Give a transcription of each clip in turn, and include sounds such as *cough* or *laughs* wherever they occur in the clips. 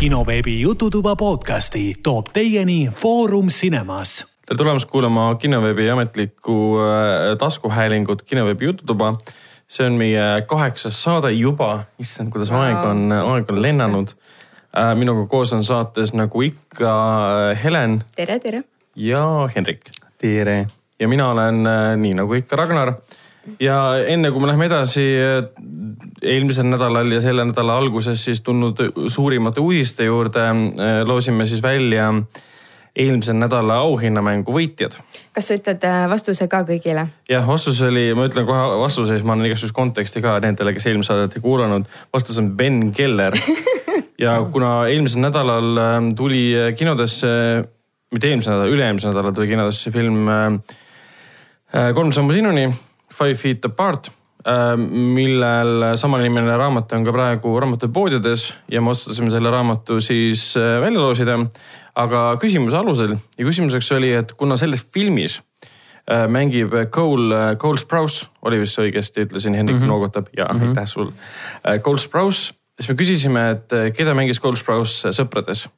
kinoveebi Jututuba podcasti toob teieni Foorum Cinemas. tere tulemast kuulama kinoveebi ametlikku äh, taskuhäälingut Kinoveebi Jututuba. see on meie kaheksas saade juba, issand, kuidas aeg on, aeg on lennanud. Äh, minuga koos on saates nagu ikka äh, Helen. tere, tere. ja Hendrik. tere. ja mina olen nii nagu ikka Ragnar ja enne kui me läheme edasi eelmisel nädalal ja selle nädala alguses siis tulnud suurimate uudiste juurde, loosime siis välja eelmise nädala auhinnamängu võitjad. kas sa ütled äh, vastuse ka kõigile? jah, vastus oli, ma ütlen kohe vastuse, siis ma annan igasuguseid konteksti ka nendele, kes eelmist saadet ei kuulanud. vastus on Ben Keller *laughs* ja kuna eelmisel nädalal tuli kinodesse, mitte eelmisel nädalal, üle-eelmisel nädalal tuli kinodesse film Kolm sammu sinuni Five Feet Apart, äh, millel samanimeline raamat on ka praegu raamatupoodides ja me otsustasime selle raamatu siis äh, välja loosida. aga küsimuse alusel ja küsimuseks oli, et kuna selles filmis äh, mängib Cole, Cole Sprouse, oli vist õigesti ütlesin, Hendrik mm -hmm. noogutab ja mm -hmm. aitäh sulle. Cole Sprouse, siis me küsisime, et keda mängis Cole Sprouse Sõprades.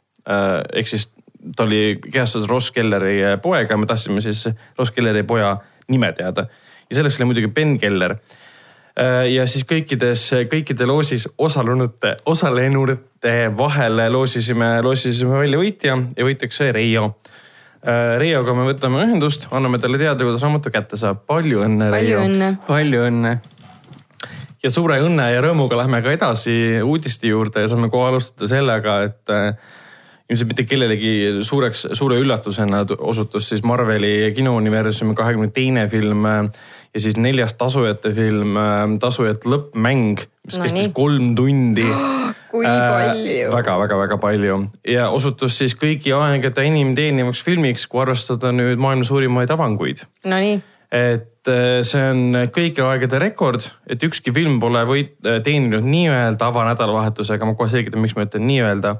ehk siis ta oli kehastas Ross Kelleri poega, me tahtsime siis Ross Kelleri poja nime teada ja selleks oli muidugi Ben Keller. Äh, ja siis kõikides, kõikide loosis osalunute, osalenute vahel loosisime, loosisime välja võitja ja võitjaks sai Reio. Äh, Reioga me võtame ühendust, anname talle teada, kuidas raamatu kätte saab. palju õnne, Reio. palju õnne ja suure õnne ja rõõmuga lähme ka edasi uudiste juurde ja saame kohe alustada sellega, et äh, ilmselt mitte kellelegi suureks, suure üllatusena osutus siis Marveli kinouniversumi kahekümne teine film ja siis neljas tasujate film, äh, tasujate lõppmäng, mis no, kestis nii. kolm tundi *gasps* kui äh, palju äh,. väga-väga-väga palju ja osutus siis kõigi aegade enim teenivaks filmiks, kui arvestada nüüd maailma suurimaid avanguid. Nonii et äh, see on kõigi aegade rekord, et ükski film pole võit-, teeninud nii-öelda avanädalavahetusega, ma kohe selgitan, miks ma ütlen nii-öelda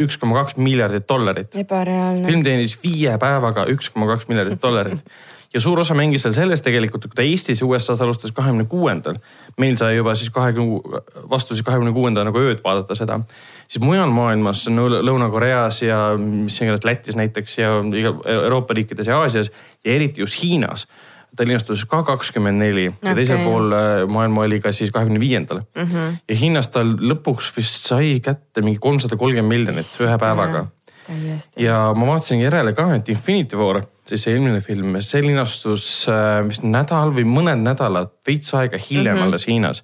üks koma kaks miljardit dollarit. ebareaalne. film teenis viie päevaga üks koma kaks miljardit dollarit *laughs* ja suur osa mängis seal selles tegelikult, kui ta Eestis ja USA-s alustas kahekümne kuuendal. meil sai juba siis kahekümne, vastu siis kahekümne kuuenda nagu ööd vaadata seda. siis mujal maailmas, Lõuna-Koreas ja mis iganes Lätis näiteks ja Euroopa riikides ja Aasias ja eriti just Hiinas ta linastus ka kakskümmend neli ja teisel pool äh, maailma oli ka siis kahekümne viiendal. Mhm. ja Hiinas tal lõpuks vist sai kätte mingi kolmsada kolmkümmend miljonit ühe päevaga. Ja ma vaatasin järele ka, et Infinity War, siis see eelmine film, see linastus äh, vist nädal või mõned nädalad veits aega hiljem mm -hmm. alles Hiinas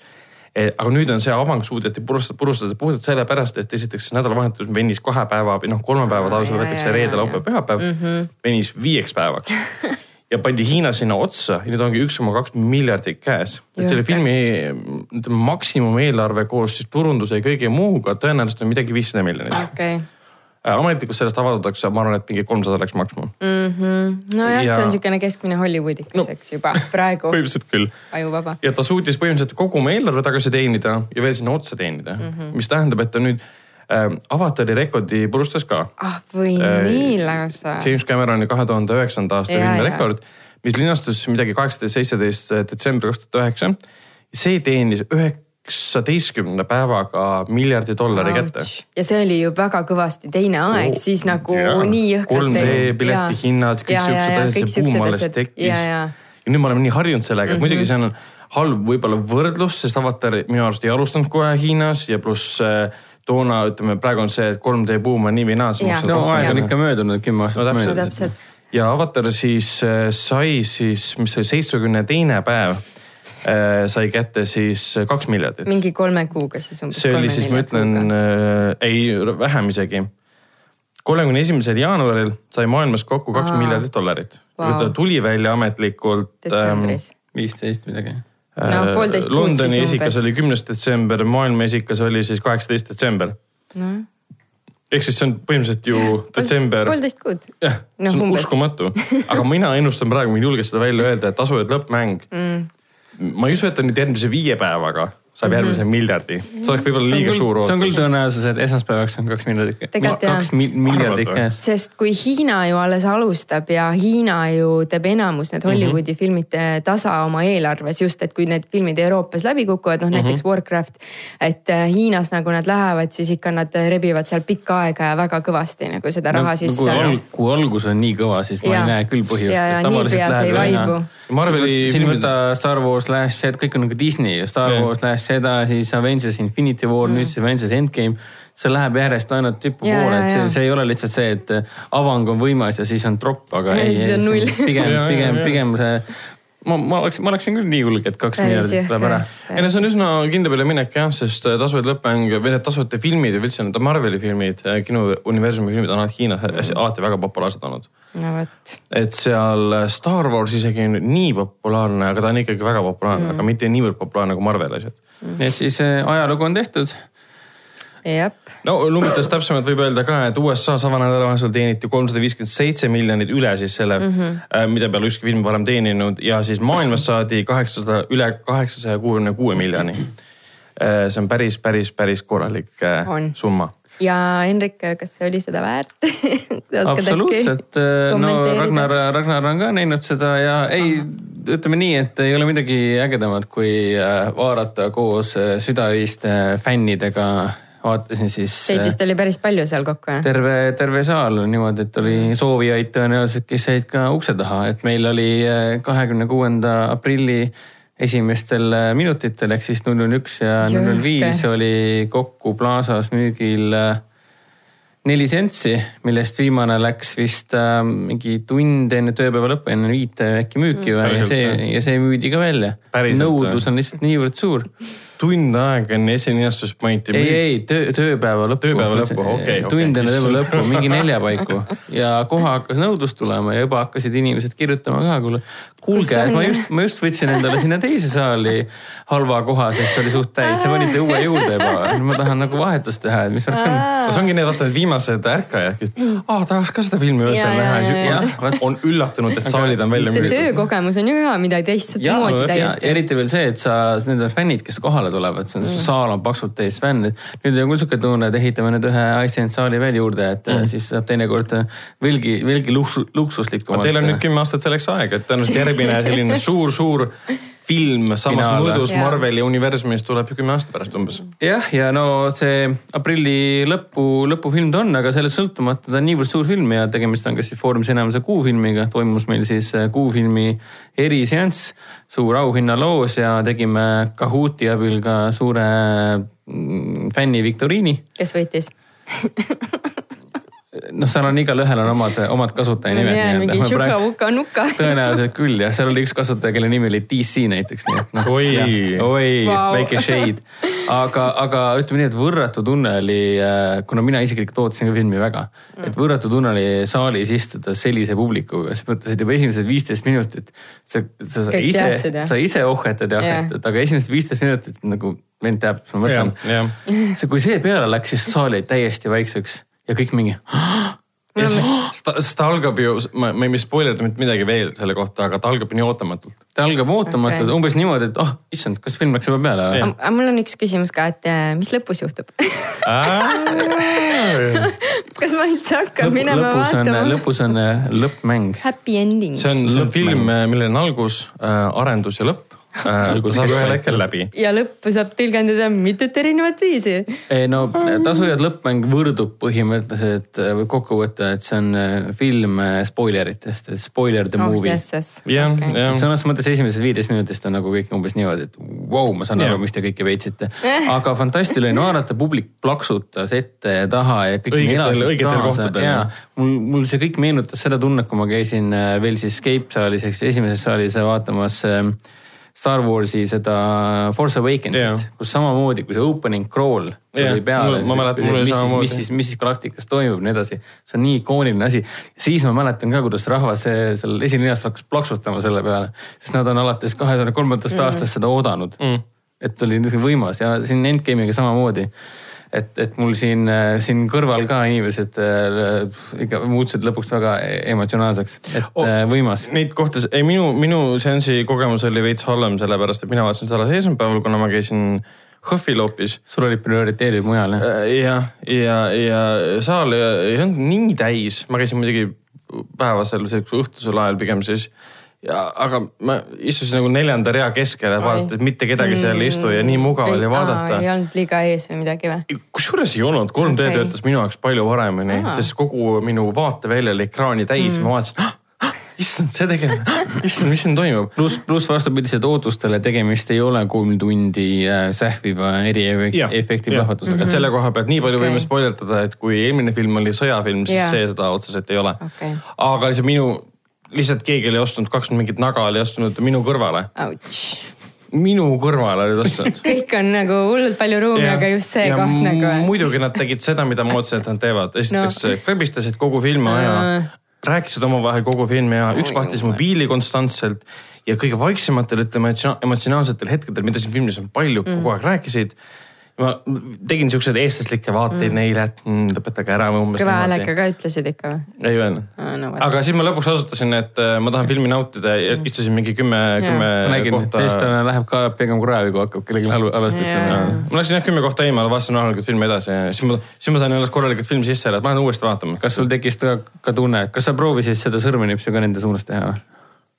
e, aga nüüd on see avang suudeti purustada, purustada puhtalt sellepärast, et esiteks nädalavahetus venis kahe päeva või noh, kolme päeva tavaliselt võetakse reede, laupäev, pühapäev mm. -hmm. venis viieks päevaks *laughs* ja pandi Hiina sinna otsa ja nüüd ongi üks koma kaks miljardit käes. et selle filmi ütleme maksimumeelarve koos siis turunduse ja kõige muuga tõenäoliselt on midagi viissada miljonit okay Äh, ametlikult sellest avaldatakse, ma arvan, et mingi kolmsada läks maksma mm. -hmm. nojah ja..., see on niisugune keskmine Hollywoodikas no, eks juba praegu *laughs* põhimõtteliselt küll. ajuvaba. ja ta suutis põhimõtteliselt kogu oma eelarve tagasi teenida ja veel sinna otsa teenida mm, -hmm. mis tähendab, et ta nüüd äh, avatari rekordi purustas ka. ah või äh, nii lausa. James Cameroni kahe tuhande üheksanda aasta filmi rekord, mis linastus midagi kaheksateist, seitseteist detsembri kaks tuhat üheksa. see teenis ühe üheksateistkümne päevaga miljardi dollari Ouch. kätte. ja see oli ju väga kõvasti teine aeg oh,, siis nagu ja. nii jõhkralt. 3D pileti hinnad, kõik siuksed asjad, see buum alles tekkis. Ja, nüüd me oleme nii harjunud sellega, et mm -hmm. muidugi see on halb võib-olla võrdlus, sest avatar minu arust ei alustanud kohe Hiinas ja pluss äh, toona ütleme, praegu on see, et 3D buum on nii või naa. no aeg on ikka möödunud, kümme aastat no, möödunud. ja avatar siis äh, sai siis, mis see seitsmekümne teine päev sai kätte siis kaks miljardit. mingi kolme kuuga siis umbes. see oli siis, ma ütlen, äh, ei vähem isegi. kolmekümne esimesel jaanuaril sai maailmas kokku kaks miljardit dollarit wow.. ta tuli välja ametlikult. detsembris ähm,. viisteist midagi äh, no Londoni esikas oli kümnes detsember, maailma esikas oli siis kaheksateist detsember no ehk siis see on põhimõtteliselt ju detsember. poolteist kuud. jah, see on no, uskumatu, *laughs* aga mina ennustan praegu, ma ei julge seda välja öelda, et tasujad lõppmäng mm ma ei usu, et ta nüüd järgmise viie päevaga saab järgmise miljardi. see oleks võib-olla liiga suur see on küll ootus. tõenäosus, et esmaspäevaks on kaks miljardit, kaks mi- miljardit käes. sest kui Hiina ju alles alustab ja Hiina ju teeb enamus need Hollywoodi mm -hmm. filmid tasa oma eelarves just, et kui need filmid Euroopas läbi kukuvad, noh näiteks Warcraft, et eh, Hiinas nagu nad lähevad, siis ikka nad rebivad seal pikka aega ja väga kõvasti nagu seda raha no, sisse kui, al, kui algus on nii kõva, siis ma Jaa. ei näe küll põhjust. Ja- ja niipea see ei vaibu. Marveli siin võta Star Wars Last Jedi, kõik on nagu Disney, Star Jah. Wars Last Jedi, siis Avengers Infinity War mm., nüüd siis Avengers Endgame. see läheb järjest ainult tipu Ja, poole, ja, et see see ei ole lihtsalt see, et avang on võimas ja siis on tropp, aga Ja ei, null. pigem *laughs* pigem pigem see, ma, ma oleksin, ma oleksin küll nii julge, et kaks miljardit tuleb ära. ei no see on üsna kindla peale minek jah, sest äh, tasuvad lõppmäng või need tasuvad filmid ja üldse need Marveli filmid, kinouniversumi filmid on Hiinas hästi- alati väga populaarsed olnud. no vot, et seal Star Wars isegi on nii populaarne, aga ta on ikkagi väga populaarne mm., aga mitte niivõrd populaarne kui Marveli asjad. nii et siis äh, ajalugu on tehtud. No numbritest täpsemalt võib öelda ka, et USA-s avanädalavahetusel teeniti kolmsada viiskümmend seitse miljonit üle siis selle mm, -hmm. mida peale ükski film varem teeninud ja siis maailmas saadi kaheksasada, üle kaheksasaja kuuekümne kuue miljoni. see on päris, päris, päris korralik äh, On. summa. ja Henrik, kas see oli seda väärt? *laughs* absoluutselt, no? Ragnar, Ragnar on ka näinud seda ja ei, ütleme nii, et ei ole midagi ägedamat, kui äh, vaadata koos äh, südaöiste fännidega, vaatasin siis Teid äh, vist oli päris palju seal kokku, jah? terve, terve saal niimoodi, et oli soovijaid tõenäoliselt, kes jäid ka ukse taha, et meil oli äh, kahekümne kuuenda aprilli esimestel äh, minutitel ehk siis null null üks ja null null viis oli kokku Plaza's müügil neli sentsi, millest viimane läks vist äh, mingi tund enne tööpäeva lõppu, enne viite äkki müüki või? Ja Päriselt, see ja see müüdi ka välja. Nõudlus on lihtsalt niivõrd suur. *laughs* tund aega enne esilinastuspointi. ei, ei töö, tööpäeva lõppu. Tööpäeva lõppu, okei, okei. tund enne tööpäeva lõppu, *laughs* mingi nelja paiku ja kohe hakkas nõudlus tulema ja juba hakkasid inimesed kirjutama ka, kuule, kuulge on? ma *laughs* just, ma just võtsin endale sinna teise saali halva koha, sest see oli suht täis, sa panite uue juurde juba. ma tahan nagu vahetust teha, et mis värk on. no see ongi need, vaata need viimased ärkajad, kes, aa tahaks ka seda filmi öösel Ja, ja, näha ja, ja, ja. ja on üllatunud, et saalid on välja sest müüdud. öökogemus on ju ka midagi teistmoodi ja täiesti. eriti veel see, et sa, need fännid, kes kohale tulevad, see on mm., saal on paksult täis fänne. nüüd on küll sihuke tunne, et ehitame nüüd ühe Iceland saali veel juurde, et mm. siis saab teinekord veelgi, veelgi luksu, luksuslikumalt. Teil on nüüd kümme aastat selleks aega, et tõenäoliselt järgmine selline suur-suur film samas Finaal. mõõdus. Marveli universumis tuleb ju kümme aastat pärast umbes. jah, ja no see aprilli lõpu, lõpufilm ta on, aga sellest sõltumata ta on niivõrd suur film ja tegemist on ka siis Foorumis enamuse kuufilmiga, toimus meil siis äh, kuufilmi eriseanss, suur auhinnaloos ja tegime Kahooti abil ka suure mm, fänni viktoriini kes võitis? *laughs* noh, seal on igalühel on omad, omad kasutajanimed mingi nii-öelda. *laughs* tõenäoliselt küll jah, seal oli üks kasutaja, kelle nimi oli DC näiteks, nii et noh. Oi. oi Vau. väike shade. aga, aga ütleme nii, et võrratu tunne oli, kuna mina isiklikult ootasin ka filmi väga, et võrratu tunne oli saalis istuda sellise publikuga, sa mõtlesid juba esimesed viisteist minutit. sa, sa Kõik ise sa ise ohhetad ja ahhetad, aga esimesed viisteist minutit nagu vend teab, mis ma mõtlen., see, kui see peale läks, siis saal jäi täiesti väikseks ja kõik mingi *gasps* ja siis *gasps* ta, siis ta algab ju, ma, ma ei spoilerda mitte midagi veel selle kohta, aga ta algab nii ootamatult. ta algab ootamatult okay. umbes niimoodi, et oh issand, kas film läks juba peale või aga mul on üks küsimus ka, et eh, mis lõpus juhtub? *laughs* kas ma üldse hakkan minema lõpus on, vaatama? lõpus on äh, lõppmäng. Happy ending. see on, see on film, millel on algus äh,, arendus ja lõpp äh,. ta saab ühel hetkel läbi. ja lõppu saab tõlgendada mitut erinevat viisi. no tasujad lõppmäng võrdub põhimõtteliselt, võib kokku võtta, et see on äh, film äh, spoileritest, et spoiler the oh movie. jah, jah. sõnas mõttes esimesest viietest minutist on nagu kõik umbes niimoodi, et vau wow,, ma saan Jah. aru, miks te kõike veitsite. *laughs* aga fantastiline vaadata, publik plaksutas ette ja taha ja kõik Õigetel- õigetel kohtadel, mul, mul see kõik meenutas seda tunnet, kui ma käisin äh, veel siis Escape saalis ehk siis esimeses saalis vaatamas äh, Star Warsi seda Force Awakensit Jah. kus samamoodi, kui see opening crawl tuli peale. mul oli mis, samamoodi. mis siis, mis siis galaktikas toimub ja nii edasi. see on nii ikooniline asi. siis ma mäletan ka, kuidas rahvas seal esilinnas hakkas plaksutama selle peale, sest nad on alates kahe tuhande kolmandast aastast seda oodanud Mm. et oli niisugune võimas ja siin Endgame'iga samamoodi. et, et mul siin, siin kõrval ka inimesed äh, ikka muutusid lõpuks väga e-, emotsionaalseks, et Oh. võimas. Neid kohtas, ei minu, minu seansi kogemus oli veits halvem, sellepärast et mina vaatasin seda alles esmaspäeval, kuna ma käisin HÖFFil hoopis. sul olid prioriteedid mujal jah? jah, ja, ja saal ei olnud nii täis, ma käisin muidugi päevasel õhtusel ajal pigem siis. ja, aga ma istusin nagu neljanda rea keskel, et vaadata, et mitte kedagi seal ei istu ja nii mugav oli vaadata ei olnud liiga ees või midagi või? kusjuures ei olnud, 3D Okei. okay. töötas minu jaoks palju paremini sest kogu minu vaatevälja oli ekraani täis mm., ma vaatasin, issand, see tegelane, *laughs* issand, mis siin toimub. pluss, pluss vastupidiselt ootustele tegemist ei ole kolm tundi äh, sähviva eriefekti plahvatusega. et selle koha pealt nii palju Okei. võime spoilerdada, et kui eelmine film oli sõjafilm, siis Jaa. see seda otseselt ei ole Okei. aga lihtsalt minu, lihtsalt keegi oli ostnud kaks mingit naga oli ostnud minu kõrvale, minu kõrvale olid ostnud. kõik on nagu hullult palju ruumi, aga just see Ja koht nagu. muidugi nad tegid seda, mida ma ootasin, et nad teevad. esiteks no. krebistasid kogu filmi aja Aa., rääkisid omavahel kogu filmi aja, üks Oi, vahtis mobiili konstantselt ja kõige vaiksematel, ütleme emotsionaalsetel hetkedel, mida siin filmis on palju mm., kogu aeg rääkisid. Ma tegin siukseid eestlaslikke vaateid mm. neile, et mm, lõpetage ära või umbes kõva häälega ka ütlesid ikka või? ei öelnud. no vot. aga siis ma lõpuks osutasin, et äh, ma tahan filmi nautida ja istusin mingi kümme, kümme ma nägin, kohta. eestlane läheb ka pigem kraevi, kui hakkab kellelegi halvasti ütlema. ma läksin jah kümme kohta eemale, vaatasin rahulikult filmi edasi ja siis ma, siis ma sain ennast korralikult filmi sisse elada, et ma lähen uuesti vaatama. kas sul tekkis ka, ka tunne, kas sa proovisid seda sõrmenipsu ka nende suunas teha või?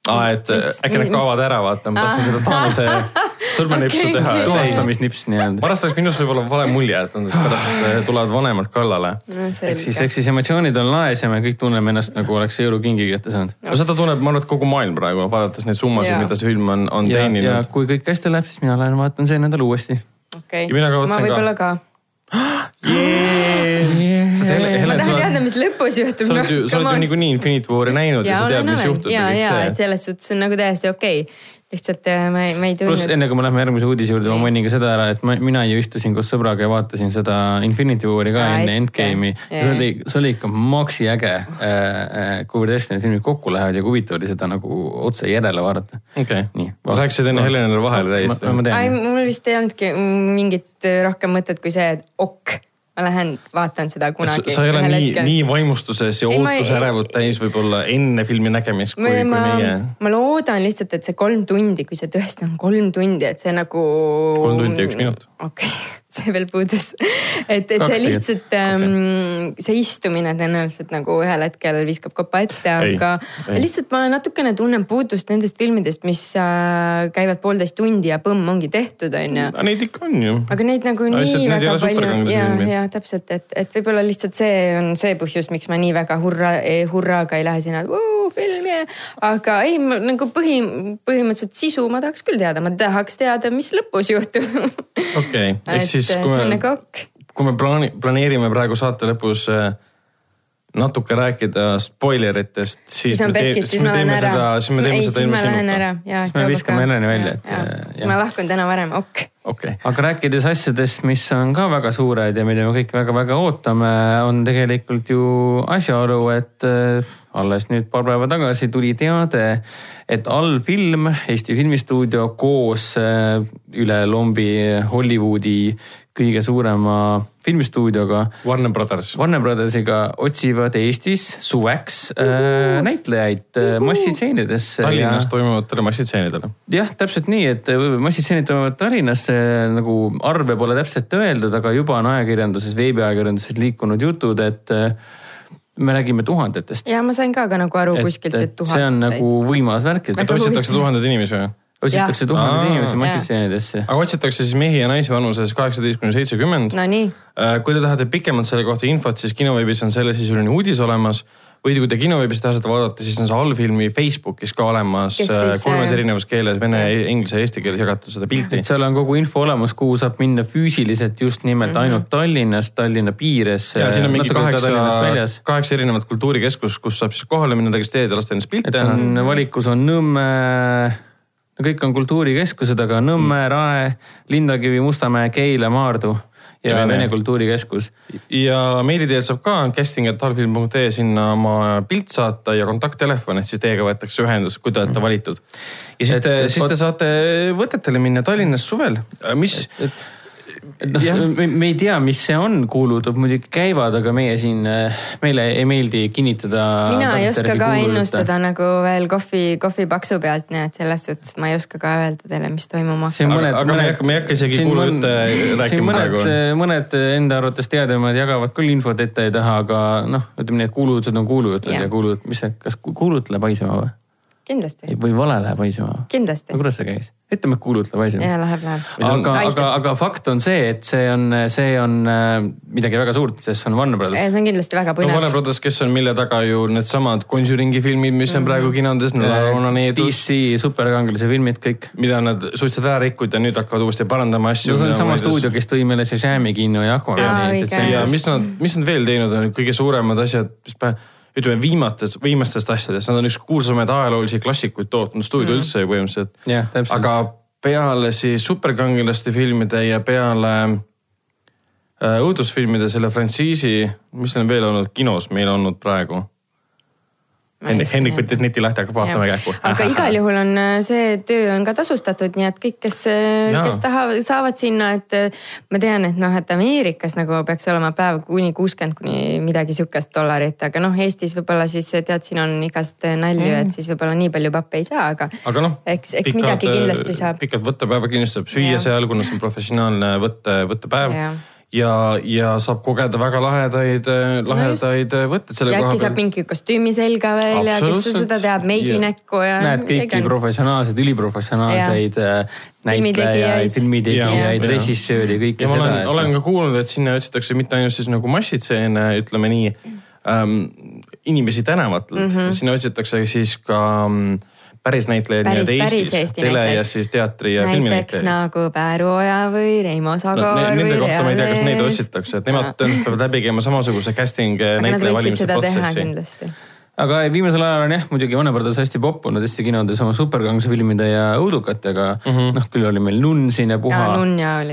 aa, et äh, äkki need mis- kaovad ära, vaata, ma tahtsin seda Taanuse *laughs* *laughs* sõrmenipsu Okei. teha. tuhastamisnips nii-öelda. pärast oleks minust võib-olla vale mulje, et nad pärast äh, tulevad vanemad kallale. ehk siis, ehk siis emotsioonid on laes ja me kõik tunneme ennast nagu oleks eurokingi kätte saanud. no seda tunneb, ma arvan, et kogu maailm praegu, vaadates neid summasid, mida see film on, on ja, ja teeninud. kui kõik hästi läheb, siis mina lähen vaatan see nädal uuesti. okei Ja mina kavatsen ma ka. võib-olla ka. *gasps* ma tahan teada, mis lõpus juhtub. sa oled ju, sa oled ju niikuinii Infinity War'i näinud ja, ja sa tead, mis juhtub ja, ja, et selles suhtes on nagu täiesti okei okay.. Lihtsalt äh, ma ei, ma ei pluss tundnud. enne kui me läheme järgmise uudise juurde, ma mainin ka seda ära, et ma, mina ju istusin koos sõbraga ja vaatasin seda Infinity War'i ka Aa, enne. Endgame'i. See oli, see oli ikka maksi äge, kuivõrd hästi need filmid kokku lähevad ja kui huvitav oli seda nagu otse järele vaadata. okei okay., sa rääkisid enne Helenile vahele täiesti. mul vist ei olnudki mingit äh, rohkem mõtet kui see, et ok, ma lähen vaatan seda kunagi. sa ei ole nii, nii vaimustuses ja ootusärevut täis võib-olla enne filmi nägemist, kui, kui meie. ma loodan lihtsalt, et see kolm tundi, kui see tõesti on kolm tundi, et see nagu. Kolm tundi ja üks minut. Okei okay. *laughs* see veel puudus. et, et see lihtsalt ähm,, see istumine tõenäoliselt nagu ühel hetkel viskab kopa ette, aga ei. lihtsalt ma natukene tunnen puudust nendest filmidest, mis äh, käivad poolteist tundi ja põmm ongi tehtud, onju aga neid ikka on ju. aga neid nagu Aga nii väga palju ja, ja täpselt, et, et võib-olla lihtsalt see on see põhjus, miks ma nii väga hurra, hurraaga ei lähe sinna, film. Aga ei, nagu põhi, põhimõtteliselt sisu ma tahaks küll teada, ma tahaks teada, mis lõpus juhtub. okei, ehk et siis kui me nagu, ok. kui me plaani-, planeerime praegu saate lõpus äh, natuke rääkida spoileritest, siis, siis on me tee- pekkis, siis ma lähen teeme ära seda, siis me teeme ei, seda ilma ma lähen sinuta ära. ja. Siis me viskame Heleni välja, et, siis ma lahkun täna varem, ok. okei, aga rääkides asjadest, mis on ka väga suured ja mida me kõik väga-väga ootame, on tegelikult ju asjaolu, et äh, alles nüüd paar päeva tagasi tuli teade, et allfilm, Eesti Filmistuudio koos äh, üle lombi Hollywoodi kõige suurema filmistuudioga Warner Brothers. Warner Brothersiga otsivad Eestis suveks äh, näitlejaid äh, massitseenidesse. Tallinnas toimuvatele massitseenidele. jah, täpselt nii, et massitseenid toimuvad Tallinnas, nagu arve pole täpselt öeldud, aga juba on ajakirjanduses, veebiajakirjanduses liikunud jutud, et äh, me räägime tuhandetest. ja ma sain ka, ka nagu aru kuskilt, et tuhat. see on nagu võimas värk, et otsitakse tuhandeid inimesi või? Otsitakse tuhandeid inimesi Jah. massitseenidesse. aga otsitakse siis mehi ja naisi vanuses kaheksateist kuni seitsekümmend. Nonii, kui te tahate pikemalt selle kohta infot, siis kinoveebis on sellesisuline uudis olemas või kui te kinoveebis tahate vaadata, siis on see allfilmi Facebookis ka olemas äh, siis, kolmes äh, erinevas keeles, vene, inglise, eesti keeles jagatud seda pilti seal on kogu info olemas, kuhu saab minna füüsiliselt just nimelt mm -hmm. ainult Tallinnas, Tallinna piires. ja siin on mingi kaheksa väljas,. kaheksa erinevat kultuurikeskust, kus saab siis kohale minna, registreerida, lasta endast pilte et on, valikus on Nõmme, no kõik on kultuurikeskused, aga Nõmme, Rae, Lindakivi, Mustamäe, Keila, Maardu ja, Ja Vene. Vene Kultuurikeskus. ja meili teel saab ka casting.allfilm.ee sinna oma pilt saata ja kontakttelefon, et siis teiega võetakse ühendust, kui te olete valitud. ja siis Et- te, et siis te saate võtetele minna Tallinnas suvel, mis, et noh, me, me ei tea, mis see on, kuulujutud muidugi käivad, aga meie siin, meile ei meeldi kinnitada. mina ei oska ka ennustada nagu veel kohvi, kohvi paksu pealt, nii et selles suhtes ma ei oska ka öelda teile, mis toimuma hakkab. aga, aga me ei hakka, me ei hakka isegi kuulujutte rääkima praegu. mõned enda arvates teadjamad jagavad küll infot ette ja taha, aga noh, ütleme nii, et kuulujutud on kuulujutud ja, ja kuulujutud, mis see, kas kuulujutt läheb haisema või? Kindlasti. või vale läheb haisema? kindlasti. no kuidas see käis? ütleme, et kuulujutt läheb haisema. jaa, läheb, läheb. aga, aga, aga fakt on see, et see on, see on äh, midagi väga suurt, sest see on Warner Brothers. see on kindlasti väga põnev no,. Warner Brothers, kes on, mille taga ju needsamad Conjuringi filmid, mis on mm -hmm. praegu kinodes no,. DC superkangelase filmid kõik. mida nad suhteliselt ära rikkusid ja nüüd hakkavad uuesti parandama asju. no see on sama stuudio, kes tõi meile see Shami kinno ja Aquamani. ja mis nad, mis nad veel teinud on, kõige suuremad asjad, mis päev ütleme viimatest, viimastest asjadest, nad on üks kuulsamaid ajaloolisi klassikuid tootnud stuudio mm. üldse põhimõtteliselt yeah,. aga peale siis superkangelaste filmide ja peale äh, õudusfilmide selle frantsiisi, mis on veel olnud kinos meil olnud praegu Hendrik, Hendrik võttis neti lahti, hakkab vaatama kähku. aga *laughs* igal juhul on äh, see töö on ka tasustatud, nii et kõik, kes, äh, kes tahavad, saavad sinna, et äh, ma tean, et noh, et Ameerikas nagu peaks olema päev kuni kuuskümmend kuni midagi sihukest dollarit, aga noh, Eestis võib-olla siis tead, siin on igast nalju mm., et siis võib-olla nii palju pappe ei saa, aga, aga noh, eks, eks pikad, midagi kindlasti saab. pikad võttepäeva kindlasti saab süüa ja. seal, kuna see on professionaalne võtte, võttepäev ja, ja saab kogeda väga lahedaid, lahedaid no võtteid selle koha peal. äkki saab mingi kostüümi selga veel ja kes seda teab, meigi ja. näkku ja. näed kõiki professionaalseid, üliprofessionaalseid äh, näitlejaid, filmitegijaid, režissööri, kõike ja seda. ma olen, olen ka kuulnud, et sinna otsitakse mitte ainult siis nagu massitseene, ütleme nii ähm,, inimesi tänavatelt mm, -hmm. sinna otsitakse siis ka ähm, päris näitlejaid nii-öelda Eestis, Eesti tele näitlejaid. ja siis teatri ja filminäitlejaid. näiteks nagu Pääru Oja või Reimo Sagar no, ne, Nende kohta ma ei tea, kas neid otsitakse, et nemad peavad läbi käima samasuguse casting näitleja valimise protsessi aga viimasel ajal on jah, muidugi Brothers hästi poppunud Eesti kinodes oma superkanguse filmide ja õudukatega mm. -hmm. noh, küll oli meil Nunn siin ja Puha.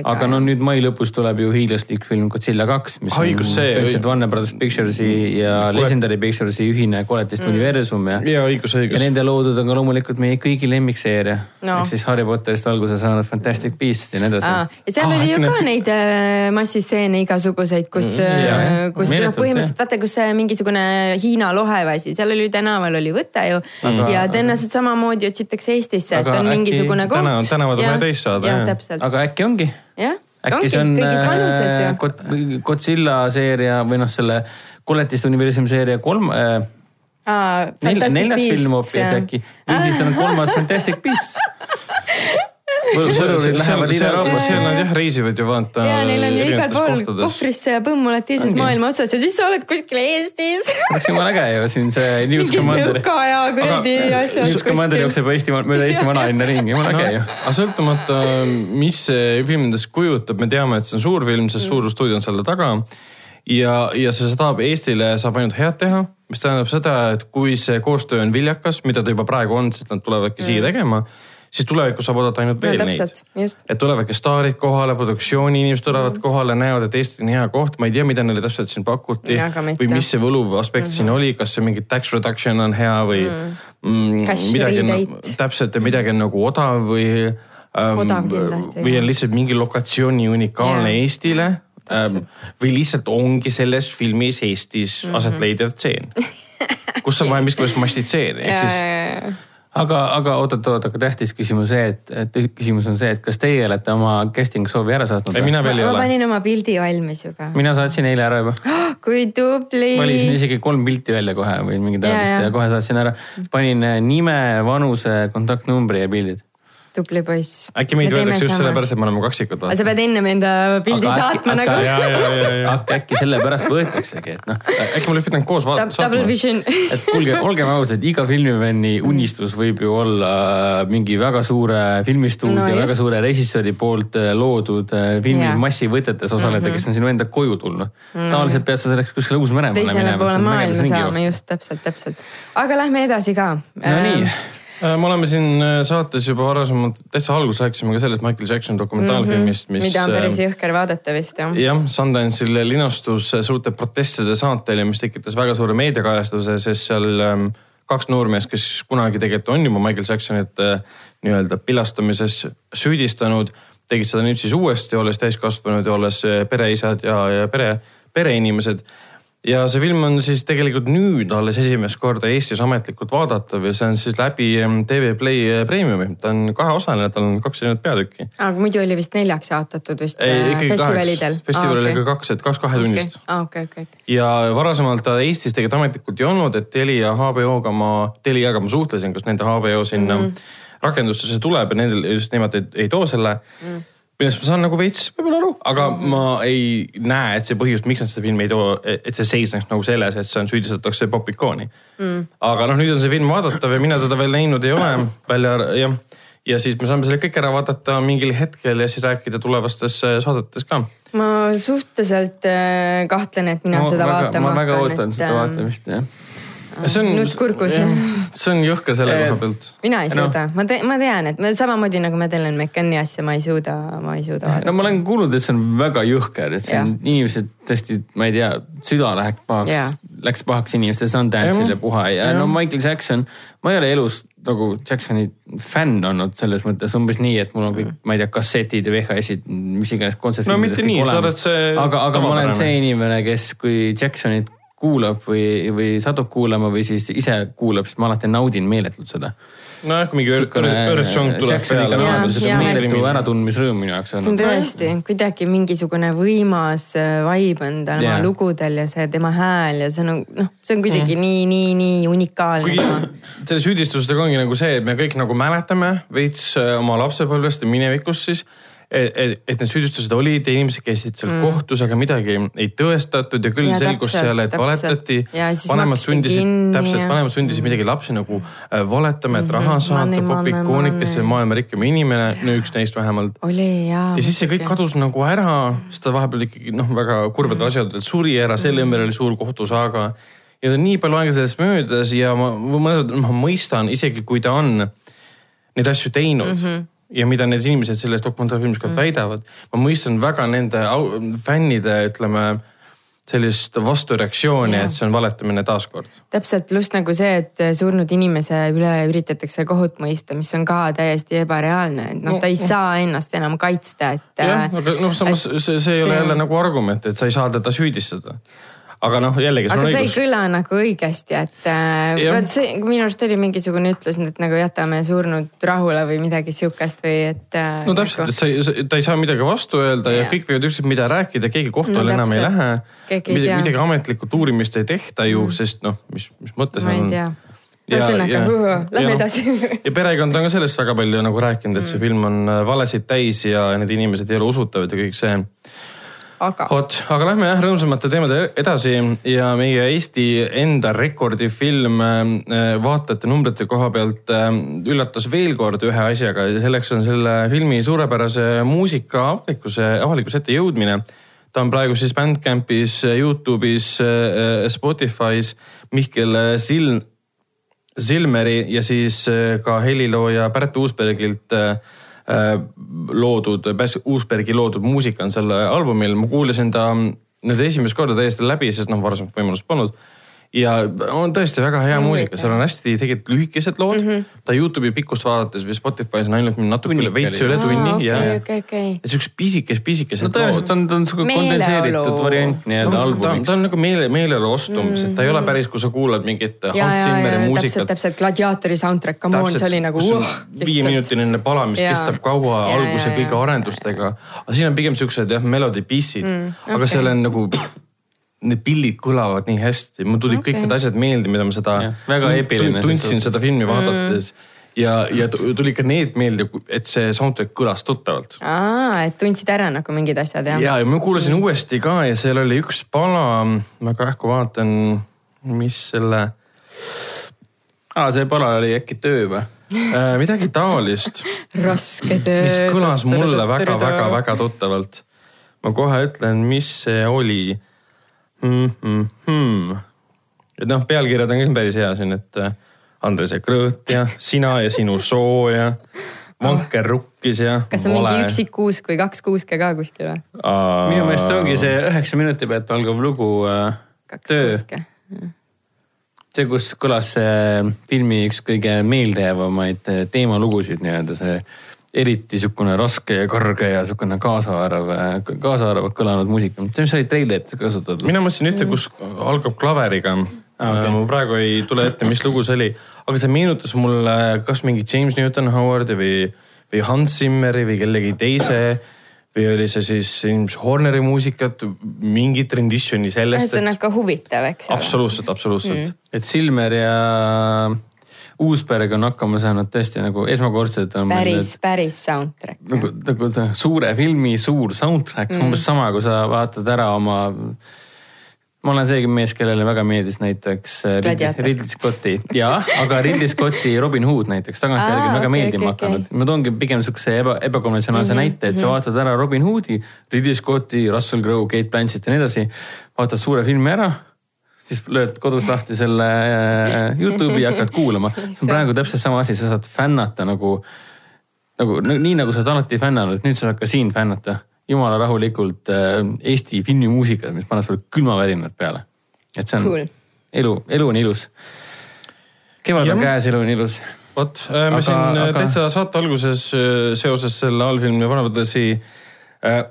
aga no nüüd mai lõpus tuleb ju hiiglaslik film Godzilla kaks, mis Haigus on põhimõtteliselt Warner Brothers Picturesi ja Kole... Legendary Picturesi ühine koletiste mm. universum ja. ja õigus, õigus. ja nende loodud on ka loomulikult meie kõigi lemmikseeria no.. ehk siis Harry Potterist alguse saanud Fantastic Beasts ja nii edasi. ja seal ah, oli ju ka neid äh, massistseene igasuguseid, kus mm,, äh, kus noh, põhimõtteliselt vaata, kus mingisugune Hiina lohe või asi, seal oli tänaval oli võte ju aga, ja tõenäoliselt samamoodi otsitakse Eestisse, et on mingisugune koht. täna, tänavad on vaja täis saada. aga äkki ongi? jah, ongi kõigis vanuses ju. Godzilla seeria või noh, selle koletiste universumi seeria kolm äh, Aa, neljas film hoopis äkki või siis on kolmas *laughs* Fantastic Beasts sõdurid lähevad Ida-Euroopasse. seal nad jah reisivad ju vaata. ja neil on ju igal pool kohvrisse ja põmm oled teises Ongi. maailma otsas ja siis sa oled kuskil Eestis. *laughs* oleks jumala äge ju siin see Newt Commander. ja kuradi asjad. Newt Commander jookseb Eesti, mööda Eesti *laughs* vanalinna ringi, jumala äge ju. aga sõltumata, mis see film endast kujutab, me teame, et see on suur film, sest mm. suur stuudio on selle taga ja, ja see saab Eestile saab ainult head teha, mis tähendab seda, et kui see koostöö on viljakas, mida ta juba praegu on, sest nad tulevadki mm. siia tegema siis tulevikus saab oodata ainult veel no, täpselt, neid. et tulevadki staarid kohale, produktsiooni inimesed tulevad mm -hmm. kohale, näevad, et Eesti on hea koht, ma ei tea, mida neile täpselt siin pakuti või mis see võluv aspekt mm -hmm. siin mhm. oli, kas see mingi tax reduction on hea või mm. Mm, midagi on täpselt ja midagi on nagu odav või ähm,. odav kindlasti. või on lihtsalt mingi lokatsiooni unikaalne yeah. Eestile ähm, või lihtsalt ongi selles filmis Eestis mm -hmm. aset leidev tseen *laughs* kus on vaja miskit mastitseeni, ehk siis aga, aga oot-oot-oot, aga tähtis küsimus see, et, et küsimus on see, et kas teie olete oma casting soovi ära saatnud? ei, mina veel ei ma, ole. ma panin oma pildi valmis juba. mina saatsin eile ära juba oh,. kui tubli. valisin isegi kolm pilti välja kohe või mingit teadmist ja kohe saatsin ära. panin nime, vanuse, kontaktnumbri ja pildid tubli poiss. äkki meid võetakse just sellepärast, et me oleme kaksikud sa pead ennem enda pildi aga saatma äkki, nagu. äkki, äkki sellepärast võetaksegi, et noh. äkki me oleks pidanud koos vaatama. Double vision. et kuulge, olgem ausad, iga filmifänni unistus võib ju olla mingi väga suure filmistuudio no,, väga suure režissööri poolt äh, loodud äh, filmi massivõtetes osaleda mm, -hmm. kes on sinu enda koju tulnud mm -hmm.. tavaliselt pead sa selleks kuskile Uus-Meremaale minema. teisele poole maailma saama, just täpselt, täpselt. aga lähme edasi ka. Nonii ähm, Äh, me oleme siin äh, saates juba varasemalt täitsa alguses rääkisime ka sellest Michael Jackson dokumentaalfilmist, mis. mida on päris äh, jõhker vaadata vist jah. jah, Sundance'il linastus suurte protestide saatel ja mis tekitas väga suure meediakajastuse, sest seal ähm, kaks noormeest, kes kunagi tegelikult on juba Michael Jacksonit nii-öelda pilastamises süüdistanud, tegid seda nüüd siis uuesti, olles täiskasvanud ja olles äh, pereisad ja, ja pere, pereinimesed ja see film on siis tegelikult nüüd alles esimest korda Eestis ametlikult vaadatav ja see on siis läbi TV Play eh, Premiumi, ta on kaheosaline, tal on kaks erinevat peatükki. aga muidu oli vist neljaks jaotatud vist ei, ikkagi festivalidel kaheks. festivalil oli ka kaks, et kaks kahetunnist. aa, okei, okei, okei. ja varasemalt ta Eestis tegelikult ametlikult ei olnud, et Telia HBO-ga ma, Teliaga ma suhtlesin, kas nende HBO sinna mm -hmm. rakendusse see tuleb ja nendel just nemad ei, ei too selle mm.. Millest ma saan nagu veits võib-olla aru, aga mm -hmm. ma ei näe, et see põhjus, miks nad seda filmi ei too, et see seisneks nagu selles, et see on, süüdistatakse popikooni mm.. aga noh, nüüd on see film vaadatav ja mina teda veel näinud ei ole, välja jah. ja siis me saame selle kõik ära vaadata mingil hetkel ja siis rääkida tulevastes äh, saadetes ka ma suhteliselt äh, kahtlen, et mina ma seda väga, vaatama ma väga hakkan, ootan et, seda ähm, vaatamist jah. See on nutt kurgus. see on jõhker selle Eh, koha pealt. mina ei No. suuda, ma tean, ma tean, et ma samamoodi nagu Madeleine McCanni asja ma ei suuda, ma ei suuda vaadata no ma olen kuulnud, et see on väga jõhker, et see on Jah. inimesed tõesti, ma ei tea, süda läheks pahaks läks pahaks inimestel Sundance'il ja puha ja Jah. no Michael Jackson, ma ei ole elus nagu Jacksoni fänn olnud selles mõttes umbes nii, et mul on kõik, ma ei tea, kassetid ja VHS-id, mis iganes kontserdid. No mitte nii, sa oled see aga, aga ma olen see inimene, kes, kui Jacksonit kuulab või, või satub kuulama või siis ise kuulab, siis ma alati naudin meeletult seda. nojah, kui mingi õrtsong tuleb peale äratundmisrõõm minu jaoks see on tõesti kuidagi mingisugune võimas äh, vibe on tema yeah. lugudel ja see tema hääl ja see on noh, see on kuidagi mm. nii, nii, nii unikaalne kuigi. selle süüdistustega ongi nagu see, et me kõik nagu mäletame veits äh, oma lapsepõlvest ja minevikust siis. et, et need süüdistused olid ja inimesed käisid seal mm. kohtus, aga midagi ei tõestatud ja küll Ja selgus täpselt, seal, et valetati vanemad sundisid, täpselt vanemad sundisid midagi lapsi nagu äh, valetama, et raha Mhm. Saata, money, popikoonik, kes money. oli maailma rikkaim inimene, no üks neist vähemalt. oli jaa. ja siis see kõik kadus nagu ära, sest ta vahepeal ikkagi noh, väga kurvadel asjaoludel suri ära, selle ümber oli suur kohtusaaga. ja see on nii palju aega sellest möödas ja ma, ma, ma mõistan, isegi kui ta on neid asju teinud mm. -hmm ja mida need inimesed selles dokumentaalfilmis ka mm. väidavad, ma mõistan väga nende au, fännide, ütleme sellist vastureaktsiooni, et see on valetamine taaskord. täpselt, pluss nagu see, et surnud inimese üle üritatakse kohut mõista, mis on ka täiesti ebareaalne, et noh No,, ta ei saa ennast enam kaitsta, et. jah, aga noh, samas see, see ei ole jälle nagu argument, et sa ei saa teda süüdistada. Aga noh, jällegi aga see ei õigus. kõla nagu õigesti, et äh, vot see minu arust oli mingisugune ütlus, et nagu jätame surnud rahule või midagi sihukest või et. no täpselt, et sa ei, ta ei saa midagi vastu öelda ja Jah. kõik võivad ükskõik mida rääkida, keegi kohtu No all enam ei lähe. Ei midagi, midagi ametlikult uurimist ei tehta ju mm., sest noh, mis, mis mõte see ei on. ühesõnaga, lähme edasi. ja perekond on ka sellest väga palju nagu rääkinud, et see film on äh, valesid täis ja need inimesed ei ole usutavad ja kõik see. Aga vot, aga lähme jah rõõmsamate teemade edasi ja meie Eesti enda rekordifilm äh, vaatajate numbrite koha pealt äh, üllatas veel kord ühe asjaga ja selleks on selle filmi suurepärase muusika avalikkuse, avalikkuse ette jõudmine. Ta on praegu siis Bandcampis, Youtube'is, Spotify's Mihkel Silm, Silmeri ja siis äh, ka helilooja Pärt Uusbergilt äh, äh, loodud, Uusbergi loodud muusika on selle albumil, ma kuulasin ta nüüd esimest korda täiesti läbi, sest noh, varasemat võimalust polnud. Ja on tõesti väga hea Mm, muusika, seal on hästi tegelikult lühikesed lood mm. -hmm. ta Youtube'i pikkust vaadates või Spotify's on ainult natuke üle, veits üle tunni okei, ja, okei, okei. ja siuksed pisikesed, pisikesed no tõenäoliselt on, ta on Meeleolu. kondenseeritud variant nii-öelda albumiks ta. on nagu meele, meeleolu ostumis, et ta ei ole päris, kui sa kuulad mingit Mm. ja, Hans ja, Zimmeri ja täpselt, muusikat. täpselt gladiaatori soundtrack, come on, see oli nagu uh,. viieminutiline pala, mis Jaa. kestab kaua Jaa, alguse jaa, kõige jaa. arendustega. aga siin on pigem siuksed jah, melody piece'id mm,, aga okei. seal on nagu, need pillid kõlavad nii hästi, mul tulid okay. kõik need asjad meelde, mida ma seda Jah, väga eepiline tundsin seda filmi vaadates mm. ja, ja tu- tulid ka need meelde, et see soundtrack kõlas tuttavalt. aa, et tundsid ära nagu mingid asjad jah ja, ja ma kuulasin mm. uuesti ka ja seal oli üks pala, ma kähku vaatan, mis selle aa, see pala oli äkki töö või? *laughs* äh,, midagi taolist raske töö. mis kõlas mulle väga-väga-väga tuttavalt. ma kohe ütlen, mis see oli mm. -hmm. Hmm. et noh, pealkirjad on ka päris hea siin, et äh, Andres ja Krõõt ja Sina ja sinu soo ja Vanker rukkis ja. kas on mingi üksik kuusk või kaks kuuske ka kuskil või? minu meelest ongi see üheksa minuti pealt algav lugu äh, kaks Töö, kuuske. see, kus kõlas see filmi üks kõige meeldejäävamaid teemalugusid nii-öelda see eriti sihukene raske ja kõrge ja sihukene kaasaarv, kaasaarvalt kõlanud muusika, mis oli treilerit kasutatud? mina mõtlesin ühte, kus algab klaveriga ah,. Okay. mul praegu ei tule ette, mis lugu see oli, aga see meenutas mulle kas mingi James Newton Howardi või, või Hans Zimmeri või kellegi teise või oli see siis ilmselt Horneri muusikat, mingit rendition'i sellest. ühesõnaga et... huvitav, eks ole. absoluutselt, absoluutselt mm.. et Silmer ja Uusberg on hakkama saanud tõesti nagu esmakordselt. päris, päris soundtrack. nagu, nagu suure filmi suur soundtrack mm., umbes sama, kui sa vaatad ära oma. ma olen seegi mees, kellele väga meeldis näiteks äh, Ridley, Scotti ja, aga Ridley Scotti Robin Hood näiteks tagantjärgi on väga okay, meeldima okay, hakanud okay.. ma toongi pigem sihukese eba, ebakonventsionaalse mm -hmm, näite, et sa mhm. vaatad ära Robin Hoodi, Ridley Scotti, Russell Crowe, Kate Blanchett ja nii edasi. vaatad suure filmi ära siis lööd kodus lahti selle äh, Youtube'i ja hakkad kuulama. *laughs* praegu täpselt sama asi, sa saad fännata nagu, nagu nii nagu sa oled alati fännanud, nüüd sa saad ka siin fännata. jumala rahulikult äh, Eesti filmimuusikat, mis paneb sulle külmavärinad peale. et see on cool., elu, elu on ilus. kevad on käes, elu on ilus. vot, äh, me aga, siin aga... täitsa saate alguses seoses selle allfilmi Vanapõdesi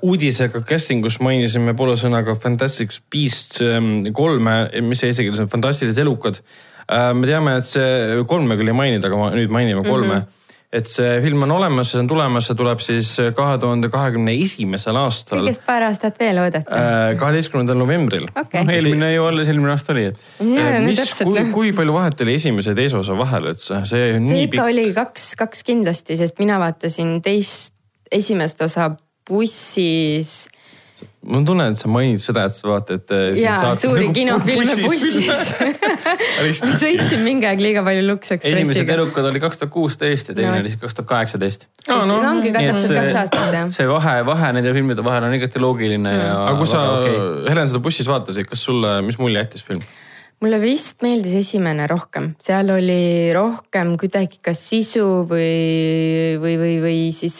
uudisega casting us mainisime poole sõnaga Fantastic Beasts ähm, kolme, mis see eesti keeles on, fantastilised elukad. Äh, me teame, et see, kolme küll ei maininud, aga nüüd mainime kolme mm. -hmm et see film on olemas, see on tulemas, see tuleb siis kahe tuhande kahekümne esimesel aastal. kõigest paar aastat veel oodata. Äh, kaheteistkümnendal novembril okay.. No, eelmine ju alles eelmine aasta oli, et. mis, kui, kui palju vahet oli esimese ja teise osa vahel, et see, see. see ikka pikk... oli kaks, kaks kindlasti, sest mina vaatasin teist, esimest osa bussis mul on tunne, et sa mainid seda, et sa vaatad. Äh, jaa, suuri nagu kinofilme bussis, bussis. *laughs* *laughs* sõitsin mingi aeg liiga palju Lux Expressiga. esimesed elukad oli kaks tuhat kuusteist ja teine no. oli siis kaks tuhat kaheksateist. no ongi ka täpselt kaks aastat jah. see vahe, vahe nende filmide vahel on igati loogiline mm. ja. aga kui sa okay. Helen seda bussis vaatasid, kas sulle, mis mulje jättis film? Mulle vist meeldis esimene rohkem, seal oli rohkem kuidagi kas sisu või, või, või, või siis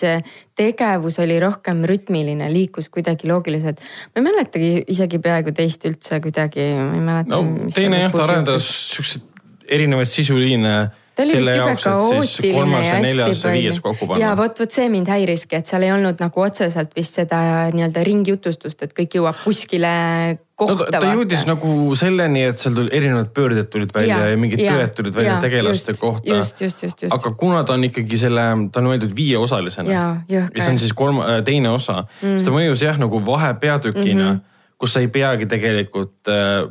tegevus oli rohkem rütmiline, liikus kuidagi loogiliselt. ma ei mäletagi isegi peaaegu teist üldse kuidagi, ma ei mäleta. no teine jah, ta arendas siukseid erinevaid sisuliine ta oli vist jube kaootiline ja hästi palju. ja vot, vot see mind häiriski, et seal ei olnud nagu otseselt vist seda nii-öelda ringjutustust, et kõik jõuab kuskile kohta no,. ta jõudis nagu selleni, et seal tuli erinevad pöörded tulid välja ja, ja mingid ja, tõed tulid välja ja, tegelaste just, kohta. just, just, just, just. aga kuna ta on ikkagi selle, ta on mõeldud viieosalisena. ja, ja see on siis kolm, teine osa mm., siis ta mõjus jah nagu vahepeatükina mm. -hmm kus sa ei peagi tegelikult äh,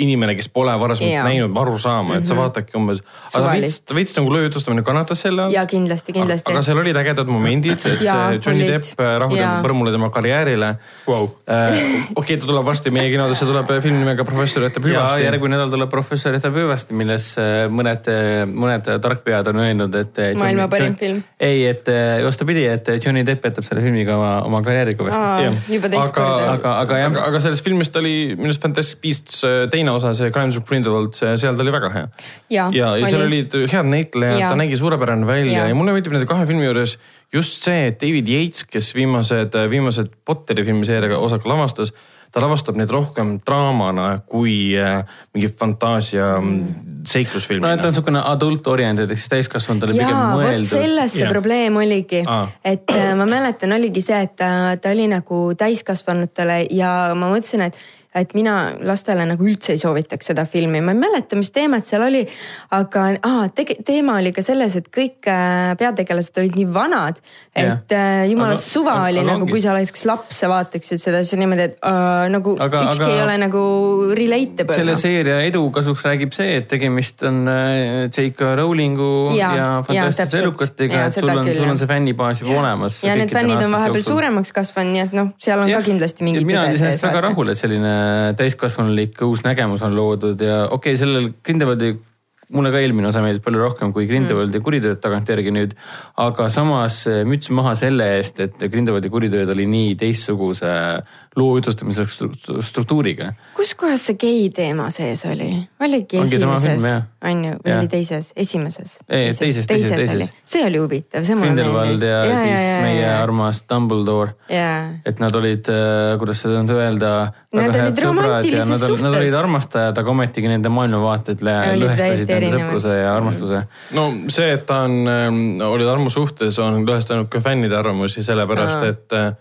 inimene, kes pole varasemalt näinud, aru saama, et mm -hmm. sa mhm. vaatadki umbes. aga veits, nagu löö jutustamine kannatas selle all. ja kindlasti, kindlasti. aga seal olid ägedad momendid, et ja, see Johnny olid. Depp äh, rahuldab põrmule tema karjäärile wow.. Äh, okei okay,, ta tuleb varsti meie kinodesse, tuleb film nimega Professor jätab hüvasti. järgmine nädal tuleb Professor jätab hüvasti, milles äh, mõned, mõned tarkpead on öelnud, et. maailma parim film. ei, et vastupidi, et Johnny Depp jätab selle filmiga oma, oma karjääri kõvasti. juba teist korda. aga, aga jah, aga sellest filmist oli minu arust Fantastic Beasts teine osa, see Crimes of Grindelwald, seal ta oli väga hea. ja, ja, ja seal olid head näitlejad, ta nägi suurepärane välja ja, ja mulle meeldib nende kahe filmi juures just see, et David Yates, kes viimased, viimased Potteri filmiseeriaga osaka lavastas ta lavastab neid rohkem draamana kui äh, mingi fantaasia mm. seiklusfilmina. no ta on niisugune adult oriented ehk siis täiskasvanutele pigem mõeldud. selles see probleem oligi, et äh, ma mäletan, oligi see, et ta, ta oli nagu täiskasvanutele ja ma mõtlesin, et et mina lastele nagu üldse ei soovitaks seda filmi, ma ei mäleta, mis teemat seal oli. aga aa, tege-, teema oli ka selles, et kõik äh, peategelased olid nii vanad, et äh, jumalast suva aga, oli aga, nagu, kui sa oleks laps ja vaataksid seda, siis niimoodi, et äh, nagu aga, ükski aga, ei ole nagu relatable. selle no. seeria edu kasuks räägib see, et tegemist on äh, J.K. Rowlingu ja, ja fantastiliste elukatega, et sul on, sul on see fännibaas juba olemas. ja need fännid on vahepeal suuremaks kasvanud, nii et noh, seal on ja. ka kindlasti mingi. mina olen iseenesest väga rahul, et selline täiskasvanulik uus nägemus on loodud ja okei okay,, sellel Grindelwaldi mulle ka eelmine osa meeldis palju rohkem kui Grindelwaldi mm. kuritööd tagantjärgi nüüd. aga samas eh, müts maha selle eest, et Grindelwaldi kuritööd oli nii teistsuguse loo jutustamise struktuuriga. kus kohas see gei teema sees oli? oligi esimeses? on ju, või oli teises, esimeses? Ei, teises, teises, teises. see oli huvitav, see mulle meeldis. ja, ja siis meie armas Dumbledore. et nad olid, kuidas seda nüüd öelda, Nad olid ja romantilises nad, nad suhtes. olid armastajad, aga ometigi nende maailmavaated lõhestasid nende sõpruse ja armastuse. no see, et ta on, olid armusuhtes, on lõhestanud ka fännide arvamusi, sellepärast Aa. et äh,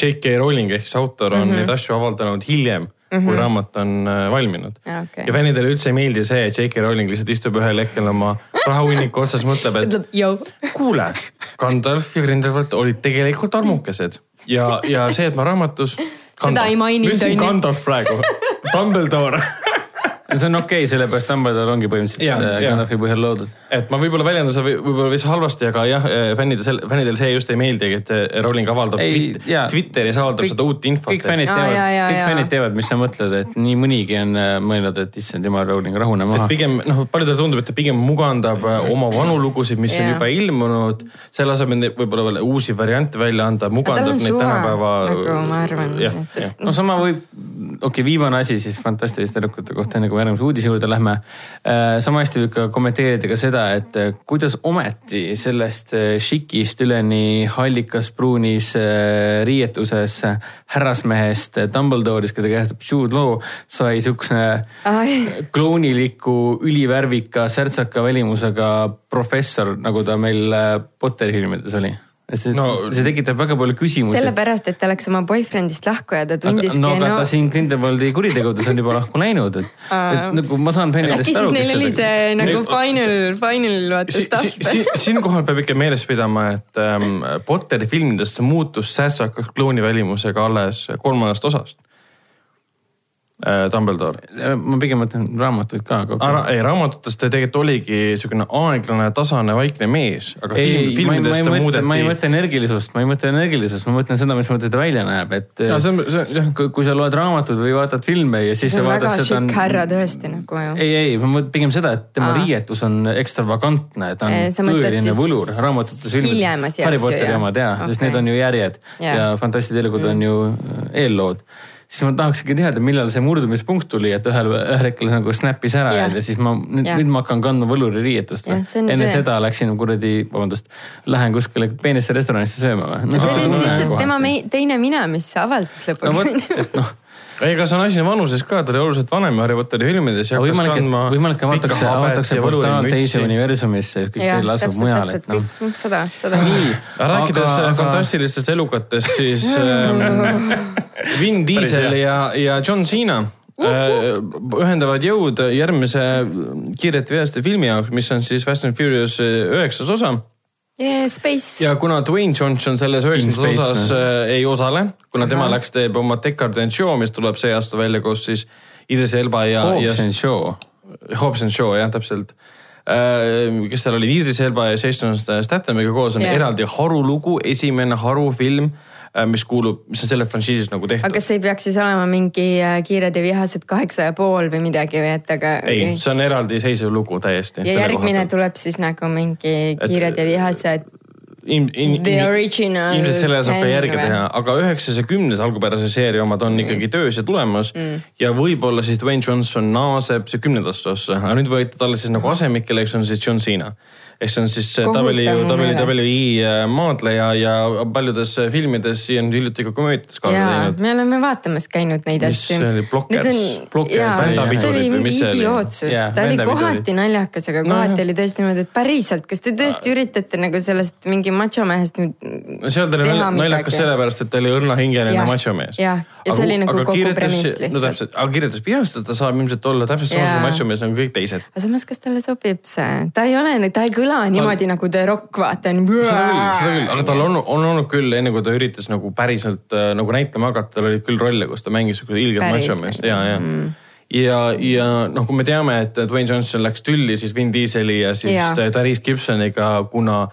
J.K. Rowling ehk siis autor on mm -hmm. neid asju avaldanud hiljem mm, -hmm. kui raamat on äh, valminud. Jaa, okei. ja fännidele üldse ei meeldi see, et J.K. Rowling lihtsalt istub ühel hetkel oma rahahunniku otsas, mõtleb, et kuule, Gandalf ja Grindelwald olid tegelikult armukesed ja, ja see, et ma raamatus. Seda ei maininud, ma ütlesin. Gandalf praegu, Dumbledore see on okei okay,, sellepärast Dumbledore ongi põhimõtteliselt äh. Gandalfi põhjal loodud. et ma võib-olla väljendan seda või- võib-olla veits halvasti, aga jah, fännidel, fännidel see just ei meeldigi, et eh, Rowling avaldab Ei, Twit-. Twitteris avaldab seda uut infot. kõik fännid teavad, kõik fännid teavad, mis sa mõtled, et nii mõnigi on äh, mõelnud, et issand jumal, Rowling, rahune maha. pigem noh, paljudele tundub, et ta pigem mugandab äh, oma vanu lugusid, mis on Jaa. juba ilmunud, selle asemel võib-olla veel uusi variante välja anda, mugandab on neid tänapäeva. nagu ma arvan, no sama võib, okei okay,, viimane asi siis fantastiliste tüdrukute kohta, enne kui järgmise uudise juurde lähme. sama hästi võib ka kommenteerida ka seda, et äh, kuidas ometi sellest äh, šikist üleni hallikas pruunis äh, riietuses äh, härrasmehest äh, Dumbledore'ist, keda käestab Jude Law, sai siukse klouniliku, ülivärvika, särtsaka välimusega professor, nagu ta meil äh, Potteri filmides oli. See No- see tekitab väga palju küsimusi. sellepärast, et ta läks oma boyfriend'ist lahku ja ta tundiski no aga no, ta siin Grindelwaldi kuritegudes on juba lahku läinud, et, et nagu ma saan äkki fännidest siis aru, neil oli see nagu Neil- final, final vaata Si, si, stuff si,. siinkohal peab ikka meeles pidama, et ähm, Potteri filmidest see muutus särtsakaks klouni välimusega alles kolmandast osast. Dumbledore. ma pigem mõtlen raamatuid ka, aga Ara, ei raamatutes ta tegelikult oligi niisugune aeglane, tasane, vaikne mees, aga ei, film, ma, ma, filmides ei ta muudeti. ma ei mõtle energilisust, ma ei mõtle energilisust, ma mõtlen seda, mismoodi ta välja näeb, et ja see on, see on jah, kui, kui sa loed raamatut või vaatad filme ja siis see sa on väga vaatad seda šikk härra tõesti nagu ju. ei, ei, ma mõtlen pigem seda, et tema Aa. riietus on ekstravagantne, ta on tõeline võlur, raamatutes hiljemasi Harry asju, Potteri omad ja okay., sest need on ju järjed Jaa. ja Fantastilõigud mm. on ju äh, eellood siis ma tahakski teada, millal see murdumispunkt tuli, et ühel, ühel hetkel nagu snap'is ära ja, ja siis ma nüüd, nüüd ma hakkan kandma võluri riietust Jah, see on enne see. seda läksin kuradi, vabandust, lähen kuskile peenesse restoranisse sööma või? No,? see oli siis see tema mei- teine mina, mis avaldas no lõpuks et noh, ei, aga see on asi vanuses ka, ta oli oluliselt vanem Harry Potteri filmides ja võimalik, et võimalik, et avatakse, avatakse ja portaal teise universumisse, et kõik teil asub täpselt, mujal, et täpselt noh. kõik, seda, seda. rääkides Aga- aga, aga- fantastilistest elukatest, siis *laughs* ähm, Vin Diesel ja, ja John Cena äh, ühendavad jõud järgmise kiirete veaste filmi jaoks, mis on siis Fast and Furious äh, üheksas osa Yeah, Space. ja kuna Dwayne Johnson selles üheksandas osas äh, ei osale, kuna tema läks, teeb oma Deckard and Show, mis tuleb see aasta välja, kus siis Idris Elba ja, ja Hobbs and Shaw. Hobbs and Shaw jah, täpselt. kes seal olid, Idris Elba ja Jason Stathamiga koos on yeah. eraldi harulugu, esimene harufilm, mis kuulub, mis on selle frantsiisis nagu tehtud aga. kas see ei peaks siis olema mingi äh, Kiired ja vihased kaheksa ja pool või midagi või et aga. ei, see on eraldiseisev lugu täiesti. ja järgmine tuleb siis nagu mingi Kiired ja vihased. In, in, original ilmselt selle saab ka või? teha, aga üheksas ja kümnes algupärase seeria omad on ikkagi töös ja tulemas mm.. ja võib-olla siis Dwayne Johnson naaseb see kümnendasse ossa, aga nüüd võeti talle siis nagu asemik, kelleks on siis John Cena. Ehk see on siis Kohutav mu WWE maadleja ja paljudes filmides ja nüüd hiljuti ka komöödiates kaasa ja teinud. me oleme vaatamas käinud neid Mis asju. see oli, Blockers? Blockers, see oli mingi mis idiootsus Jaa,, ta oli kohati naljakas, aga No kohati jah. oli tõesti niimoodi, et päriselt, kas te tõesti üritate nagu sellest mingi machomehest nüüd no seal ta oli naljakas sellepärast, et ta oli õrnahingeline machomees. jah. Ja see oli nagu kogu premiss no lihtsalt. täpselt, aga kirjeldas vihast, et ta saab ilmselt olla täpselt samasugune machomees nagu kõik teised. aga samas, kas talle sobib see, ta ei ole, ta ei kõla niimoodi nagu The Rock, vaata on. seda küll, seda küll, aga tal on, on olnud küll enne, kui ta üritas nagu päriselt äh, nagu näitlema hakata, tal olid küll rolle, kus ta mängis siukest ilget machomeest ja, ja mm. ja, ja noh, kui me teame, et Dwayne Johnson läks tülli siis Vin Dieseli ja siis ja. Therese Gibsoniga, kuna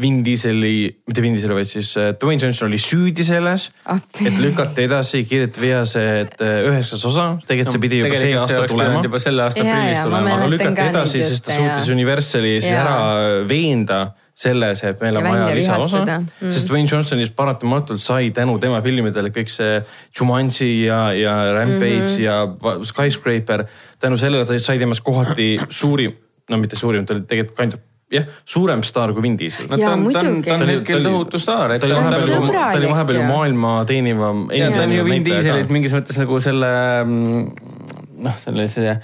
Vin Dieseli, mitte Vin Dieseli, vaid siis äh, Dwayne Johnson oli süüdi selles, Appi. et lükati edasi Kiiret vihased äh, üheksas osa, tegelikult see pidi juba see aasta tulema juba selle aasta aprillis tulema, aga lükati edasi, sest ta suutis. Universali siis Jaa. ära veenda selles, et meil on Ja vaja lisaosa. Mm. sest Dwayne Johnsonist paratamatult sai tänu tema filmidele kõik see Jumanji ja, ja Rampage mm. -hmm. ja Skyscraper. tänu sellele ta sai temast kohati suurim, no mitte suurim, ta oli tegelikult kind of jah, suurem staar kui Vin Diesel. No ta on, ta on, ta on hetkel tohutu staar, et ta oli ta on vahepeal ju, sõbralik ta oli vahepeal ju maailma teenivam. ja ta on ju Vin Dieselit mingis mõttes nagu selle mm, noh, sellise,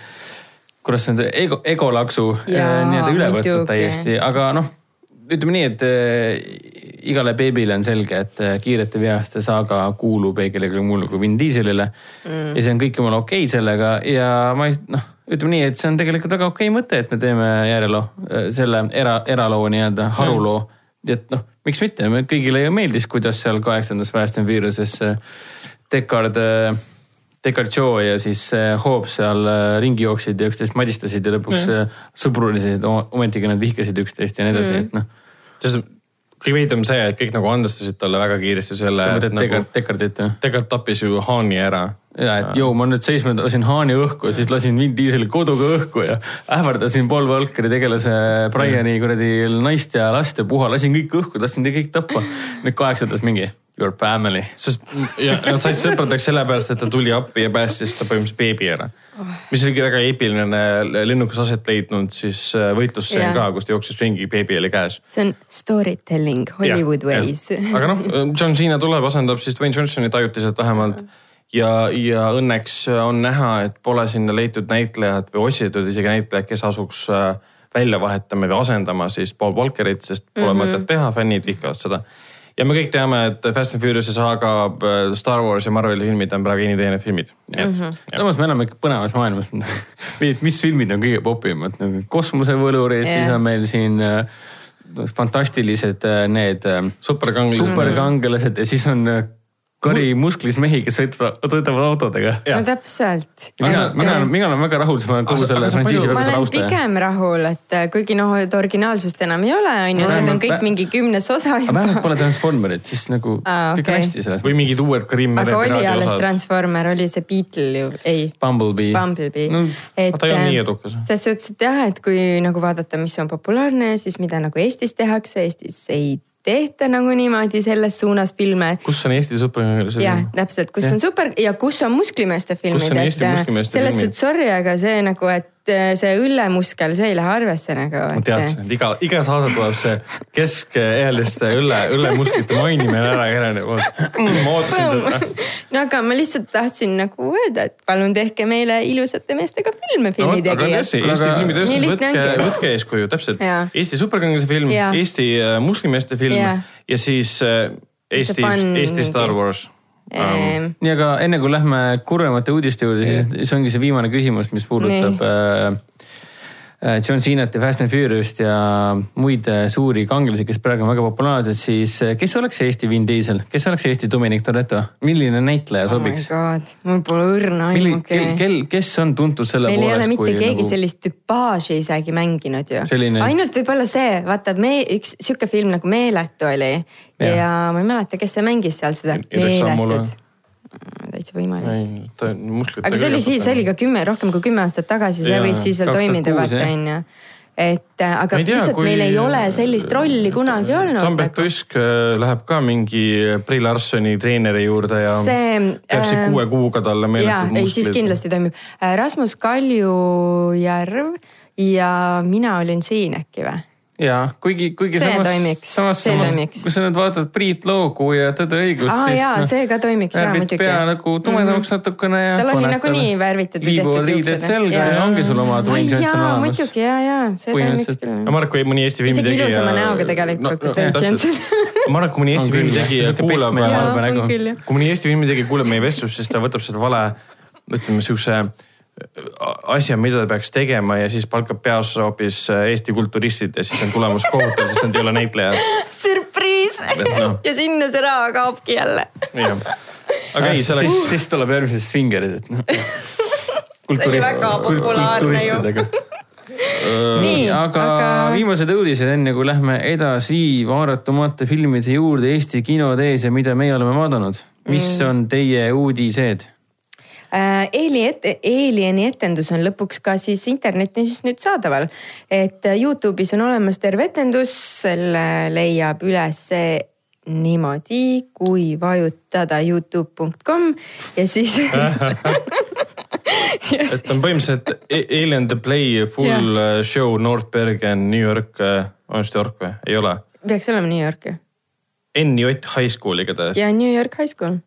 kuidas see nüüd ego, egolaksu Jaa, nii-öelda üle võtnud täiesti, aga noh, ütleme nii, et äh, igale beebile on selge, et äh, kiirete veaste saaga kuulub ei kellelegi muule kui Vin Dieselile mm.. ja see on kõik jumala okei okay sellega ja ma ei noh, ütleme nii, et see on tegelikult väga okei mõte, et me teeme järeloo, selle era, eraloo nii-öelda haruloo mm.. et noh, miks mitte, me kõigile ju meeldis, kuidas seal kaheksandas Fast and Furiouses äh, Deckard, Deckard Joe ja siis äh, Hobbs seal äh, ringi jooksid ja üksteist madistasid ja lõpuks mm. sõbrulisesid, ometigi nad vihkasid üksteist ja nii edasi mm., et noh. Kõige veidram see, et kõik nagu andestasid talle väga kiiresti selle, sa mõtled nagu Deckard, Deckardit või? tegelikult tappis ju Haani ära. ja, et jõu, ma nüüd seisma lasin haani õhku, siis lasin Vin Dieseli koduga õhku ja ähvardasin Paul Walkeri tegelase Briani kuradi naist ja last ja puha, lasin kõik õhku, tahtsin kõik tappa. nüüd kaheksandas mingi your family. sest ja nad said sõpradeks sellepärast, et ta tuli appi ja päästis ta põhimõtteliselt beebi ära. mis oligi väga eepiline lennukas aset leidnud siis äh, võitlusstseen Jah. ka, kus ta jooksis ringi, beebi oli käes. see on storytelling Hollywood Jah, ways. *laughs* jah. aga noh, John Cena tuleb, asendab siis Dwayne Johnsonit ajutiselt vähemalt ja, ja õnneks on näha, et pole sinna leitud näitlejat või otsitud isegi näitlejat, kes asuks äh, välja vahetama või asendama siis Paul Walkerit, sest pole mm -hmm. mõtet teha, fännid vihkavad seda. Ja me kõik teame, et Fast and Furious'i saaga, Star Wars ja Marveli filmid on praegu geeniteene filmid. mm -hmm. samas me elame ikka põnevas maailmas. *laughs* mis filmid on kõige popimad nagu kosmosevõlurid, siis on meil siin äh, fantastilised äh, need äh, superkangelased. superkangelased ja siis on kari musklis mehi, kes sõidavad, sõidavad autodega. no täpselt. mina, mina, mina olen väga rahul, sest ma olen kogu selle frantsiisi ma väga suur olen austaja. pigem rahul, et äh, kuigi noh, et originaalsust enam ei ole, on ju, No need on kõik mingi kümnes osa aga vähemalt juba. pole Transformerit, siis nagu Aa, kõik on hästi selles. või mingid uued Karim aga oli Mere alles osad. Transformer, oli see Beetle ju, ei. Bumblebee. Bumblebee No, et ta ei olnud nii edukas. selles suhtes, et jah, et kui nagu vaadata, mis on populaarne, siis mida nagu Eestis tehakse, Eestis ei tehta nagu niimoodi selles suunas filme. kus on Eesti superkangelased? jah, täpselt, kus on super ja kus on musklimeeste filmid, et äh, selles filmid? suhtes sorry, aga see nagu, et see õllemuskel, see ei lähe arvesse nagu. ma teadsin, et iga, iga saade tuleb see keskealiste õlle, õllemusklite mainimine ära poolt. ma ootasin seda. no aga ma lihtsalt tahtsin nagu öelda, et palun tehke meile ilusate meestega filme, No, filmitegijad tõesti, Eesti Aga- filmitööstus, võtke, võtke eeskuju, täpselt. Eesti superkangelase film. Eesti äh, musklimeeste film Jaa. ja siis äh, Eesti, Eesti Star Wars. Ehm, nii, aga enne kui lähme kurvemate uudiste juurde, siis see ongi see viimane küsimus, mis puudutab äh, John Cenat ja Fast and Furious'it ja muid äh, suuri kangelasi, kes praegu on väga populaarsed, siis äh, kes oleks Eesti Vin Diesel, kes oleks Eesti Dominic Toretto, milline näitleja oh sobiks? god, mul pole õrna aimugi kel,. kes on tuntud selle meil ei ole poolest, mitte keegi nagu... sellist tüpaaži isegi mänginud ju Selline-. ainult võib-olla see, vaata me üks sihuke film nagu Meeletu oli ja, ja ma ei mäleta, kes see mängis seal seda Meeletut. Täitsa võimalik. ei, ta on musklitega. aga see oli siis, see oli ka kümme, rohkem kui kümme aastat tagasi, see võis siis veel 2006, toimida, vaata jah. onju. et äh, aga tea, lihtsalt kui- meil ei ole sellist rolli kunagi olnud. Tambet Tusk äh, läheb ka mingi Brie Larsoni treeneri juurde ja see teeb siis äh, kuue kuuga talle meeletud, ei siis. kindlasti toimib. Rasmus Kaljujärv ja mina olin siin äkki või? Ja kuigi, kuigi See samas, toimiks, samas, samas kui sa nüüd vaatad Priit Loogu ja Tõde õigus, aa siis jaa, see ka toimiks jaa muidugi. pea nagu tumedamaks natukene ja. Tal oli nagunii värvitud või tehtud riided juuksed, selga ja, jaa. ongi sul oma Dwayne Johnson jaa, olemas. muidugi ja, ja see toimiks küll. Marek, *laughs* kui mõni Eesti filmi isegi tegija. ilusama näoga tegelikult kui Johnson. Marek, kui mõni Eesti On filmi tegija kuulab ja jaa, on kui mõni Eesti filmi tegija kuuleb meie vestlust, siis ta võtab seda vale, ütleme siukse asja, mida ta peaks tegema ja siis palkab peas hoopis äh, Eesti kulturistid ja siis on tulemus kohutav, sest nad ei ole näitlejad. *laughs* sürpriis noh. ja sinna see raha kaobki jälle. aga ei, see oleks, siis tuleb järgmised svingerid, et noh. See oli väga populaarne ju. nii, aga, aga... viimased uudised, enne kui lähme edasi vaadatumate filmide juurde Eesti kinodes ja mida meie oleme vaadanud. mis mm. on teie uudised? Äh, Eeli ette, Alieni etendus on lõpuks ka siis internetis nüüd saadaval. et äh, Youtube'is on olemas terve etendus, selle leiab üles niimoodi, kui vajutada Youtube.com ja siis *laughs* et on põhimõtteliselt A- Alien the Play full yeah. show North Bergen, New York, on just York või? ei ole. peaks olema New York ju. NJ High School igatahes. ja New York High School.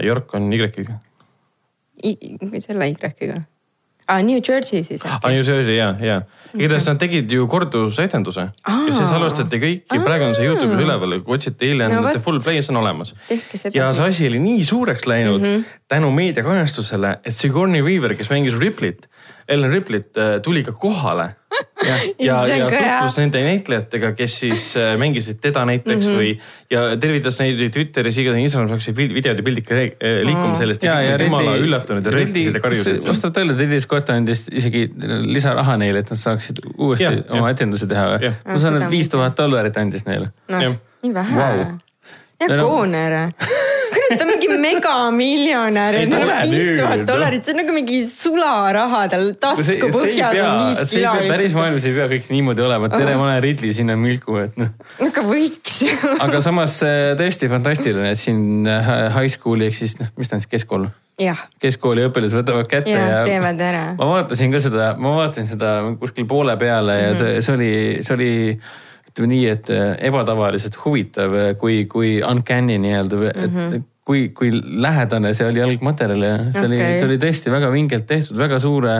York on Y-ga. Selle Y-ga. aa, New Jersey siis äkki. New Jersey ja, ja. igatahes nad tegid ju kordusetenduse Aa. ja see salvestati kõik ja praegu on see Youtube'is üleval, kui otsite Alien No the full play, see on olemas. ja see asi oli nii suureks läinud mm. -hmm. tänu meediakajastusele, et Sigourney Weaver, kes mängis Ripley't, Ellen Ripley't, tuli ka kohale. ja, ja, ja tutvus nende näitlejatega, kes siis äh, mängisid teda näiteks mm Mhm. -hmm. või ja tervitas neid Twitteris, igatahes Instagramis hakkasid videod ja pildid ka äh, liikuma sellest ja, ja jumala üllatunud ja röökisid ja karjusid. vastab tõele, Ridley Scott andis isegi lisaraha neile, et nad saaksid uuesti ja, oma etendusi teha või ma saan aru, viis tuhat dollarit andis neile. Jah., nii vähe wow.. ja No, no. Kooner. kurat, ta on mingi megamiljonär tule viis tuhat noh. dollarit, see on nagu mingi sularaha tal tasku põhjas on viis pea, päris maailmas ei pea kõik niimoodi olema, et tere, ma olen Ridley, siin on Milku, et noh. aga võiks ju. aga samas äh, tõesti fantastiline, et siin äh, high school'i ehk siis noh, mis ta on siis keskkool, keskkooli õpilased võtavad kätte ja ja, teevad ära. ma vaatasin ka seda, ma vaatasin seda kuskil poole peale ja see, see oli, see oli ütleme nii, et äh, ebatavaliselt huvitav, kui, kui uncanny nii-öelda mm, -hmm. kui, kui lähedane see oli algmaterjal ja see oli Okei., see oli tõesti väga vingelt tehtud, väga suure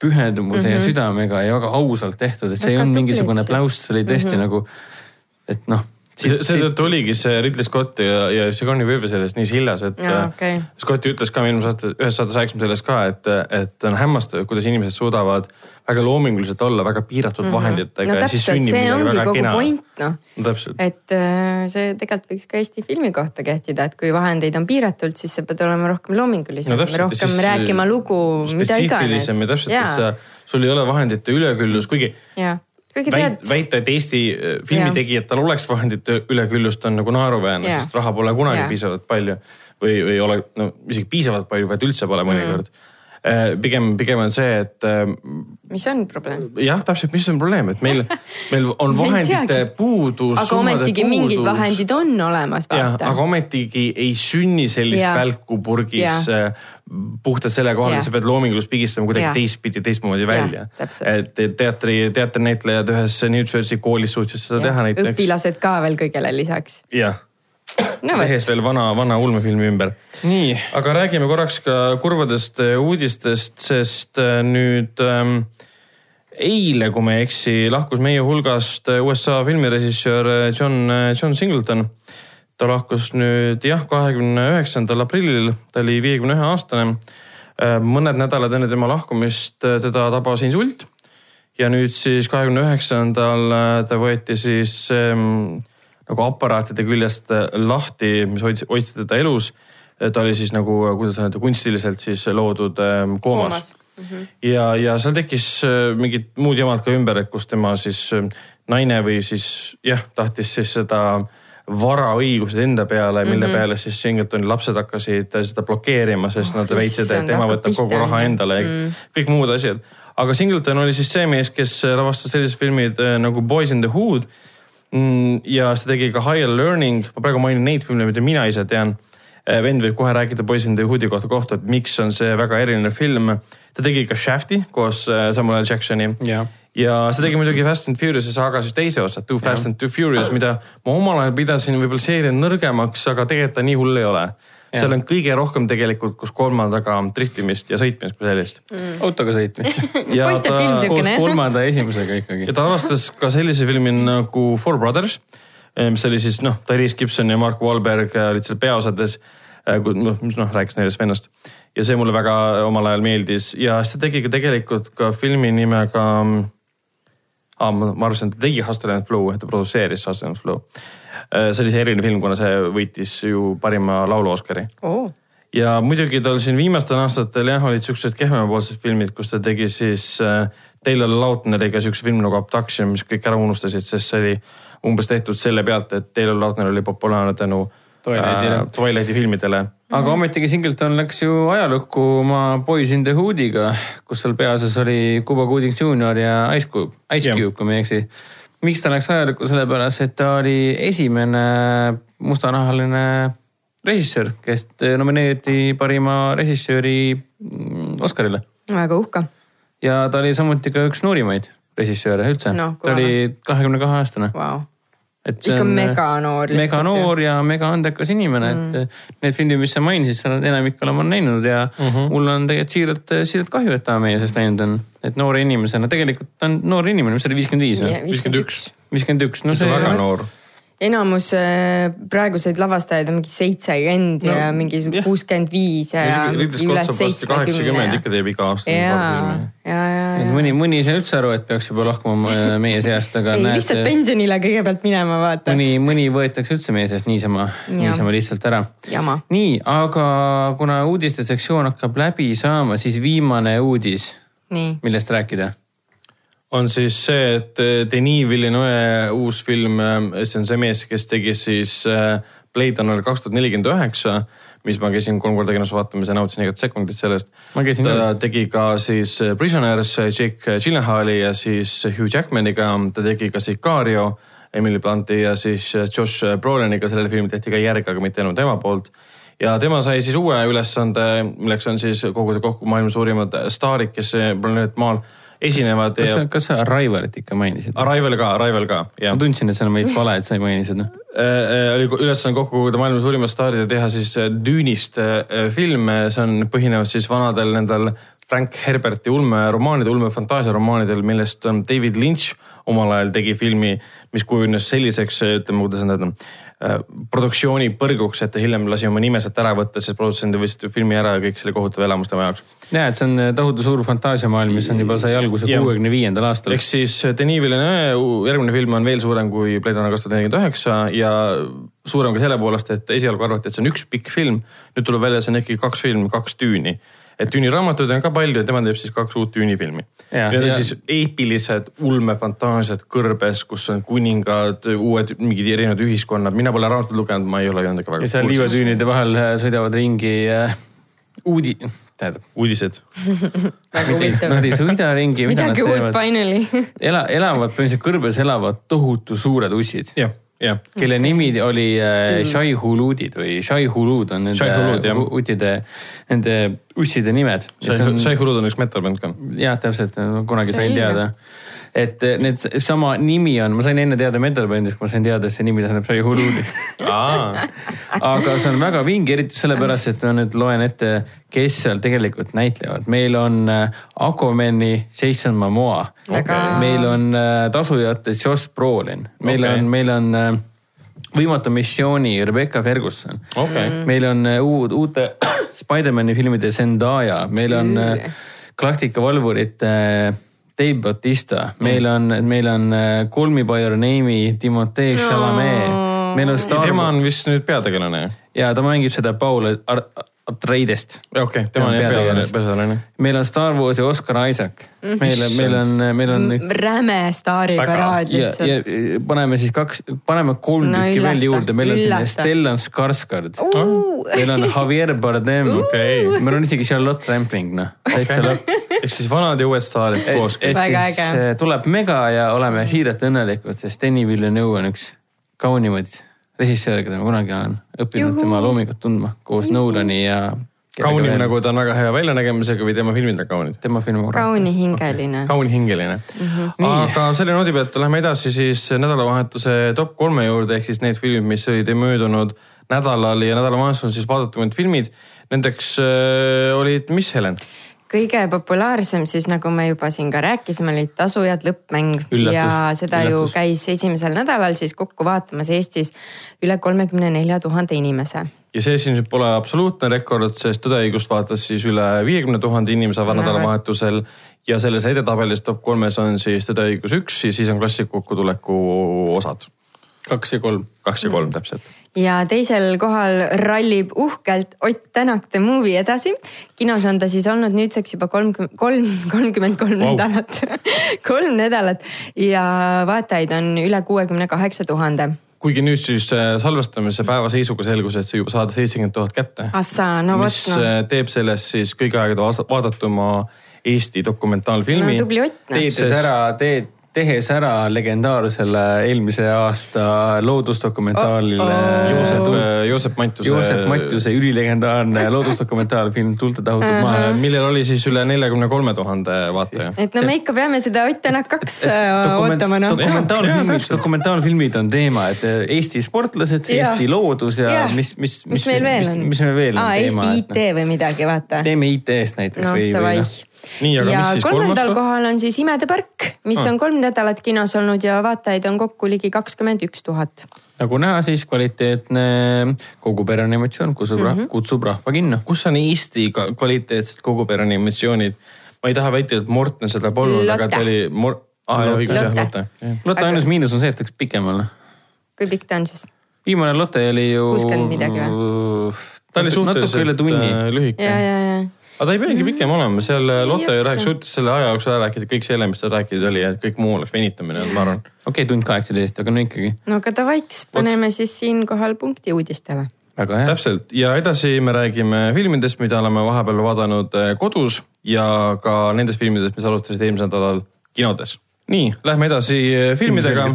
pühendumuse mm -hmm. ja südamega ja väga ausalt tehtud, et see ei Väga olnud tublid mingisugune pläust, see oli tõesti mm -hmm. nagu, et noh. seetõttu oligi see Ridley Scott ja, ja Sigourney Weaver sellest nii siljas, et äh, okei. Scotti ütles ka eelmises saates, ühes saates rääkisime sellest ka, et, et on hämmastav, kuidas inimesed suudavad väga loominguliselt olla väga piiratud mm -hmm. vahenditega Mhm. no ja siis sünnib see midagi ongi väga kogu kena. point noh, et äh, see tegelikult võiks ka Eesti filmi kohta kehtida, et kui vahendeid on piiratult, siis sa pead olema rohkem loomingulisem No ja rohkem siis, rääkima lugu, mida iganes. ja täpselt, et sa, sul ei ole vahendite üleküllus, kuigi ja, kuigi tead, väita, et Eesti äh, filmitegijatel oleks vahendite üleküllust, on nagu naeruväärne sest raha pole kunagi Jaa. piisavalt palju või, või ei ole no isegi piisavalt palju, vaid üldse pole mõnikord mm.. pigem, pigem on see, et äh, mis on probleem? jah, täpselt, mis on probleem, et meil, meil on *laughs* vahendite puudus. aga ometigi mingid vahendid on olemas, jah, aga. ometigi ei sünni sellist Jaa. välku purgis Jaa. äh, puhtalt selle kohal, et sa pead loomingulust pigistama kuidagi teistpidi, teistmoodi välja. et teatri, teatrinäitlejad ühes New Jersey koolis suutsid seda teha näiteks. õpilased ka veel kõigele lisaks. jah, no tehes veel vana, vana ulmefilmi ümber. nii, aga räägime korraks ka kurvadest äh, uudistest, sest äh, nüüd ähm, eile, kui ma ei eksi, lahkus meie hulgast äh, USA filmirežissöör John, John Singleton. ta lahkus nüüd jah, kahekümne üheksandal aprillil, ta oli viiekümne ühe aastane. mõned nädalad enne tema lahkumist teda tabas insult ja nüüd siis kahekümne üheksandal ta võeti siis ähm, nagu aparaatide küljest äh, lahti, mis hoidsid, hoidsid teda elus. ta oli siis nagu, kuidas öelda, kunstiliselt siis loodud ähm, koomas, koomas.. ja, ja seal tekkis äh, mingid muud jamad ka ümber, et kus tema siis äh, naine või siis jah, tahtis siis seda varaõigused enda peale, mille mm -hmm. peale siis Singletoni lapsed hakkasid seda blokeerima, sest nad Oh, väitsid, et hakkab võtab kogu raha endale ja Mm. kõik muud asjad. aga Singleton oli siis see mees, kes lavastas sellised filmid äh, nagu Boys in the Hood. Ja see tegi ka Higher Learning, ma praegu mainin neid filme, mida mina ise tean. vend võib kohe rääkida Boys in the Hoodi kohta kohta, et miks on see väga eriline film. ta tegi ka Shafti koos äh, Samuel L Jacksoni jah. ja see tegi muidugi Fast and Furious'i saaga siis teise osa, Too Fast and Too Furious, mida ma omal ajal pidasin võib-olla seeria nõrgemaks, aga tegelikult ta nii hull ei ole. Seal on kõige rohkem tegelikult, kus kolmandaga driftimist ja sõitmist kui sellist. autoga sõitmist. *laughs* ja ta, koos kolmanda ja esimesega ikkagi *laughs* ja. ta lavastas ka sellise filmi nagu Four Brothers, mis oli siis noh, Tyrese Gibson ja Mark Wahlberg olid seal peaosades. noh, mis noh, rääkis neljast vennast ja see mulle väga omal ajal meeldis ja siis ta tegi ka tegelikult ka filmi nimega ah,. ma ma arvasin, et ta tegi Hustle and Flow, ta produtseeris Hustle and Flow. See oli see eriline film, kuna see võitis ju parima laulu Oscari oo, ja muidugi tal siin viimastel aastatel jah, olid siuksed kehvemapoolsed filmid, kus ta tegi siis äh, Taylor Lautneriga siukse filmi nagu Abduction, mis kõik ära unustasid, sest see oli umbes tehtud selle pealt, et Taylor Lautner oli populaarne tänu Twilightile. äh, Twilighti filmidele. aga ometigi Singleton läks ju ajalukku oma Boys in the Hoodiga, kus seal peaosas oli Cuba Gooding Jr ja Ice Cube, Ice. Cube, kui ma ei eksi. Miks ta läks ajalukku, sellepärast et ta oli esimene mustanahaline režissöör, kes nomineeriti parima režissööri mm, Oscarile. väga uhke. ja ta oli samuti ka üks noorimaid režissööre üldse Noh, ta oli kahekümne kahe aastane. Vau. Et see ikka on meganoor. mega noor ja mega andekas inimene mm., et need filmid, mis sa mainisid, sa oled enamik olema näinud ja mm. -hmm. mul on tegelikult siiralt, siiralt kahju, et ta meie seast läinud on. et noore inimesena, tegelikult ta on noor inimene, mis ta oli, viiskümmend viis või? viiskümmend üks, viiskümmend üks, no see väga noor. Enamus äh, praeguseid lavastajaid on mingi seitsekümmend No, ja mingi kuuskümmend viis ja kaheksakümmend, ikka teeb iga aasta. ja, ja, ja, ja. mõni, mõni ei saa üldse aru, et peaks juba lahkuma äh, meie seast, aga ei, näed lihtsalt, pensionile kõigepealt minema vaata. mõni, mõni võetakse üldse meie seast niisama, niisama lihtsalt ära. nii, aga kuna uudiste sektsioon hakkab läbi saama, siis viimane uudis, millest rääkida on siis see, et eh, Denis Villeneuve uus film, see on see mees, kes tegi siis eh, Blade Runner kaks tuhat nelikümmend üheksa, mis ma käisin kolm korda kinos vaatamas ja nautisin igat sekundit sellest. Ta ka. tegi ka siis eh, Prisoners Jake Gyllenhaali ja siis Hugh Jackmaniga, ta tegi ka Sicario, Emily Blunti ja siis eh, Josh Broliniga, sellele filmile tehti ka järg, aga mitte ainult tema poolt ja tema sai siis uue ülesande, milleks on siis koguda kokku maailma suurimad staarid, kes planeet Maal esinevad kas ja sa, kas sa Arrivalit ikka mainisid? Arrival ka, Arrival ka, jah ma. tundsin, et see on veits vale, et sa ei maini seda. oli ülesanne kokku koguda maailma suurimad staarid ja teha siis äh, Düünist äh, film, see on, põhinevad siis vanadel nendel Frank Herberti ulmeromaanidel, ulmefantaasiaromaanidel, millest on David Lynch omal ajal tegi filmi, mis kujunes selliseks, ütleme, kuidas öelda, produktsiooni põrguks, et ta hiljem lasi oma nime sealt ära võtta, sest produtsendid võtsid filmi ära ja kõik see oli kohutav elamus tema jaoks. ja, et see on tohutu suur fantaasiamaailm, mis on juba sai alguse kuuekümne viiendal aastal ehk. siis Denis Villeneuve järgmine film on veel suurem kui Blade Runner kaks tuhat nelikümmend üheksa ja suurem ka selle poolest, et esialgu arvati, et see on üks pikk film. nüüd tuleb välja, see on ikkagi kaks filmi, kaks tüüni. et tüüni raamatuid on ka palju ja tema teeb siis kaks uut tüüni filmi. Ja, Need on ja- siis eepilised ulmefantaasiad kõrbes, kus on kuningad, uued mingid erinevad ühiskonnad, mina pole raamatut lugenud, ma ei ole ikka väga. ja seal liivatüünide vahel äh, sõidavad ringi äh, uudi-, tähendab, uudised. *laughs* nad ei sõida ringi, midagi uut finally. *laughs* ela, elavad, põhimõtteliselt kõrbes elavad tohutu suured ussid, jah, jah. kelle nimi oli äh, Shai-Huludid või Shai-Hulud on Shai-Hulud, jah. nende utide, nende usside nimed. Sai Hulud on üks metal-bänd ka. jah, täpselt, kunagi sain teada. Et need sama nimi on, ma sain enne teada Metal Bandist, ma sain teada, et see nimi tähendab Shai Huludi. aga see on väga vinge, eriti sellepärast, et ma nüüd loen ette, kes seal tegelikult näitlevad. meil on äh, Aquamani Jason Momoa Väga- meil on äh, tasujate Josh Brolin, meil Okei. on, meil on võimatu missiooni Rebecca Ferguson okei. meil on uud, uute *coughs* Spider-man'i filmide Zendaya, meil on äh, Galactica valvurite äh, Dave Bautista, meil on, meil on äh, Call Me By Your Name'i Timothée Chalamet, meil on Star tema on vist nüüd peategelane. ja ta mängib seda Paul Ar- Atreidest. okei okay,, tema on jah peategelane, meil on Star Warsi Oscar Isaac, meil, meil on, meil on räme staariparaad ja, lihtsalt. ja paneme siis kaks, paneme kolm No tükki veel juurde, meil on siin. Stellan Skarsgård, Uh. meil on Javier Bardem, Okei. meil on isegi Charlotte Rampling, noh, lõpp. ehk siis vanad ja uued staarid koos. et siis äh, tuleb mega ja oleme siiralt õnnelikud, sest Denis Villeneuve on üks kaunimaid režissööre, keda ma kunagi olen õppinud Juhu. tema loomingut tundma koos Nolani ja. kaunim nagu ta on väga hea väljanägemisega või tema filmid on kaunid? tema film. kaunihingeline. kaunhingeline mm. -hmm. aga selle noodi pealt lähme edasi siis nädalavahetuse top kolme juurde ehk siis need filmid, mis olid möödunud nädalal ja nädalavahetusel siis vaadatumad filmid. Nendeks äh, olid, mis Helen? Kõige populaarsem siis nagu me juba siin ka rääkisime, oli Tasujad lõppmäng Üllatus, ja seda üllatus. ju käis esimesel nädalal siis kokku vaatamas Eestis üle kolmekümne nelja tuhande inimese. ja see siin pole absoluutne rekord, sest Tõde ja õigust vaatas siis üle viiekümne tuhande inimese nädalavahetusel ja selles edetabelis top kolmes on siis Tõde ja õigus üks ja siis on klassik kokkutuleku osad. kaks ja kolm. kaks ja kolm täpselt. Ja teisel kohal rallib uhkelt Ott Tänak The Movie edasi. kinos on ta siis olnud nüüdseks juba kolmkümmend kolm, kolmkümmend kolm nädalat, *laughs* kolm nädalat ja vaatajaid on üle kuuekümne kaheksa tuhande. kuigi nüüd siis äh, salvestamise päeva seisuga selgus, et see juba saada seitsekümmend tuhat kätte. Assa, no vot mis noh, äh, teeb sellest siis kõigi aegade vaadatuma Eesti dokumentaalfilmi no tubli Ott noh. teed ära, teed, tehes ära legendaarsele eelmise aasta loodusdokumentaalile Oh, oh. Joosep, Joosep Mantuse. Joosep Mattiuse ülilegendaarne *laughs* loodusdokumentaalfilm Tuulde tahutud maa. millel oli siis üle neljakümne kolme tuhande vaataja. et no me ikka peame seda Ott Tänak kaks äh, ootama noh. Dokumentaalfilmid, dokumentaalfilmid on teema, et äh, Eesti sportlased. Eesti loodus ja Jah. mis, mis, mis meil veel on? mis meil veel on teema. Eesti IT või midagi, vaata. teeme IT-st näiteks noh, või, või noh. Nii, aga ja mis siis kolmas kolmandal koht? kohal on siis Imede park, mis Ah. on kolm nädalat kinos olnud ja vaatajaid on kokku ligi kakskümmend üks tuhat. nagu näha, siis kvaliteetne kogu pere animatsioon kutsub mm. -hmm. kutsub rahva kinno. kus on Eesti kvaliteetsed kogupere animatsioonid? ma ei taha väita, et Morten seda polnud, aga ta oli Mor-, aa jah, õigus jah, Lotte. Lotte. Aga- ainus miinus on see, et läks pikemale. kui pikk ta on siis? viimane Lotte oli ju. 60 midagi ta oli suhteliselt lühike ja, ja, ja. Aga ta ei peagi pikem olema, seal äh, Lotte rääkis, suutis selle aja jooksul ära rääkida kõik selle, mis tal rääkida oli ja kõik muu oleks venitamine, ma arvan. okei okay,, tund kaheksateist, aga no ikkagi no aga davaiks, paneme siis siinkohal punkti uudistele. väga hea. täpselt ja edasi me räägime filmidest, mida oleme vahepeal vaadanud äh, kodus ja ka nendest filmidest, mis alustasid eelmisel nädalal kinodes. nii, lähme edasi äh, filmidega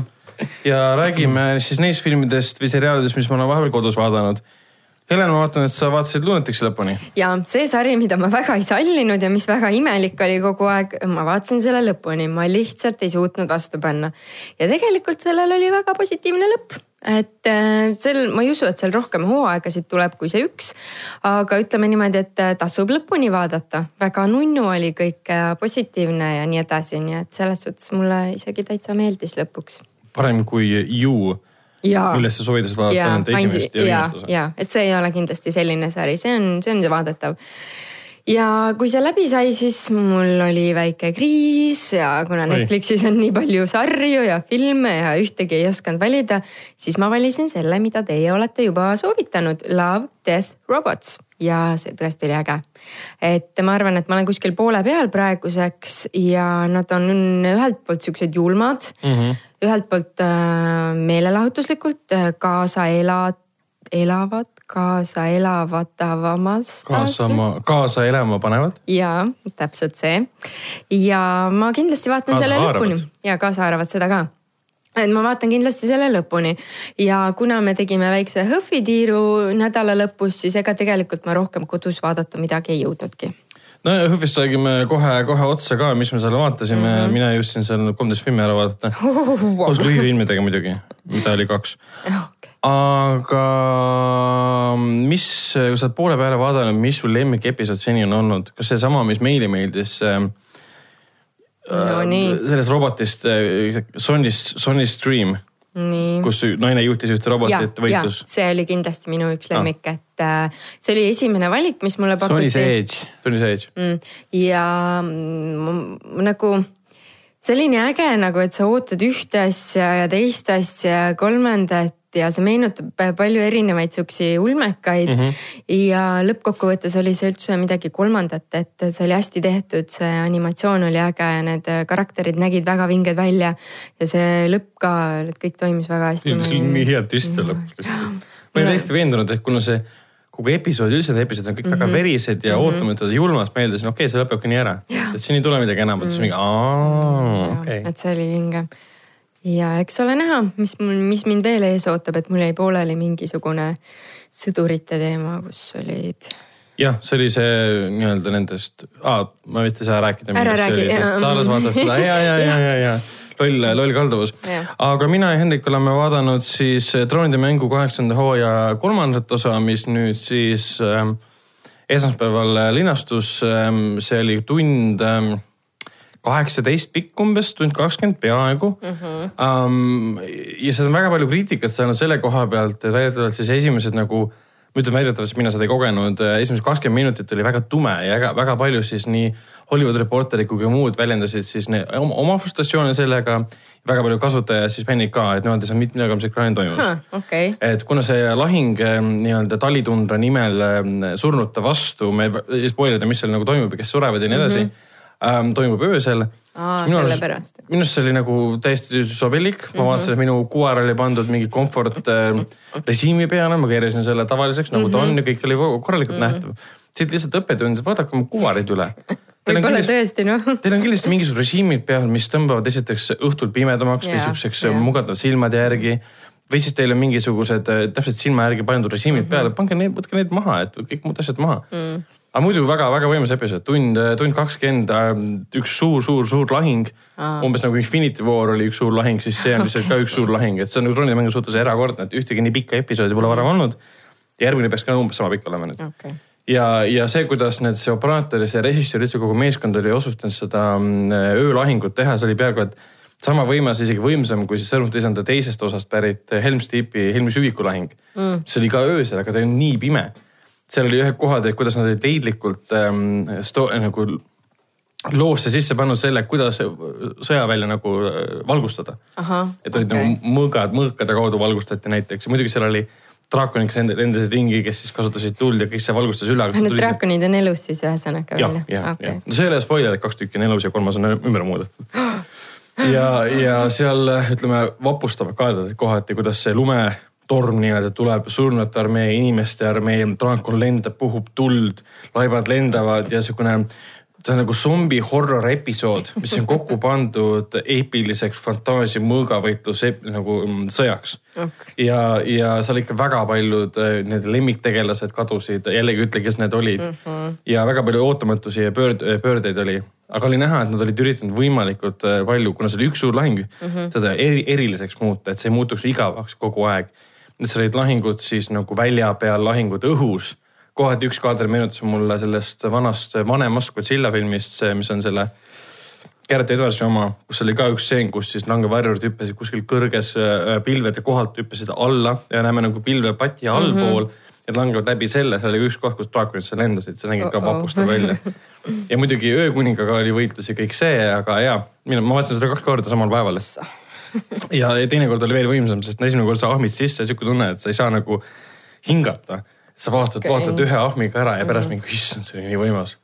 ja räägime siis neist filmidest või seriaalidest, mis ma olen vahepeal kodus vaadanud. Helen, ma vaatan, et sa vaatasid Lunatixi lõpuni. ja see sari, mida ma väga ei sallinud ja mis väga imelik oli kogu aeg, ma vaatasin selle lõpuni, ma lihtsalt ei suutnud vastu panna. ja tegelikult sellel oli väga positiivne lõpp, et äh, sel, ma ei usu, et seal rohkem hooaegasid tuleb kui see üks. aga ütleme niimoodi, et äh, tasub lõpuni vaadata, väga nunnu oli kõik ja positiivne ja nii edasi, nii et selles suhtes mulle isegi täitsa meeldis lõpuks. parem kui You, sa soovitasid vaadata ainult esimest ja viimast, osa. ja et see ei ole kindlasti selline sari, see on, see on vaadatav. ja kui see läbi sai, siis mul oli väike kriis ja kuna Oi. Netflixis on nii palju sarju ja filme ja ühtegi ei osanud valida, siis ma valisin selle, mida teie olete juba soovitanud, Love, Death, Robots ja see tõesti oli äge. et ma arvan, et ma olen kuskil poole peal praeguseks ja nad on ühelt poolt siuksed julmad mm. -hmm. ühelt poolt äh, meelelahutuslikult äh, kaasa ela-, elavad, kaasa elavatavamas. kaasa, kaasa elama panevad. ja täpselt see ja ma kindlasti vaatan Kaasa selle haaravad. lõpuni ja kaasa haaravad seda ka et ma vaatan kindlasti selle lõpuni ja kuna me tegime väikse hõhvitiiru nädala lõpus, siis ega tegelikult ma rohkem kodus vaadata midagi ei jõudnudki. no ja Hõhvist räägime kohe-kohe otsa ka, mis me seal vaatasime mm, -hmm. mina jõudsin seal kolmteist filmi ära vaadata. *laughs* koos lühifilmidega muidugi, mida oli kaks. *laughs* Okay. aga mis, kui sa oled poole peale vaadanud, mis su lemmikepisood seni on olnud, kas seesama, mis meile meeldis äh,? No nii, sellest robotist äh, Sonist, Sonist Stream, nii. kus naine juhtis ühte robotit, võitlus. see oli kindlasti minu üks lemmik, et äh, see oli esimene valik, mis mulle pakuti. Sony's Edge. Sonys Age. mm,. ja mm, nagu see oli nii äge nagu, et sa ootad ühte asja ja teist asja ja kolmandat ja see meenutab palju erinevaid siuksi ulmekaid mm. -hmm. ja lõppkokkuvõttes oli see üldse midagi kolmandat, et see oli hästi tehtud, see animatsioon oli äge ja need karakterid nägid väga vinged välja ja see lõpp ka, kõik toimis väga hästi. see oli nii hea twist seal lõpus lihtsalt. ma olin täiesti veendunud, et kuna see kogu episood, üldse need episoodid on kõik mm -hmm. väga verised ja mm -hmm. ootamatud ja julmad, ma eeldasin, okei okay,, see lõpebki nii ära. et siin ei tule midagi enamat, siis mingi aa, okei. et see oli vinge. Ja eks ole näha, mis mul, mis mind veel ees ootab, et mul jäi pooleli mingisugune sõdurite teema, kus olid. jah, see oli see nii-öelda nendest ah,, ma vist ei saa rääkida. Ära räägi. Saares vaatas seda ja, ja, ja, ja, ja loll, loll kalduvus aga mina ja Hendrik oleme vaadanud siis Troonide mängu kaheksanda hooaja kolmandat osa, mis nüüd siis ähm, esmaspäeval linastus ähm,, see oli tund ähm, kaheksateist pikk umbes, tund kakskümmend peaaegu mm. -hmm. Um, ja seda on väga palju kriitikat saanud selle koha pealt, et väidetavalt siis esimesed nagu, ma ütlen väidetavalt, sest mina seda ei kogenud, esimesed kakskümmend minutit oli väga tume ja väga, väga palju siis nii Hollywood Reporterid kui ka muud väljendasid siis ne, oma, frustratsioone sellega. väga palju kasutajaid siis fännid ka, et nemad ei saa mitte midagi, mis ekraanil toimus okei, et kuna see lahing ähm, nii-öelda talitundra nimel ähm, surnute vastu, me ei spoilida, mis seal nagu toimub ja kes surevad ja nii edasi mm, -hmm. Toimub öösel. Aa, sellepärast. minu arust see oli nagu täiesti sobilik, ma vaatasin, et minu kuuar oli pandud mingi komfort äh, režiimi peale, ma keerasin selle tavaliseks nagu ta on ja kõik oli korralikult mm -hmm. nähtav. siit lihtsalt õppetund, et vaadake oma kuvarid üle. *laughs* võib-olla tõesti noh. Teil on kindlasti mingisugused režiimid peal, mis tõmbavad esiteks õhtul pimedamaks või siukseks mugavalt silmade järgi või siis teil on mingisugused täpselt silma järgi pandud režiimid mm -hmm. peale, pange need, võtke need maha, et kõik muud asjad maha mm aga muidu väga-väga võimas episood, tund, tund kakskümmend, üks suur-suur-suur lahing. Ah.. umbes nagu Infinity War oli üks suur lahing, siis see on lihtsalt okay. ka üks suur lahing, et see on troonimängu suhtes erakordne, et ühtegi nii pikka episoodi pole varem olnud. järgmine peaks ka umbes sama pikk olema nüüd. Okay. ja, ja see, kuidas need, see operaator ja see režissöör, üldse kogu meeskond oli otsustanud seda mm, öölahingut teha, see oli peaaegu et sama võimas, isegi võimsam kui siis Sõrmuste isanda teisest osast pärit Helm's Deepi Helmi Süviku lahing. Mm.. see oli ka öösel, aga ta oli nii pime seal oli ühed kohad, et kuidas nad olid leidlikult ähm, sto, nagu loosse sisse pannud selle, kuidas sõjavälja nagu äh, valgustada. et olid okay. nagu mõõgad, mõõkade kaudu valgustati näiteks ja muidugi seal oli draakoniks lendasid ringi, kes siis kasutasid tuld ja kõik see valgustas üle. Need draakonid on elus siis ühesõnaga veel? jah, jah okay., no see ei ole spoiler, et kaks tükki on elus ja kolmas on ümber muudetud. *gasps* ja, ja seal ütleme vapustavad kaeldad kohati, kuidas see lume torm nii-öelda tuleb, surnute armee, inimeste armee, draakon lendab, puhub tuld, laibad lendavad ja sihukene ta on nagu zombi horror episood, mis on kokku *laughs* pandud eepiliseks fantaasia mõõgavõitlus nagu mm, sõjaks okay.. ja, ja seal ikka väga paljud äh, need lemmiktegelased kadusid, jällegi ütle, kes need olid mm. -hmm. ja väga palju ootamatusi ja pöörd, pöördeid oli. aga oli näha, et nad olid üritanud võimalikult äh, palju, kuna see oli üks suur lahing mm, -hmm. seda eri, eriliseks muuta, et see ei muutuks igavaks kogu aeg seal olid lahingud siis nagu välja peal, lahingud õhus. kohati üks kaader meenutas mulle sellest vanast vanemast Godzilla filmist, see, mis on selle Garrett Edwardsi oma, kus oli ka üks stseen, kus siis langevarjurid hüppasid kuskil kõrges äh, pilvede kohalt, hüppasid alla ja näeme nagu pilvepati allpool mm. -hmm. Need langevad läbi selle, seal oli üks koht, kus draakonid seal lendasid, see nägi ka vapustav välja. ja muidugi öökuningaga oli võitlus ja kõik see, aga ja, mina, ma vaatasin seda kaks korda samal päeval ja teinekord oli veel võimsam, sest esimene kord sa ahmid sisse, sihuke tunne, et sa ei saa nagu hingata. sa vaatad okay., vaatad ühe ahmiga ära ja pärast mm -hmm. mingi, issand, see oli nii võimas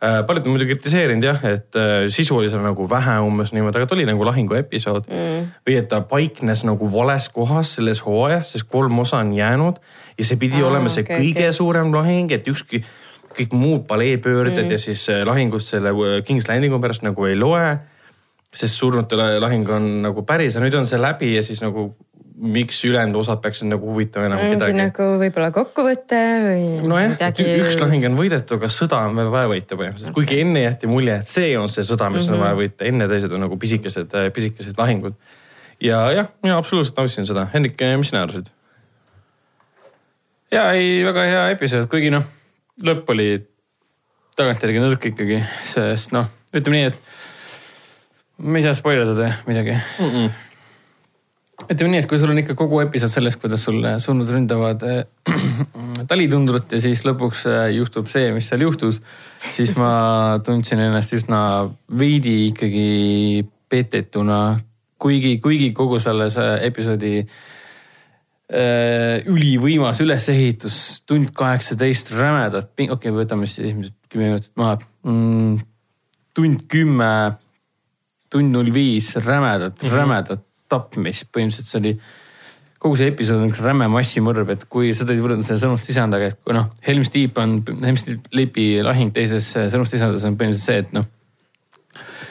äh,. paljud on muidugi kritiseerinud jah, et äh, sisu oli seal nagu vähe umbes niimoodi, aga ta oli nagu lahingu episood mm.. või et ta paiknes nagu vales kohas selles hooajas, sest kolm osa on jäänud ja see pidi ah, olema see okay, kõige okay. suurem lahing, et ükski, kõik muud paleepöörded mm. ja siis äh, lahingud selle äh, King's Landingu pärast nagu ei loe sest surnute lahing on nagu päris ja nüüd on see läbi ja siis nagu miks ülejäänud osad peaksid nagu huvitama enam kedagi. nagu võib-olla kokkuvõte või nojah midagi... üks lahing on võidetud, aga sõda on veel vaja võita põhimõtteliselt okay., kuigi enne jäeti mulje, et see on see sõda, mis mm -hmm. on mhm. vaja võita, enne teised on nagu pisikesed, pisikesed lahingud. ja jah, mina absoluutselt nautisin seda. Hendrik, mis sina arvasid? ja ei, väga hea episood, kuigi noh, lõpp oli tagantjärgi nõrk ikkagi, sest noh, ütleme nii, et me ei saa spoil ida midagi mm. -mm. ütleme nii, et kui sul on ikka kogu episood sellest, kuidas sul surnud ründavad äh, *clears throat* talitundrut ja siis lõpuks äh, juhtub see, mis seal juhtus, siis ma *laughs* tundsin ennast üsna veidi ikkagi petetuna, kuigi, kuigi kogu selles äh, episoodi äh, ülivõimas ülesehitus, tund kaheksateist rämedat, okei okay,, võtame siis esimesed kümme minutit maha mm,. tund kümme tund null viis rämedat mm, -hmm. rämedat tapmist, põhimõtteliselt see oli kogu see episood on räme massimõrv, et kui sa tõid võrrelda selle sõnumit sisendaga, et kui noh, Helm's Deep on, Helm's Deepi lahing teises sõnumit sisendas on põhimõtteliselt see, et noh.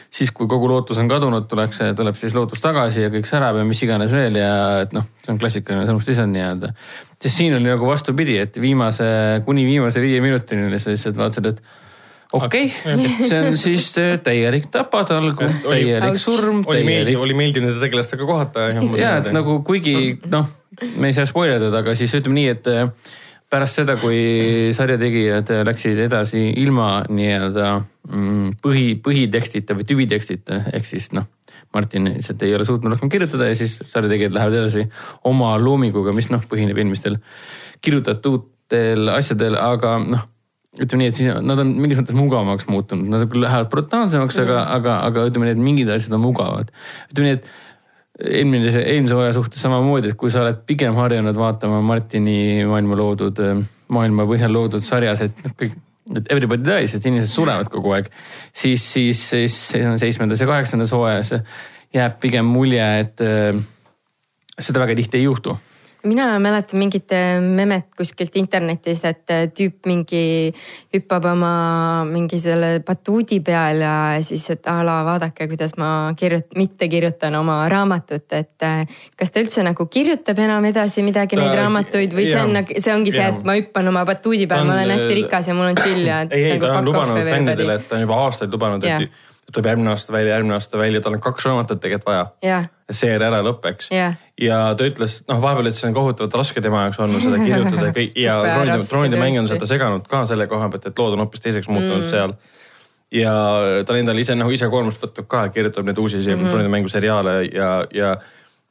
siis, kui kogu lootus on kadunud, tuleks, tuleb siis lootus tagasi ja kõik särab ja mis iganes veel ja et noh, see on klassikaline sõnumit sisend nii-öelda. siis siin oli nagu vastupidi, et viimase, kuni viimase viie minutini sa lihtsalt vaatasid, et okei okay., see on siis täielik tapatalgu, täielik surm. oli meeldiv, oli meeldiv nende tegelastega kohata. ja, et nagu kuigi noh, me ei saa spoil ida, aga siis ütleme nii, et äh, pärast seda, kui sarja tegijad läksid edasi ilma nii-öelda mm, põhi, põhitekstita või tüvitekstita ehk siis noh. Martin lihtsalt ei ole suutnud rohkem kirjutada ja siis sarja tegijad lähevad edasi oma loominguga, mis noh, põhineb eelmistel kirjutatutel asjadel, aga noh ütleme nii, et siis nad on mingis mõttes mugavamaks muutunud, nad küll lähevad brutaalsemaks mm., aga, aga, aga ütleme nii, et mingid asjad on mugavad. ütleme nii, et eelmine, eelmise hooaja suhtes samamoodi, et kui sa oled pigem harjunud vaatama Martini maailma loodud, maailma põhjal loodud sarjas, et kõik, et everybody dies, et inimesed surevad kogu aeg. siis, siis, siis seitsmendas ja kaheksandas hooajas jääb pigem mulje, et äh, seda väga tihti ei juhtu mina mäletan mingit äh, memet kuskilt internetis, et äh, tüüp mingi hüppab oma mingi selle batuudi peal ja siis, et a la vaadake, kuidas ma kirjut-, mitte kirjutan oma raamatut, et äh, kas ta üldse nagu kirjutab enam edasi midagi Ta- neid raamatuid või see on, jah, see ongi see, jah. et ma hüppan oma batuudi Ta peal, on, ma olen hästi rikas ja mul on chill ja. ei, ei ta on nagu fuck off lubanud fännidele, et ta on juba aastaid lubanud, Jah. et tuleb järgmine aasta välja, järgmine aasta välja, tal on kaks raamatut tegelikult vaja. jah, et seeria ära lõpeks Jah. ja ta ütles, noh, vahepeal, et see on kohutavalt raske tema jaoks olnud seda kirjutada ja kõik ja troonide, troonide mäng on seda seganud ka selle koha pealt, et lood on hoopis teiseks muutunud mm. seal. ja ta on endale ise nagu ise koormust võtnud ka, kirjutab neid uusi mm -hmm. troonide mängu seriaale ja, ja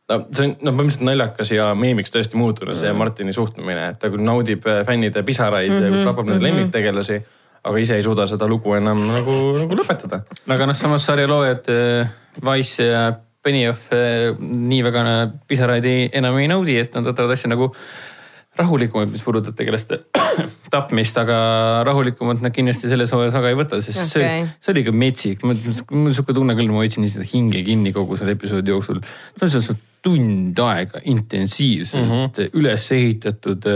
no see on noh, põhimõtteliselt naljakas ja meemiks tõesti muutunud see Martini suhtumine, et ta küll naudib äh, fännide pisaraid mm -hmm. ja tapab neid lemmiktegelasi, aga ise ei suuda seda lugu enam nagu, nagu lõpetada. aga noh, samas sarja loojad äh, Wise ja Benioff äh, nii väga äh, pisaraid ei, enam ei naudi, et nad võtavad asja nagu rahulikumalt, mis puudutab tegelaste tapmist, aga rahulikumalt nad kindlasti selles hooajas väga ei võta, sest okay. See, see oli ikka metsik. mul on sihuke tunne küll, ma hoidsin lihtsalt hinge kinni kogu selle episoodi jooksul. see on see tund aega intensiivselt mm -hmm. üles ehitatud,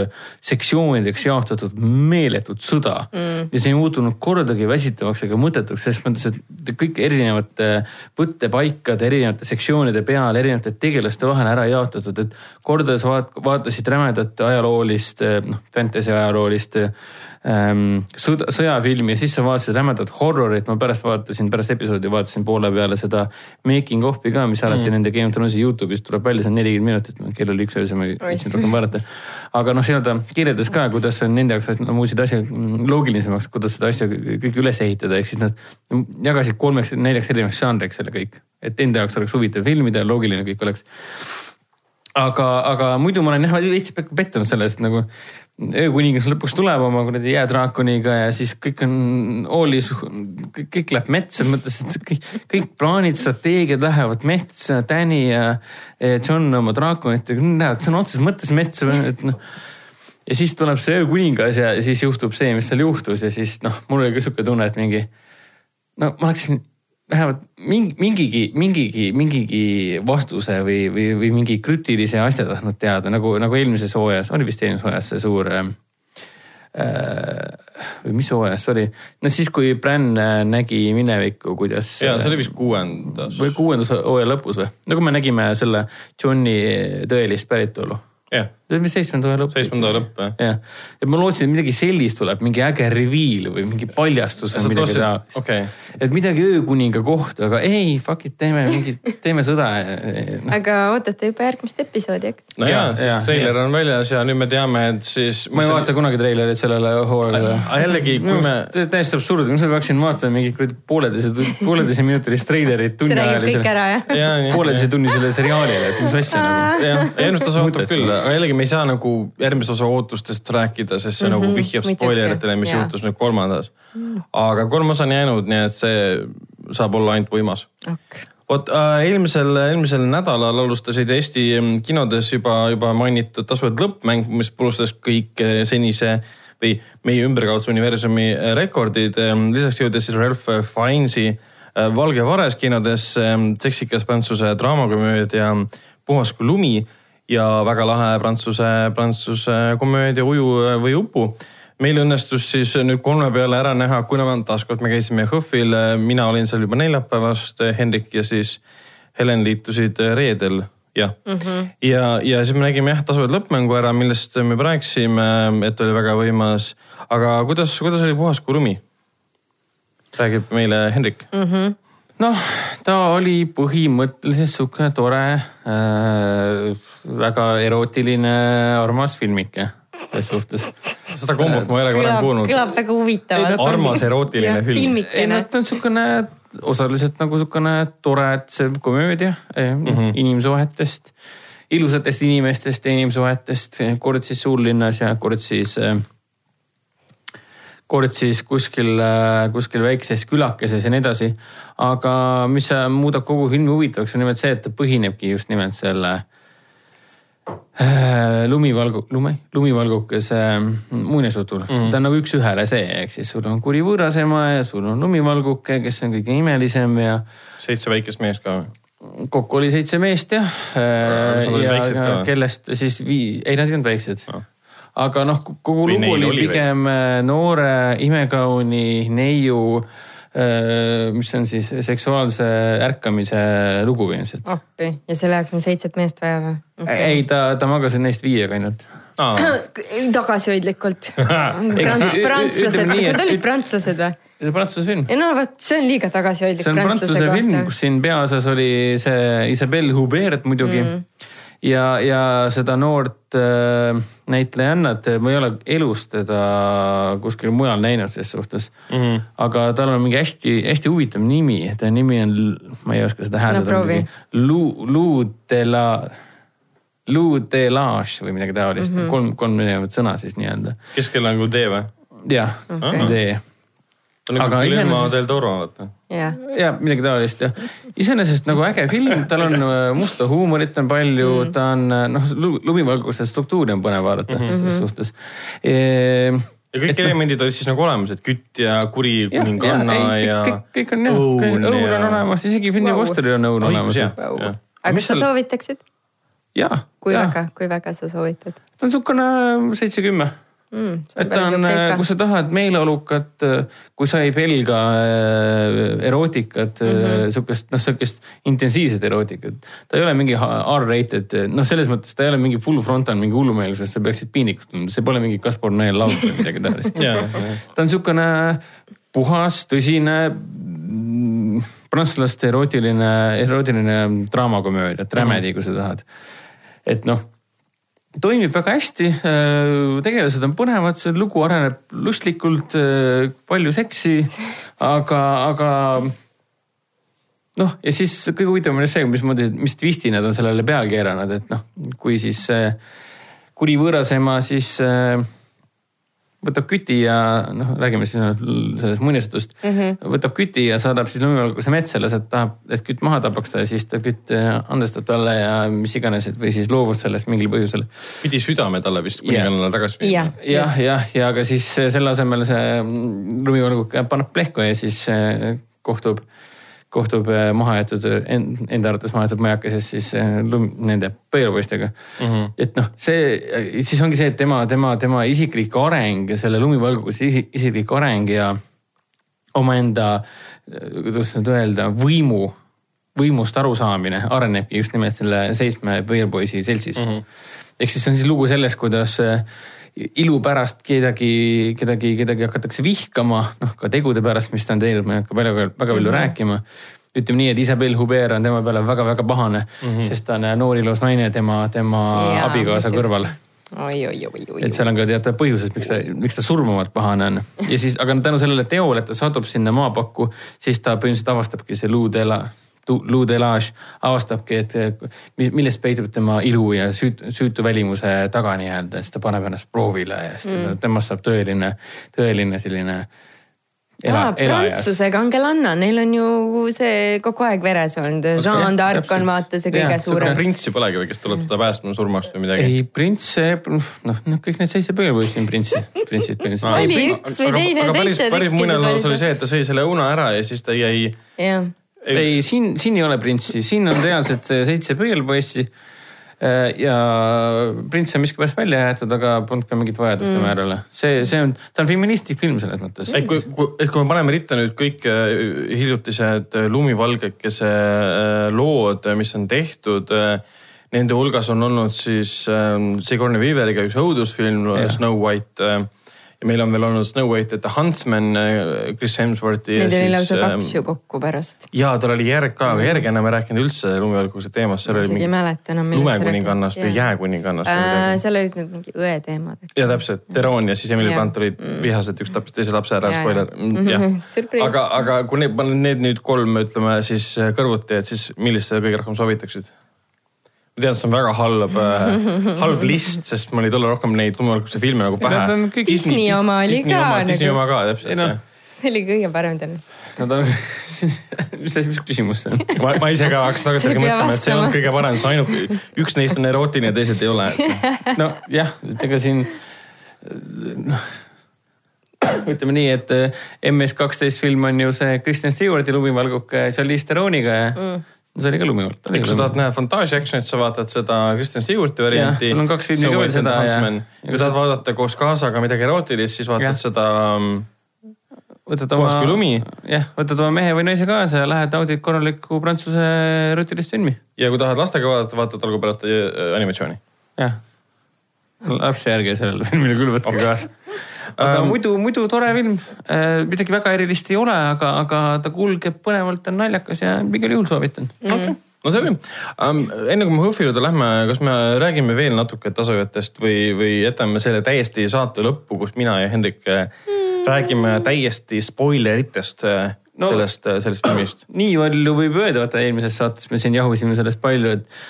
sektsioonideks jaotatud meeletut sõda mm.. ja see ei muutunud kordagi väsitavaks ega mõttetuks, selles mõttes, et kõik erinevate võttepaikade, erinevate sektsioonide peal, erinevate tegelaste vahel ära jaotatud, et kordades vaat-, vaatasid rämedat ajaloolist, noh, fantasy ajaloolist ähm, sõda, sõjafilmi ja siis sa vaatasid rämedat horrorit, ma pärast vaatasin, pärast episoodi vaatasin poole peale seda making of'i ka, mis alati mm. nende Game of Thronesi Youtube'is tuleb välja, see on nelikümmend minutit, kell oli üks öösel, ma ei viitsinud rohkem vaadata. aga noh, seal ta kirjeldas ka, kuidas on nende jaoks no, muuseid asja mm, loogilisemaks, kuidas seda asja kõik üles ehitada, ehk siis nad jagasid kolmeks, neljaks erinevaks žanriks selle kõik, et enda jaoks oleks huvitav filmida, loogiline kõik oleks aga, aga muidu ma olen jah veits pettunud selles, et nagu öökuningas lõpuks tuleb oma kuradi jäädraakoniga ja siis kõik on hoolis, kõik, kõik läheb metsa, mõtles, et kõik, kõik plaanid, strateegiad lähevad metsa, Danny ja John oma draakonitega lähevad sõna otseses mõttes metsa, et noh ja siis tuleb see öökuningas ja siis juhtub see, mis seal juhtus ja siis noh, mul oli ka sihuke tunne, et mingi no ma oleksin vähemalt mingi, mingigi, mingigi, mingigi vastuse või, või, või mingi krüptilise asja tahtnud teada, nagu, nagu eelmises hooajas, oli vist eelmises hooajas see suur äh,. või mis hooajas see oli, no siis, kui Bran äh, nägi minevikku, kuidas. ja see oli vist kuuendas. või kuuendas hooaja lõpus või, nagu me nägime selle Johni tõelist päritolu. jah, see oli vist seitsmenda lõpp. seitsmenda lõpp jah. jah, et ma lootsin, et midagi sellist tuleb, mingi äge reveal või mingi paljastus või midagi taolist. okei, et midagi öökuninga kohta, aga ei, fuck it, teeme *laughs* mingi, teeme sõda. aga ootate juba järgmist episoodi, eks? no ja, Jaa, ja, jaa, siis treiler on väljas ja nüüd me teame, et siis. ma ei vaata kunagi treilerit sellele hooajale. aga jällegi, kui me, täiesti absurd, miks ma peaksin vaatama mingit kuradi pooleteise, pooleteise minutilist treilerit see räägib kõik ära, jah? ja, ja, pooleteise tunnisele seriaalile, et mis asja nagu. jah, osa ootab küll, aga jällegi me ei saa nagu järgmise osa ootustest rääkida, sest see mm -hmm, nagu vihjab muidugi, spoileritele, mis jaa. juhtus nüüd kolmandas. aga kolmas on jäänud, nii et see saab olla ainult võimas vot äh, eelmisel, eelmisel nädalal alustasid Eesti mm, kinodes juba, juba mainitud tasuvad lõppmäng, mis purustas kõik eh, senise või meie ümberkaudse universumi eh, rekordid. lisaks jõudis siis Ralph Fiennes'i eh, Valge vares kinodes eh, seksikas prantsuse draamakomöödia Puhas kui lumi ja väga lahe prantsuse, prantsuse komöödia Uju või upu meil õnnestus siis nüüd kolme peale ära näha, kuna me taaskord me käisime HÖFFil, mina olin seal juba neljapäevast, Hendrik ja siis Helen liitusid reedel, jah mm. -hmm. ja, ja siis me nägime jah, tasuvad lõppmängu ära, millest me juba rääkisime, et oli väga võimas. aga kuidas, kuidas oli Puhas kui lumi? räägib meile Hendrik mm. -hmm noh, ta oli põhimõtteliselt sihuke tore äh,, väga erootiline armas filmike selles suhtes. seda kombot ma ei ole ka varem kuulnud. kõlab väga huvitavalt. armas erootiline film. ei no. ta on siukene osaliselt nagu siukene toretsev komöödia mm -hmm. inimsuhetest, ilusatest inimestest ja inimsuhetest, kord siis suurlinnas ja kord siis, kord siis kuskil, kuskil väikses külakeses ja nii edasi. aga mis muudab kogu filmi huvitavaks, on nimelt see, et ta põhinebki just nimelt selle äh, lumivalgu, lume, lumivalgukese muinasjutul mm. -hmm. ta on nagu üks-ühele see, ehk siis sul on kuri võõrasema ja sul on lumivalguke, kes on kõige imelisem ja seitse väikest meest ka. kokku oli seitse meest jah. ja ka või? kellest siis vii-, ei nad ei olnud väiksed Ah. Aga noh, kogu Või lugu oli oli pigem äh, noore imekauni neiu, mis on siis seksuaalse ärkamise lugu ilmselt oh.. appi ja selle jaoks on seitset meest vaja või okay.? ei, ta, ta magas neist viiega ainult. tagasihoidlikult. *laughs* Eks- prantslased, kas need olid prantslased või? see on prantsuse film. ei no vot, see on liiga tagasihoidlik see on prantsuse film, kus siin peaosas oli see Isabelle Hubert muidugi mm.. ja, ja seda noort äh, näitlejannat, ma ei ole elus teda kuskil mujal näinud ses suhtes mm. -hmm. aga tal on mingi hästi-hästi huvitav nimi, ta nimi on, ma ei oska seda hääldada proovi. Lou, Lou de la, Lou de Lage või midagi taolist mm, -hmm. kolm, kolm erinevat sõna siis nii-öelda. keskel on nagu tee või? jah okay., on nagu Aga iseenesest- del Toro, vaata. jah, ja midagi taolist jah. iseenesest nagu äge film, tal on äh, musta huumorit on palju mm., ta on äh, noh, lumivalguse struktuuri on põnev vaadata mm -hmm. selles suhtes e,. ja kõik elemendid olid siis nagu olemas, et kütt ja kuri kuninganna ja, ja.. kõik, kõik on jah, õun on olemas, isegi Vau. posteril on õun olemas. aga kas sa soovitaksid? kui väga, kui väga sa soovitad ta on niisugune seitse-kümme mm,? et ta on, kui sa tahad meeleolukat, kui sa ei pelga äh, erootikat mm -hmm., sihukest noh, sihukest intensiivset erootikat. ta ei ole mingi R-rated, noh, selles mõttes ta ei ole mingi full frontal mingi hullumeelsus, sa peaksid piinlikult tundma, see pole mingi Kaspar Noel laul või midagi taolist. *laughs* ta on sihukene puhas, tõsine mm, prantslaste erootiline, erootiline draamakomöödia, dramedy, kui sa tahad. et noh toimib väga hästi, tegelased on põnevad, see lugu areneb lustlikult, palju seksi, aga, aga noh, ja siis kõige huvitavam on see, mismoodi, mis twisti nad on sellele peale keeranud, et noh, kui siis äh, kuri võõrasema siis äh, võtab küti ja noh, räägime siis sellest muinasjutust mm. -hmm. võtab küti ja saadab siis lumivalguse metsa, laseb, tahab, et kütt maha tapaks ta ja siis ta kütt äh, andestab talle ja mis iganes, et või siis loobub sellest mingil põhjusel pidi südame talle vist kuningannale tagasi jah, jah, jah, ja aga siis selle asemel see lumivalguk paneb plehku ja siis äh, kohtub, kohtub äh, mahajäetud, enda arvates mahajäetud majakeses siis äh, lum, nende põielupoistega mm. -hmm. et noh, see siis ongi see, et tema, tema, tema isiklik areng, selle lumivalguse isi- isiklik areng ja omaenda, kuidas nüüd öelda, võimu, võimust arusaamine arenebki just nimelt selle seitsme põierpoisi seltsis mm. -hmm. ehk siis see on siis lugu sellest, kuidas äh, ilu pärast kedagi, kedagi, kedagi hakatakse vihkama, noh ka tegude pärast, mis ta on teinud, ma ei hakka väga, väga palju mm -hmm. rääkima ütleme nii, et Isabel Hubert on tema peale väga-väga pahane mm, -hmm. sest ta on äh, noor ilus naine tema, tema Jaa, abikaasa muidugi. kõrval oi, oi, oi, oi et. seal on ka teatav põhjused, miks ta, miks ta surmavalt pahane on ja siis, aga tänu sellele teole, et ta satub sinna maapakku, siis ta põhimõtteliselt avastabki see Lou Delage avastabki, et mi- milles peitub tema ilu ja süütu, süütu välimuse taga nii-öelda, siis ta paneb ennast proovile ja siis mm. temast saab tõeline, tõeline selline aa, Prantsuse kangelanna, neil on ju see kogu aeg veres olnud. Jean d'Arc on vaata see kõige Jah, suurem. prints ju polegi või, kes tuleb teda päästma surmast või midagi. ei, prints, noh, noh kõik need seitse põhipoissi on printsi, printsid põhimõtteliselt Oli üks või teine, seitse päris seda oli oli. see, et ta sõi selle õuna ära ja siis ta jäi. jah, ei, siin, siin ei ole printsi, siin on reaalselt see seitse põhipoissi. ja prints on miskipärast välja jäetud, aga polnud ka mingit vajadust tema järele. see, see on, ta on feministlik film selles mõttes. et kui, et kui me paneme ritta nüüd kõik äh, hiljutised äh, lumivalgekese äh, lood, mis on tehtud. Nende hulgas on olnud siis äh, Sigourney Weaveriga üks õudusfilm. Snow White. Ja meil on veel olnud Snow White, et The Huntsman, Chris Hemsworthi. neid oli lausa kaks ju kokku pärast. ja tal oli järg ka, aga järgi enam ei rääkinud üldse lumivalguse teemast, oli isegi ei mäleta enam. lumekuningannast või jääkuningannast midagi. seal olid need mingi õe teemad. ja täpselt, Teron ja siis Emily. Blunt olid vihased, üks tappis teise lapse ära, spoiler ja., jah. *laughs* Aga, aga kui need, need nüüd kolm, ütleme siis kõrvuti, et siis millist sa kõige rohkem soovitaksid? Ma tean, see on väga halb, halb list, sest mul ei tule rohkem neid lumevalguse filme nagu pähe on kõik Disney oma oli Disney ka oma, Disney nagu- oma ka Ei täpselt jah. see oli kõige parem tõenäoliselt. Nad on, *laughs* mis asi, mis küsimus see on? ma, ma ise ka hakkasin tagantjärgi *laughs* mõtlema, et see on kõige parem, see ainuke, üks neist on erootiline ja teised ei ole. *laughs* nojah, et ega siin noh, ütleme nii, et MS kaksteist film on ju see Kristjan Stewarti lumivalguke Charlize Theroniga ja mm. See oli ka lumivalt. kui sa tahad näha fantaasia action'it, sa vaatad seda Kristjan Stewarti varianti. sul on kaks filmi ka veel seda ja- kui tahad vaadata koos kaasaga midagi erootilist, siis vaatad Jah. seda mm, võtad lumi. jah, võtad oma mehe või naise kaasa ja lähed naudid korralikku prantsuse rutilist filmi. ja kui tahad lastega vaadata, vaatad algul pärast äh, animatsiooni. jah. lapse järgi sellele filmile küll võtke okay. kaasa. *laughs* aga Ähm, muidu, muidu tore film. midagi väga erilist ei ole, aga, aga ta kulgeb põnevalt, on naljakas ja igal juhul soovitan okay. no selge um,. enne kui me HÖFFi juurde lähme, kas me räägime veel natuke tasujatest või, või jätame selle täiesti saate lõppu, kus mina ja Hendrik mm. räägime täiesti spoileritest no. No. sellest, sellest filmist. *clears throat* nii palju võib öelda, vaata eelmises saates me siin jahusime sellest palju, et,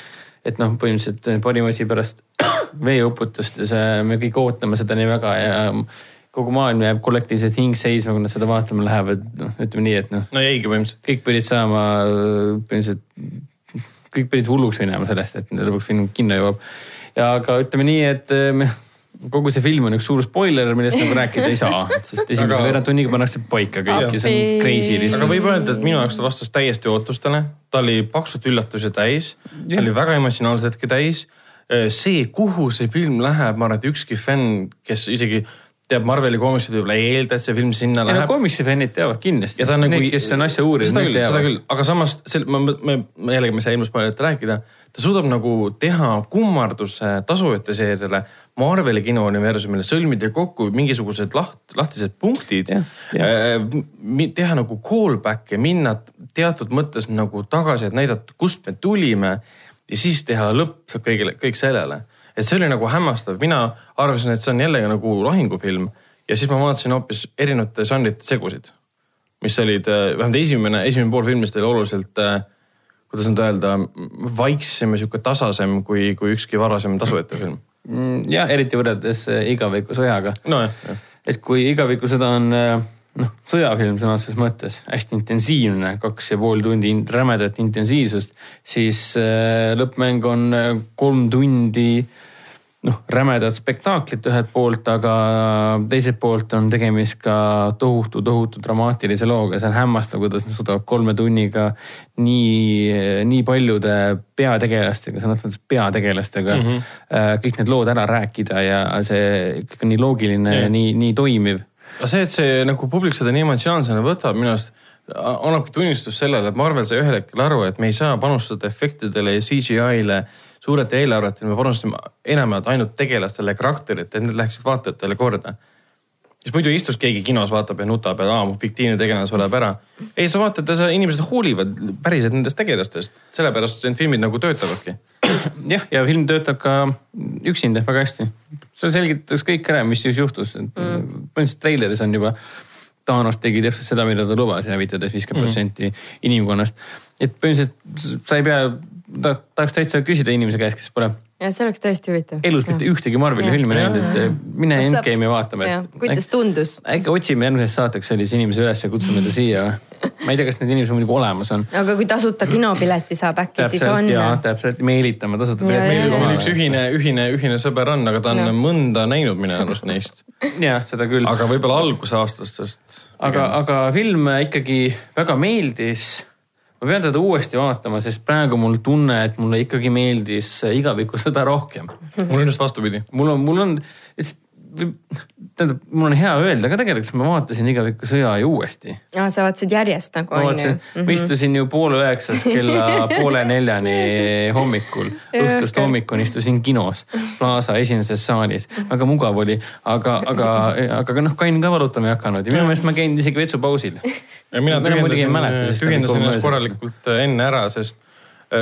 et noh, põhimõtteliselt parim asi pärast *clears throat* veeuputust ja see, me kõik ootame seda nii väga ja kogu maailm jääb kollektiivselt hing seisma, kui nad seda vaatama lähevad, noh, ütleme nii, et noh, no jäigi põhimõtteliselt. kõik pidid saama põhimõtteliselt, kõik pidid hulluks minema sellest, et lõpuks film kinno jõuab. ja aga ütleme nii, et me, kogu see film on üks suur spoiler, millest nagu rääkida ei saa, *laughs* sest esimese Aga- aga... veerand tunniga pannakse paika kõik ja see on crazy aga lihtsalt. võib öelda, et minu jaoks ta vastas täiesti ootustele, ta oli paksult üllatusi täis, ta oli väga emotsionaalseid hetki täis. see, kuhu see film läheb, ma arvan, et ükski fänn, kes isegi teab Marveli koomikseid, võib-olla ei eelda, et see film sinna ja no läheb. komiksi fännid teavad kindlasti. ja ta on nagu. Need, kes on asja uurinud, need küll, seda teavad. küll, aga samas ma, me, me jällegi, me ei saa ilmselt palju rääkida. ta suudab nagu teha kummarduse tasujate seeriale Marveli kinouniversumile, sõlmida kokku mingisugused laht-, lahtised punktid jah.. teha nagu callback'e, minna teatud mõttes nagu tagasi, et näidata, kust me tulime ja siis teha lõpp kõigile, kõik sellele. Et see oli nagu hämmastav, mina arvasin, et see on jällegi nagu lahingufilm ja siis ma vaatasin hoopis erinevate žanrite segusid mis olid, vähemalt esimene, esimene pool filmist oli oluliselt, kuidas nüüd öelda, vaiksem ja sihuke tasasem kui, kui ükski varasem tasujate film. Mm, jah, eriti võrreldes äh, Igaviku sõjaga. jah. et kui Igaviku sõda on äh, noh, sõjafilm sõna otseses mõttes, hästi intensiivne, kaks ja pool tundi in- rämedat intensiivsust, siis äh, lõppmäng on äh, kolm tundi noh, rämedat spektaaklit ühelt poolt, aga teiselt poolt on tegemist ka tohutu, tohutu dramaatilise looga, see on hämmastav, kuidas nad suudavad kolme tunniga nii, nii paljude peategelastega, sõna otseses mõttes peategelastega mm, -hmm. kõik need lood ära rääkida ja see ikkagi nii loogiline ja Jah. nii, nii toimiv aga see, et see nagu publik seda nii emotsionaalsena võtab, minu arust annabki tunnistust sellele, et Marvel sai ühel hetkel aru, et me ei saa panustada efektidele ja CGI-le suurete eelarvetele, me panustame enamalt ainult tegelastele ja karakteritele, et need läheksid vaatajatele korda. siis muidu istus keegi kinos, vaatab ja nutab ja aa, mu fiktiivne tegelane sureb ära. ei, sa vaatad ja sa, inimesed hoolivad päriselt nendest tegelastest, sellepärast need filmid nagu töötavadki. jah, ja film töötab ka üksinda väga hästi. seal selgitas kõik ära, mis siis juhtus mm.. põhimõtteliselt treileris on juba, Thanos tegi täpselt seda, mida ta lubas ja hävitades viiskümmend protsenti inimkonnast. Et põhimõtteliselt sa ei pea, ta tahaks täitsa küsida inimese käest, kes pole ja see oleks tõesti huvitav. elus mitte ühtegi Marveli filmi näinud, et mine Kas saab- Endgame'i et kuidas tundus? äkki otsime järgmiseks saateks sellise inimese üles ja kutsume ta siia. ma ei tea, kas need inimesed muidugi olemas on. aga kui tasuta kinopileti saab, äkki siis on täpselt? ja täpselt meelitame tasuta ja, meil ja. üks ühine, ühine, ühine sõber on, aga ta on Jah. mõnda näinud minu arust neist. jah, seda küll. aga võib-olla alguse aastastest. aga, aga film ikkagi väga meeldis. Ma pean teda uuesti vaatama, sest praegu mul tunne, et mulle ikkagi meeldis Igaviku *laughs* sõda rohkem. mul on just vastupidi. mul on, mul on, tähendab, mul on hea öelda ka tegelikult, sest ma vaatasin Igaviku sõja ju uuesti. aa, sa vaatasid järjest nagu ma on ju. vaatasin, ma istusin ju poole üheksast *laughs* kella poole neljani *laughs* hommikul, õhtust hommikuni istusin kinos Plaza esimeses saalis, väga mugav oli, aga, aga, aga noh, kain ka valutama ei hakanud ja minu meelest ma käin isegi vetsupausil. ja mina tühjendasin, ennast korralikult äh, enne ära, sest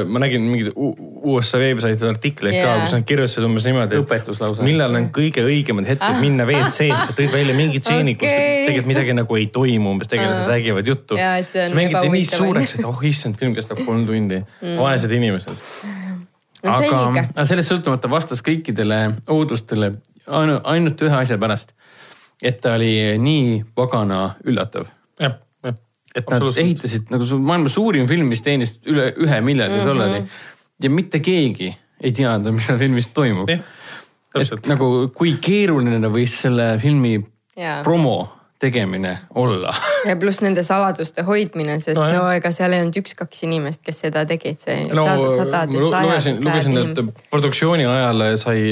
ma nägin mingeid USA veebisaitide artikleid ka, Jaa. kus nad kirjutasid umbes niimoodi, Õpetus lausa. millal on kõige õigemad hetked minna WC-sse, tõid välja mingid stseenid, kus Ah. Okei. tegelikult midagi nagu ei toimu, umbes tegelased Aa. räägivad juttu. Mängiti nii suureks, et oh issand, film kestab kolm tundi mm., vaesed inimesed. no aga, aga sellest sõltumata vastas kõikidele ootustele ainu- ainult ühe asja pärast. et ta oli nii pagana üllatav. Et nad ehitasid nagu su- maailma suurim film, mis teenis üle ühe miljardi mm -hmm. dollari. Ja mitte keegi ei teadnud, mis seal filmis toimub. et nagu kui keeruline võis selle filmi Jaa. promo tegemine olla. *laughs* Ja pluss nende saladuste hoidmine, sest No no, ega seal ei olnud üks-kaks inimest, kes seda tegid, see no sad, sadad ma ja sajad, lugesin, lugesin, et produktsiooni ajal sai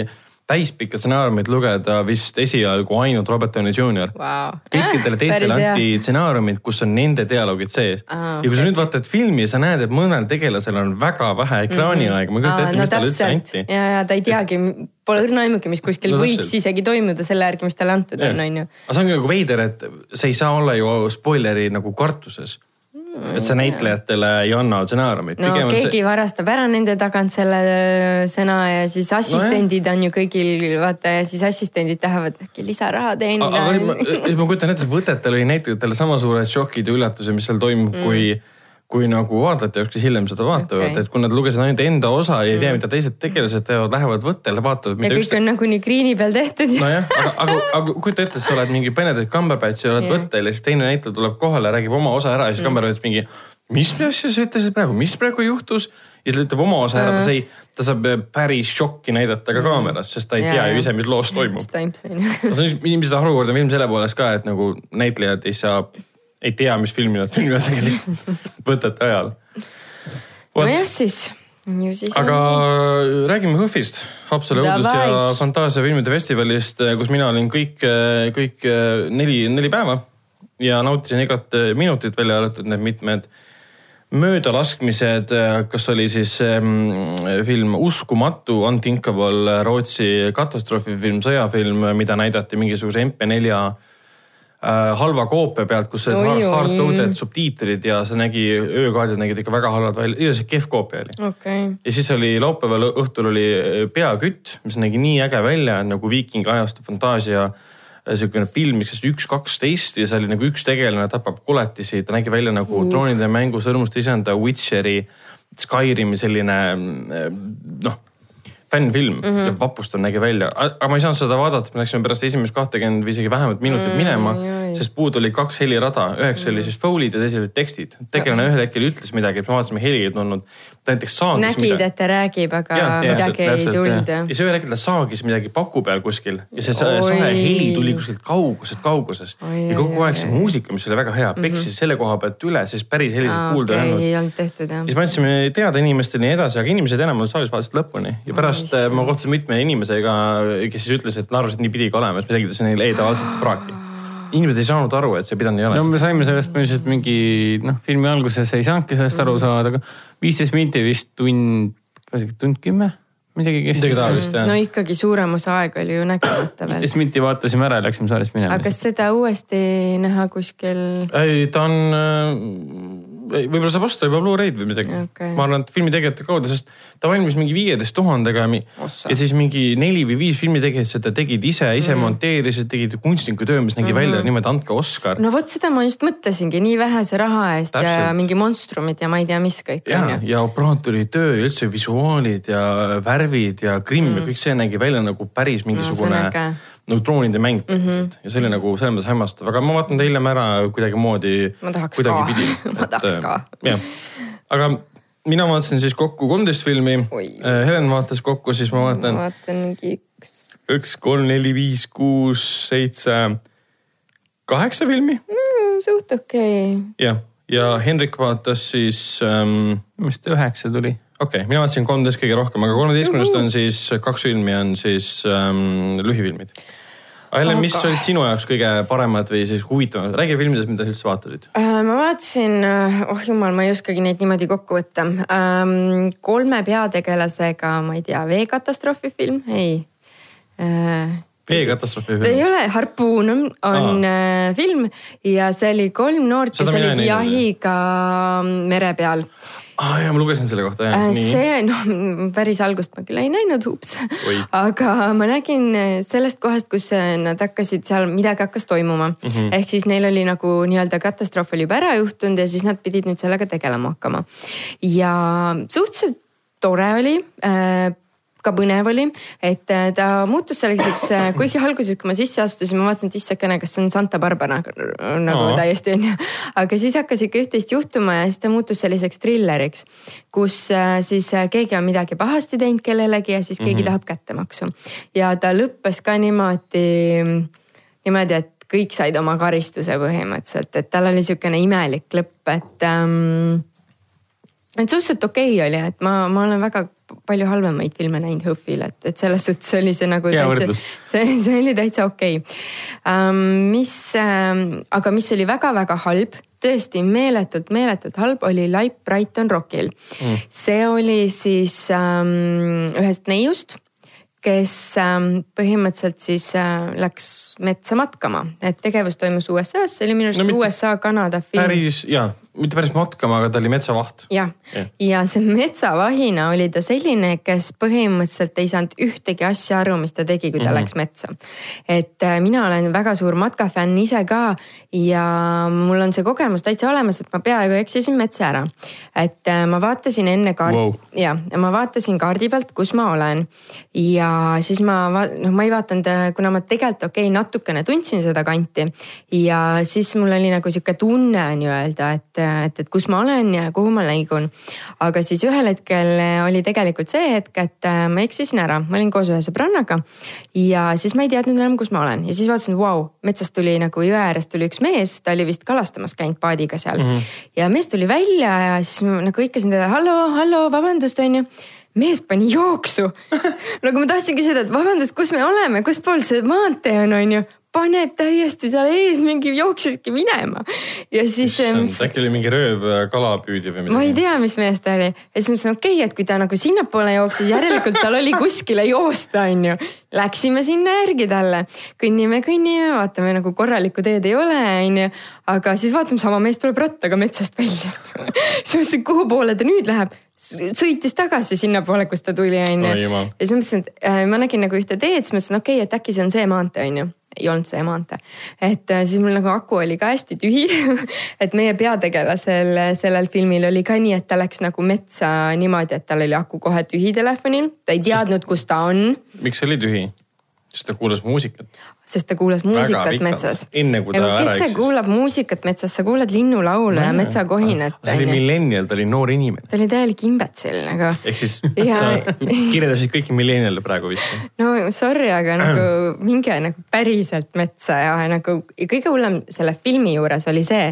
täispikka stsenaariumit lugeda vist esialgu ainult Robert Downey Jr Wow. kõikidele *laughs* teistele anti stsenaariumid, kus on nende dialoogid sees Aa, ja kui sa nüüd vaatad filmi, sa näed, et mõnel tegelasel on väga vähe ekraaniaega, ma ei kujuta ette, mis talle üldse anti. ja, ja ta ei teagi, pole õrna aimugi, mis kuskil No no, võiks täpselt. isegi toimuda selle järgi, mis talle antud on, on ju. aga see ongi nagu veider, et see ei saa olla ju spoileri nagu kartuses. Et sa näitlejatele ei anna stsenaariumit. no keegi see... varastab ära nende tagant selle öö, sõna ja siis assistendid no, on ju kõigil vaata ja siis assistendid tahavad äkki lisaraha teenida ma, ma kujutan ette, et võtetel oli näitlejatele sama suured šokid ja üllatused, mis seal toimub mm., kui, kui nagu vaatajate jaoks, kes hiljem seda vaatavad okay., et kui nad lugesid ainult enda osa ja ei tea, mida teised tegelased teevad, lähevad võttele, vaatavad, ja kõik on nagunii green'i peal tehtud no,. nojah, aga, aga, aga kujuta ette, et sa oled mingi Benedict Cumberbatch ja oled Jah. võttel ja siis teine näitleja tuleb kohale, räägib oma osa ära ja siis Cumberbatch mingi. mis asja sa ütlesid praegu, mis praegu juhtus? ja siis ta ütleb oma osa ära, ta sai, ta saab päris šokki näidata ka kaameras, sest ta ei Jaa, tea ju ise, mis loos toimub see on ilmselt harukordne film selle poolest ka, et nagu näitlejad ei saa, ei tea, mis filmi nad filmivad tegelikult võtete ajal. nojah, siis ju siis. aga räägime HÖFFist, Haapsalu õudus- ja fantaasiafilmide festivalist, kus mina olin kõik, kõik neli, neli päeva ja nautisin igat minutit, välja arvatud need mitmed möödalaskmised, kas oli siis ähm, film Uskumatu, Unthinkable, Rootsi katastroofifilm, sõjafilm, mida näidati mingisuguse MP4 äh, halva koopia pealt, kus olid hard- hard-coded subtiitrid ja see nägi, öökaardid nägid ikka väga halvad välja, igatahes kehv koopia oli. Okei, ja siis oli laupäeval õhtul oli äh, peakütt, mis nägi nii äge välja, nagu viikingi ajastu fantaasia äh, siukene film, mis üks kaksteist ja see oli nagu üks tegelane tapab koletisi, ta nägi välja nagu uh. troonide mängu sõrmuste isanda Witcheri, Skyrimi selline äh, noh, fännfilm mm -hmm. ja vapustav nägi välja, aga ma ei saanud seda vaadata, me läksime pärast esimest kahtekümmend või isegi vähemalt minutit minema Oi, oi. Sest puudu oli kaks helirada, üheks oli siis foul'id ja teisel olid tekstid. tegelane ühel hetkel ütles midagi, me vaatasime, heli ei tulnud. ta näiteks saagis nägid, midagi. et ta räägib, aga jaa, midagi täpselt, ei tulnud ja siis ühel hetkel ta saagis midagi paku peal kuskil ja see sa- Oi. sahe heli tuli kuskilt kaugusest, kaugusest ja kogu aeg see muusika, mis oli väga hea, peksis selle koha pealt üle, siis päris helisid kuulda ei olnud. ei olnud tehtud jah siis me andsime teada inimestele ja nii edasi, aga inimesed enamalt saalis vaatasid lõpuni ja pärast äh, ma kohtusin mitme inimesega, kes siis ütles, et nad arvasid, et nii pidigi olema, siis ma selgitasin neile, ei tavaliselt praaki. Inimesed ei saanud aru, et see ei pidanud nii no olema. me saime sellest põhimõtteliselt mingi noh, filmi alguses ei saanudki sellest aru saada, aga viisteist minti vist tund, kas ikka tund kümme, midagi kestis midagi. taolist jah no ikkagi suurem osa aega oli ju nägemata veel. viisteist minti vaatasime ära ja läksime saalist minema aga. kas seda uuesti näha kuskil? ei, ta on, võib-olla saab osta juba Blu-ray'd või midagi Okei. ma arvan, et filmitegijate kaudu, sest ta valmis mingi viieteist tuhandega ja siis mingi neli või viis filmitegijat seda tegid ise, ise mm. monteerisid, tegid kunstniku töö, mis nägi mm -hmm. välja niimoodi, andke Oscar no.. vot seda ma just mõtlesingi, nii vähese raha eest ja Täpselt. mingi monstrumid ja ma ei tea, mis kõik ja ja operaatori töö ja üldse visuaalid ja värvid ja grimm mm. ja kõik see nägi välja nagu päris mingisugune No. Nagu troonide mäng mm. -hmm. ja see oli nagu selles mõttes hämmastav, aga ma vaatan ta hiljem ära kuidagimoodi. Ma tahaks ka. *laughs* Ma tahaks ka. jah, aga mina vaatasin siis kokku kolmteist filmi Oi.. Helen vaatas kokku, siis ma ma vaatan vaatan mingi üks, üks, kolm, neli, viis, kuus, seitse, kaheksa filmi, suht okei okay.. jah, ja Hendrik vaatas siis ähm, minu arust üheksa tuli. Okei okay,, mina vaatasin kolmteist kõige rohkem, aga kolmeteistkümnest on siis kaks filmi on siis ähm, lühifilmid. Helen, mis Aga- olid sinu jaoks kõige paremad või siis huvitavamad, räägi filmidest, mida sa üldse vaatasid. Äh, ma vaatasin, oh jumal, ma ei oskagi neid niimoodi kokku võtta. kolme peategelasega, ma ei tea, veekatastroofi film, ei. veekatastroofi ta ei film. ole, Harpuun on, on äh, film ja see oli kolm noort, kes olid jahiga mere peal aa ah, jaa, ma lugesin selle kohta jah Äh,, see noh, *laughs* päris algust ma küll ei näinud, ups aga ma nägin sellest kohast, kus nad hakkasid seal, midagi hakkas toimuma mm. -hmm. ehk siis neil oli nagu nii-öelda katastroof oli juba ära juhtunud ja siis nad pidid nüüd sellega tegelema hakkama. ja suhteliselt tore oli äh, ka põnev oli, et äh, ta muutus selliseks, kuigi alguses, kui ma sisse astusin, ma vaatasin, et issakene, kas see on Santa Barbara nagu Aa. täiesti onju. aga siis hakkas ikka üht-teist juhtuma ja siis ta muutus selliseks trilleriks, kus äh, siis äh, keegi on midagi pahasti teinud kellelegi ja siis keegi mm -hmm. tahab kättemaksu. ja ta lõppes ka niimoodi, niimoodi, et kõik said oma karistuse põhimõtteliselt, et tal oli niisugune imelik lõpp, et ähm, et suhteliselt okei okay oli, et ma, ma olen väga palju halvemaid filme näinud HÖFFil, et, et selles suhtes oli see nagu Hea täitsa, see, see oli täitsa okei okay. um,. mis um,, aga mis oli väga-väga halb, tõesti meeletult, meeletult halb, oli Laip Brighton Rockil mm.. see oli siis um, ühest neiust kes ähm, põhimõtteliselt siis äh, läks metsa matkama, et tegevus toimus USA-s, see oli minu arust No USA-Kanada film. päris ja mitte päris matkama, aga ta oli metsavaht. jah Jah., ja see metsavahina oli ta selline, kes põhimõtteliselt ei saanud ühtegi asja aru, mis ta tegi, kui ta mm -hmm. läks metsa. et äh, mina olen väga suur matkafänn ise ka ja mul on see kogemus täitsa olemas, et ma peaaegu eksisin metsa ära. et äh, ma vaatasin enne kaarti Wow. ja, ja ma vaatasin kaardi pealt, kus ma olen ja siis ma, noh, ma ei vaadanud, kuna ma tegelikult okei okay,, natukene tundsin seda kanti ja siis mul oli nagu sihuke tunne nii-öelda, et, et, et kus ma olen ja kuhu ma liigun. aga siis ühel hetkel oli tegelikult see hetk, et äh, ma eksisin ära, ma olin koos ühe sõbrannaga ja siis ma ei teadnud enam, kus ma olen ja siis vaatasin, vau, metsast tuli nagu jõe äärest tuli üks mees, ta oli vist kalastamas käinud paadiga seal mm. -hmm. ja mees tuli välja ja siis ma nagu hõikasin teda, hallo, hallo, vabandust, onju mees pani jooksu. *laughs* nagu ma tahtsin küsida, et vabandust, kus me oleme, kuspool see maantee on, onju. Paneb täiesti seal ees mingi jooksiski minema ja siis. äkki oli mingi rööv kalapüüdja või midagi? ma ei tea, mis mees ta oli ja siis mõtlesin, okei okay,, et kui ta nagu sinnapoole jooksis, järelikult tal oli kuskile joosta, onju. Läksime sinna järgi talle, kõnnime, kõnnime, vaatame nagu korralikku teed ei ole, onju. aga siis vaatame, sama mees tuleb rattaga metsast välja. *laughs* siis mõtlesin, kuhu poole ta nüüd läheb sõitis tagasi sinnapoole, kust ta tuli, onju. Ja siis ma mõtlesin, et äh, ma nägin nagu ühte teed, siis mõtlesin, okei okay,, et äkki see on see maantee, onju ei olnud see maantee, et äh, siis mul nagu aku oli ka hästi tühi. *laughs* et meie peategelasel sellel filmil oli ka nii, et ta läks nagu metsa niimoodi, et tal oli aku kohe tühi telefonil, ta ei teadnud, kus ta on, miks see oli tühi? sest ta kuulas muusikat. Sest ta kuulas muusikat metsas. enne kui ta ära kes see eksis. kuulab muusikat metsas, sa kuulad linnulaulu ja metsakohinat. see oli millennial, ta oli noor inimene. ta oli täielik imbetsil nagu. ehk siis *laughs* Ja- sa kirjeldasid kõiki millennial'e praegu vist. no sorry, aga *clears throat* nagu minge nagu päriselt metsa ja nagu ja kõige hullem selle filmi juures oli see,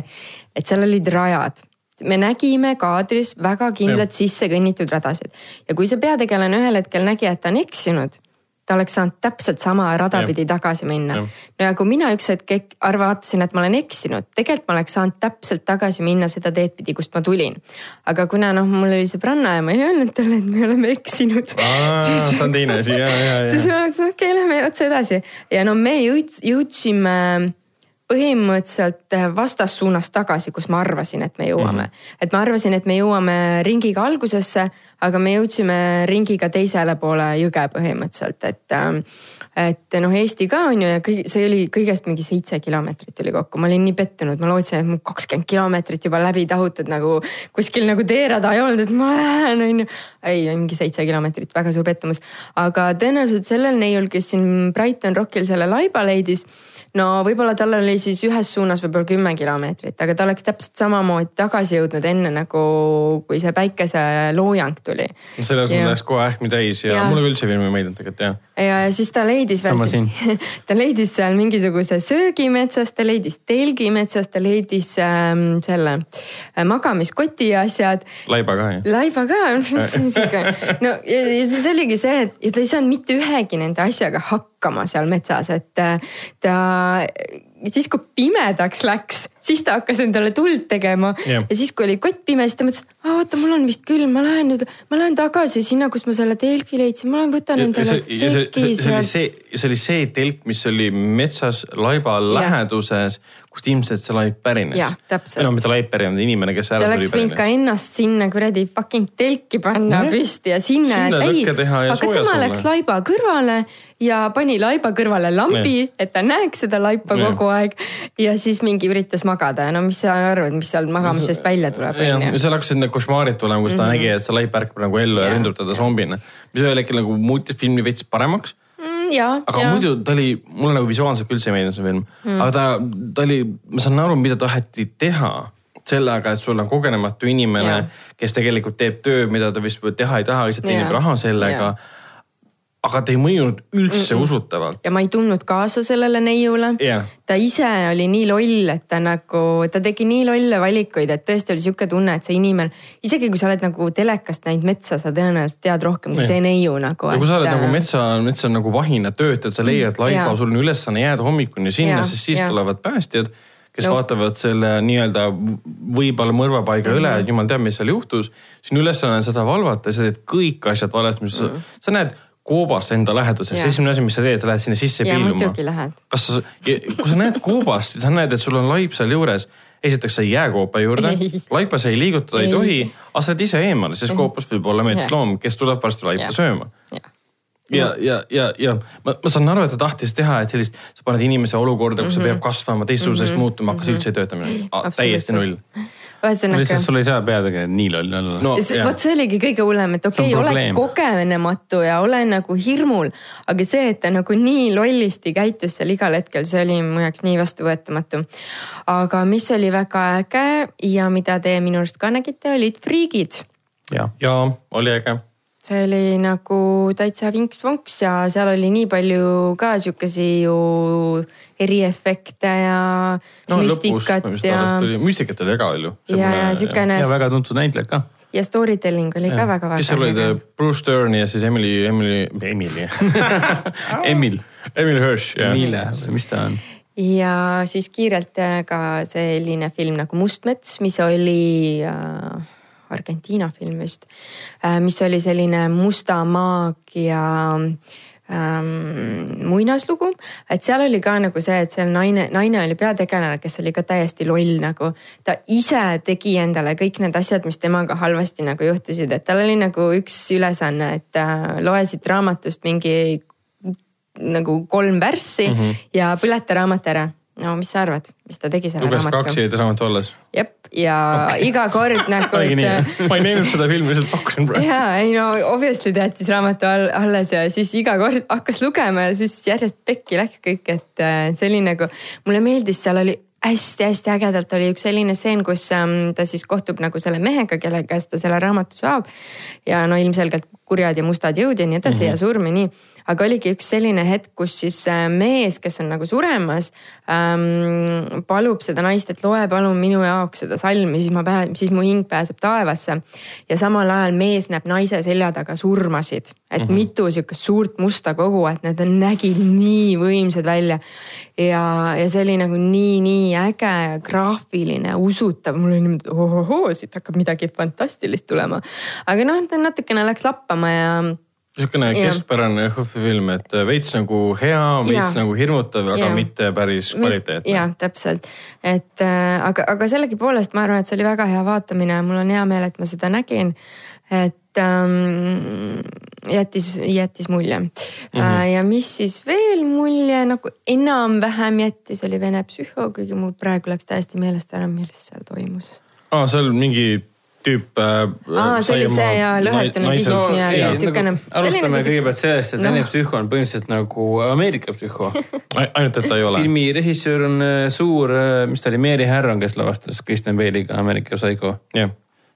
et seal olid rajad me nägime kaadris väga kindlalt sisse kõnnitud radasid ja kui see peategelane ühel hetkel nägi, et ta on eksinud, ta oleks saanud täpselt sama rada Jah. pidi tagasi minna no ja kui mina üks hetk arvasin, et ma olen eksinud, tegelikult ma oleks saanud täpselt tagasi minna seda teed pidi, kust ma tulin. aga kuna noh, mul oli sõbranna ja ma ei öelnud talle, et me oleme eksinud. see on teine asi, ja, ja, siis ja. ma mõtlesin, okei okay,, lähme otse edasi ja no me jõud- jõudsime põhimõtteliselt vastassuunas tagasi, kus ma arvasin, et me jõuame mm. -hmm. et ma arvasin, et me jõuame ringiga algusesse, aga me jõudsime ringiga teisele poole jõge põhimõtteliselt, et. et noh, Eesti ka on ju ja kõik, see oli kõigest mingi seitse kilomeetrit oli kokku, ma olin nii pettunud, ma lootsin, et mul kakskümmend kilomeetrit juba läbi tahutud nagu kuskil nagu teerada ei olnud, et ma lähen, on ju. ei, mingi seitse kilomeetrit, väga suur pettumus. aga tõenäoliselt sellel neiul, kes siin Brighton Rockil selle laiba leidis no võib-olla tal oli siis ühes suunas võib-olla kümme kilomeetrit, aga ta oleks täpselt samamoodi tagasi jõudnud enne nagu, kui see päikeseloojang tuli. selle asemel läks kohe ähmi täis ja, Ja. ja. mulle ka üldse film ei meeldinud tegelikult jah. Ja siis ta leidis veel Sama siin. *laughs* ta leidis seal mingisuguse söögi metsast, ta leidis telgi metsast, ta leidis ähm, selle äh, magamiskoti ja asjad laiba ka ju. laiba ka, *laughs* sihuke, no ja, ja siis oligi see, et ja ta ei saanud mitte ühegi nende asjaga hakkama seal metsas, et äh, ta siis kui pimedaks läks, siis ta hakkas endale tuld tegema. Jah. ja siis, kui oli kott pime, siis ta mõtles, oota, mul on vist külm, ma lähen nüüd, ma lähen tagasi sinna, kus ma selle telgi leidsin, ma lähen võtan endale ja see, oli see, see oli see telk, mis oli metsas laiba läheduses, kust ilmselt see laip pärines. Täpselt. no mitte laip pärines, inimene, kes ta ära oleks tuli võinud ka ennast sinna kuradi fucking telki panna Jah. püsti ja sinna, Sinna et ei, ja aga tema sulle. läks laiba kõrvale ja pani laiba kõrvale lambi, et ta näeks seda laipa Jah. kogu aeg ja siis mingi üritas magada ja no mis sa arvad, mis seal magamisest välja tuleb, onju. seal hakkasid need košmaarid tulema, kus ta mm -hmm. nägi, et see laip ärkab nagu ellu ja Jah. ründab teda zombina. mis ühel hetkel nagu muutis filmi veits paremaks ja, aga ja ja. muidu ta oli, mulle nagu visuaalselt üldse ei meeldinud see film mm., aga ta, ta oli, ma saan aru, mida taheti teha sellega, et sul on kogenematu inimene kes tegelikult teeb tööd, mida ta vist teha ei taha, lihtsalt teenib raha sellega Jaa.. Aga ta ei mõjunud üldse mm -mm. usutavalt. ja ma ei tundnud kaasa sellele neiule Jah. ta ise oli nii loll, et ta nagu, ta tegi nii lolle valikuid, et tõesti oli sihuke tunne, et see inimene, isegi kui sa oled nagu telekast näinud metsa, sa tõenäoliselt tead rohkem kui Jah. see neiu nagu. ja kui sa oled nagu metsa, metsa nagu vahina töötajad, sa leiad laiba Jaa., sul on ülesanne jääda hommikuni sinna, Jaa, sest siis jaa. tulevad päästjad, kes No. vaatavad selle nii-öelda võib-olla mõrvapaiga üle, Mhm. et jumal teab, mis seal juhtus. sinu ülesanne on seda valvata, sa teed kõik asjad valesti, mis sa, sa näed koobast enda läheduses, esimene asi, mis sa teed, sa lähed sinna sisse ja piiluma. muidugi lähed. kas sa, kui sa näed koobast, sa näed, et sul on laip seal juures, esiteks sa ei jää koopa juurde. Laipa sa ei liigutada ei tohi, aga sa oled ise eemal, sest koopas võib olla metsloom, kes tuleb varsti laipa Jah. sööma ja, ja, ja, ja ma, ma saan aru, et ta tahtis teha, et sellist, sa paned inimese olukorda, kus mm -hmm. ta peab kasvama, teistsuguseks mm -hmm. muutuma, aga see üldse ei tööta minu arust, täiesti null. ühesõnaga lihtsalt, sul ei saa peategelane nii loll olla no vot see oligi kõige hullem, et okei okay,, ole kogenematu ja ole nagu hirmul, aga see, et ta nagu nii lollisti käitus seal igal hetkel, see oli mu jaoks nii vastuvõetamatu. aga mis oli väga äge ja mida te minu arust ka nägite, olid friigid jah, ja oli äge. See oli nagu täitsa vinks-vonks ja seal oli nii palju ka siukesi ju eriefekte ja no lõpus, müstikat mis ja müstikat oli väga palju. ja, ja siukene ja väga tuntud näitlejad ka. ja story telling oli ka väga kes seal olid väga, Bruce Dern ja siis Emily, Emily, Emily, *laughs* Emil, Emily Hirsch. Emile või mis ta on? ja siis kiirelt ka selline film nagu Mustmets, mis oli äh, Argentiina film vist äh,, mis oli selline musta maagia ähm, muinaslugu, et seal oli ka nagu see, et seal naine, naine oli peategelane, kes oli ka täiesti loll nagu. ta ise tegi endale kõik need asjad, mis temaga halvasti nagu juhtusid, et tal oli nagu üks ülesanne, et äh, loe siit raamatust mingi nagu kolm värssi mm. -hmm. ja põleta raamat ära. No mis sa arvad, mis ta tegi selle luges kaks raamatuga? jäid raamatu alles. jep, ja okay. iga kord *laughs* nagu, et, ma ei näinud seda filmi, lihtsalt pakkusin praegu. ja ei no obviously ta jättis raamatu all, alles ja siis iga kord hakkas lugema ja siis järjest pekki läks kõik, et äh, see oli nagu, mulle meeldis, seal oli hästi-hästi ägedalt oli üks selline stseen, kus ähm, ta siis kohtub nagu selle mehega, kelle käest ta selle raamatu saab. ja no ilmselgelt kurjad ja mustad jõud ja nii edasi mm -hmm. ja surm ja nii. Aga oligi üks selline hetk, kus siis äh, mees, kes on nagu suremas ähm,, palub seda naist, et loe palun minu jaoks seda salmi, siis ma pääsen, siis mu hing pääseb taevasse. ja samal ajal mees näeb naise selja taga surmasid, et mm -hmm. mitu sihukest suurt musta kogu, et need on- nägid nii võimsad välja. ja, ja see oli nagu nii, nii äge ja graafiline, usutav, mul oli niimoodi ohohoo, siit hakkab midagi fantastilist tulema. aga noh, ta natukene läks lappama ja niisugune keskpärane HÖFFi film, et veits nagu hea, veits Jaa. nagu hirmutav, aga Jaa. mitte päris kvaliteetne. jah, täpselt, et äh, aga, aga sellegipoolest ma arvan, et see oli väga hea vaatamine, mul on hea meel, et ma seda nägin. et ähm, jättis, jättis mulje mm. -hmm. Äh, ja mis siis veel mulje nagu enam-vähem jättis, oli Vene psühho, kuigi mul praegu läks täiesti meelest ära, mis seal toimus. aa, seal mingi tüüp äh,. See ja lõhestunud isik nii-öelda, Jaa. et siukene- nagu, alustame selline- kõigepealt sellest, et Noh. Vene psühho on põhimõtteliselt nagu Ameerika psühho. ainult, et ta ei ole. filmi režissöör on äh, suur, mis ta oli, Mary Harron, kes lavastas Kristen Bale'iga Ameerika Psycho. jah,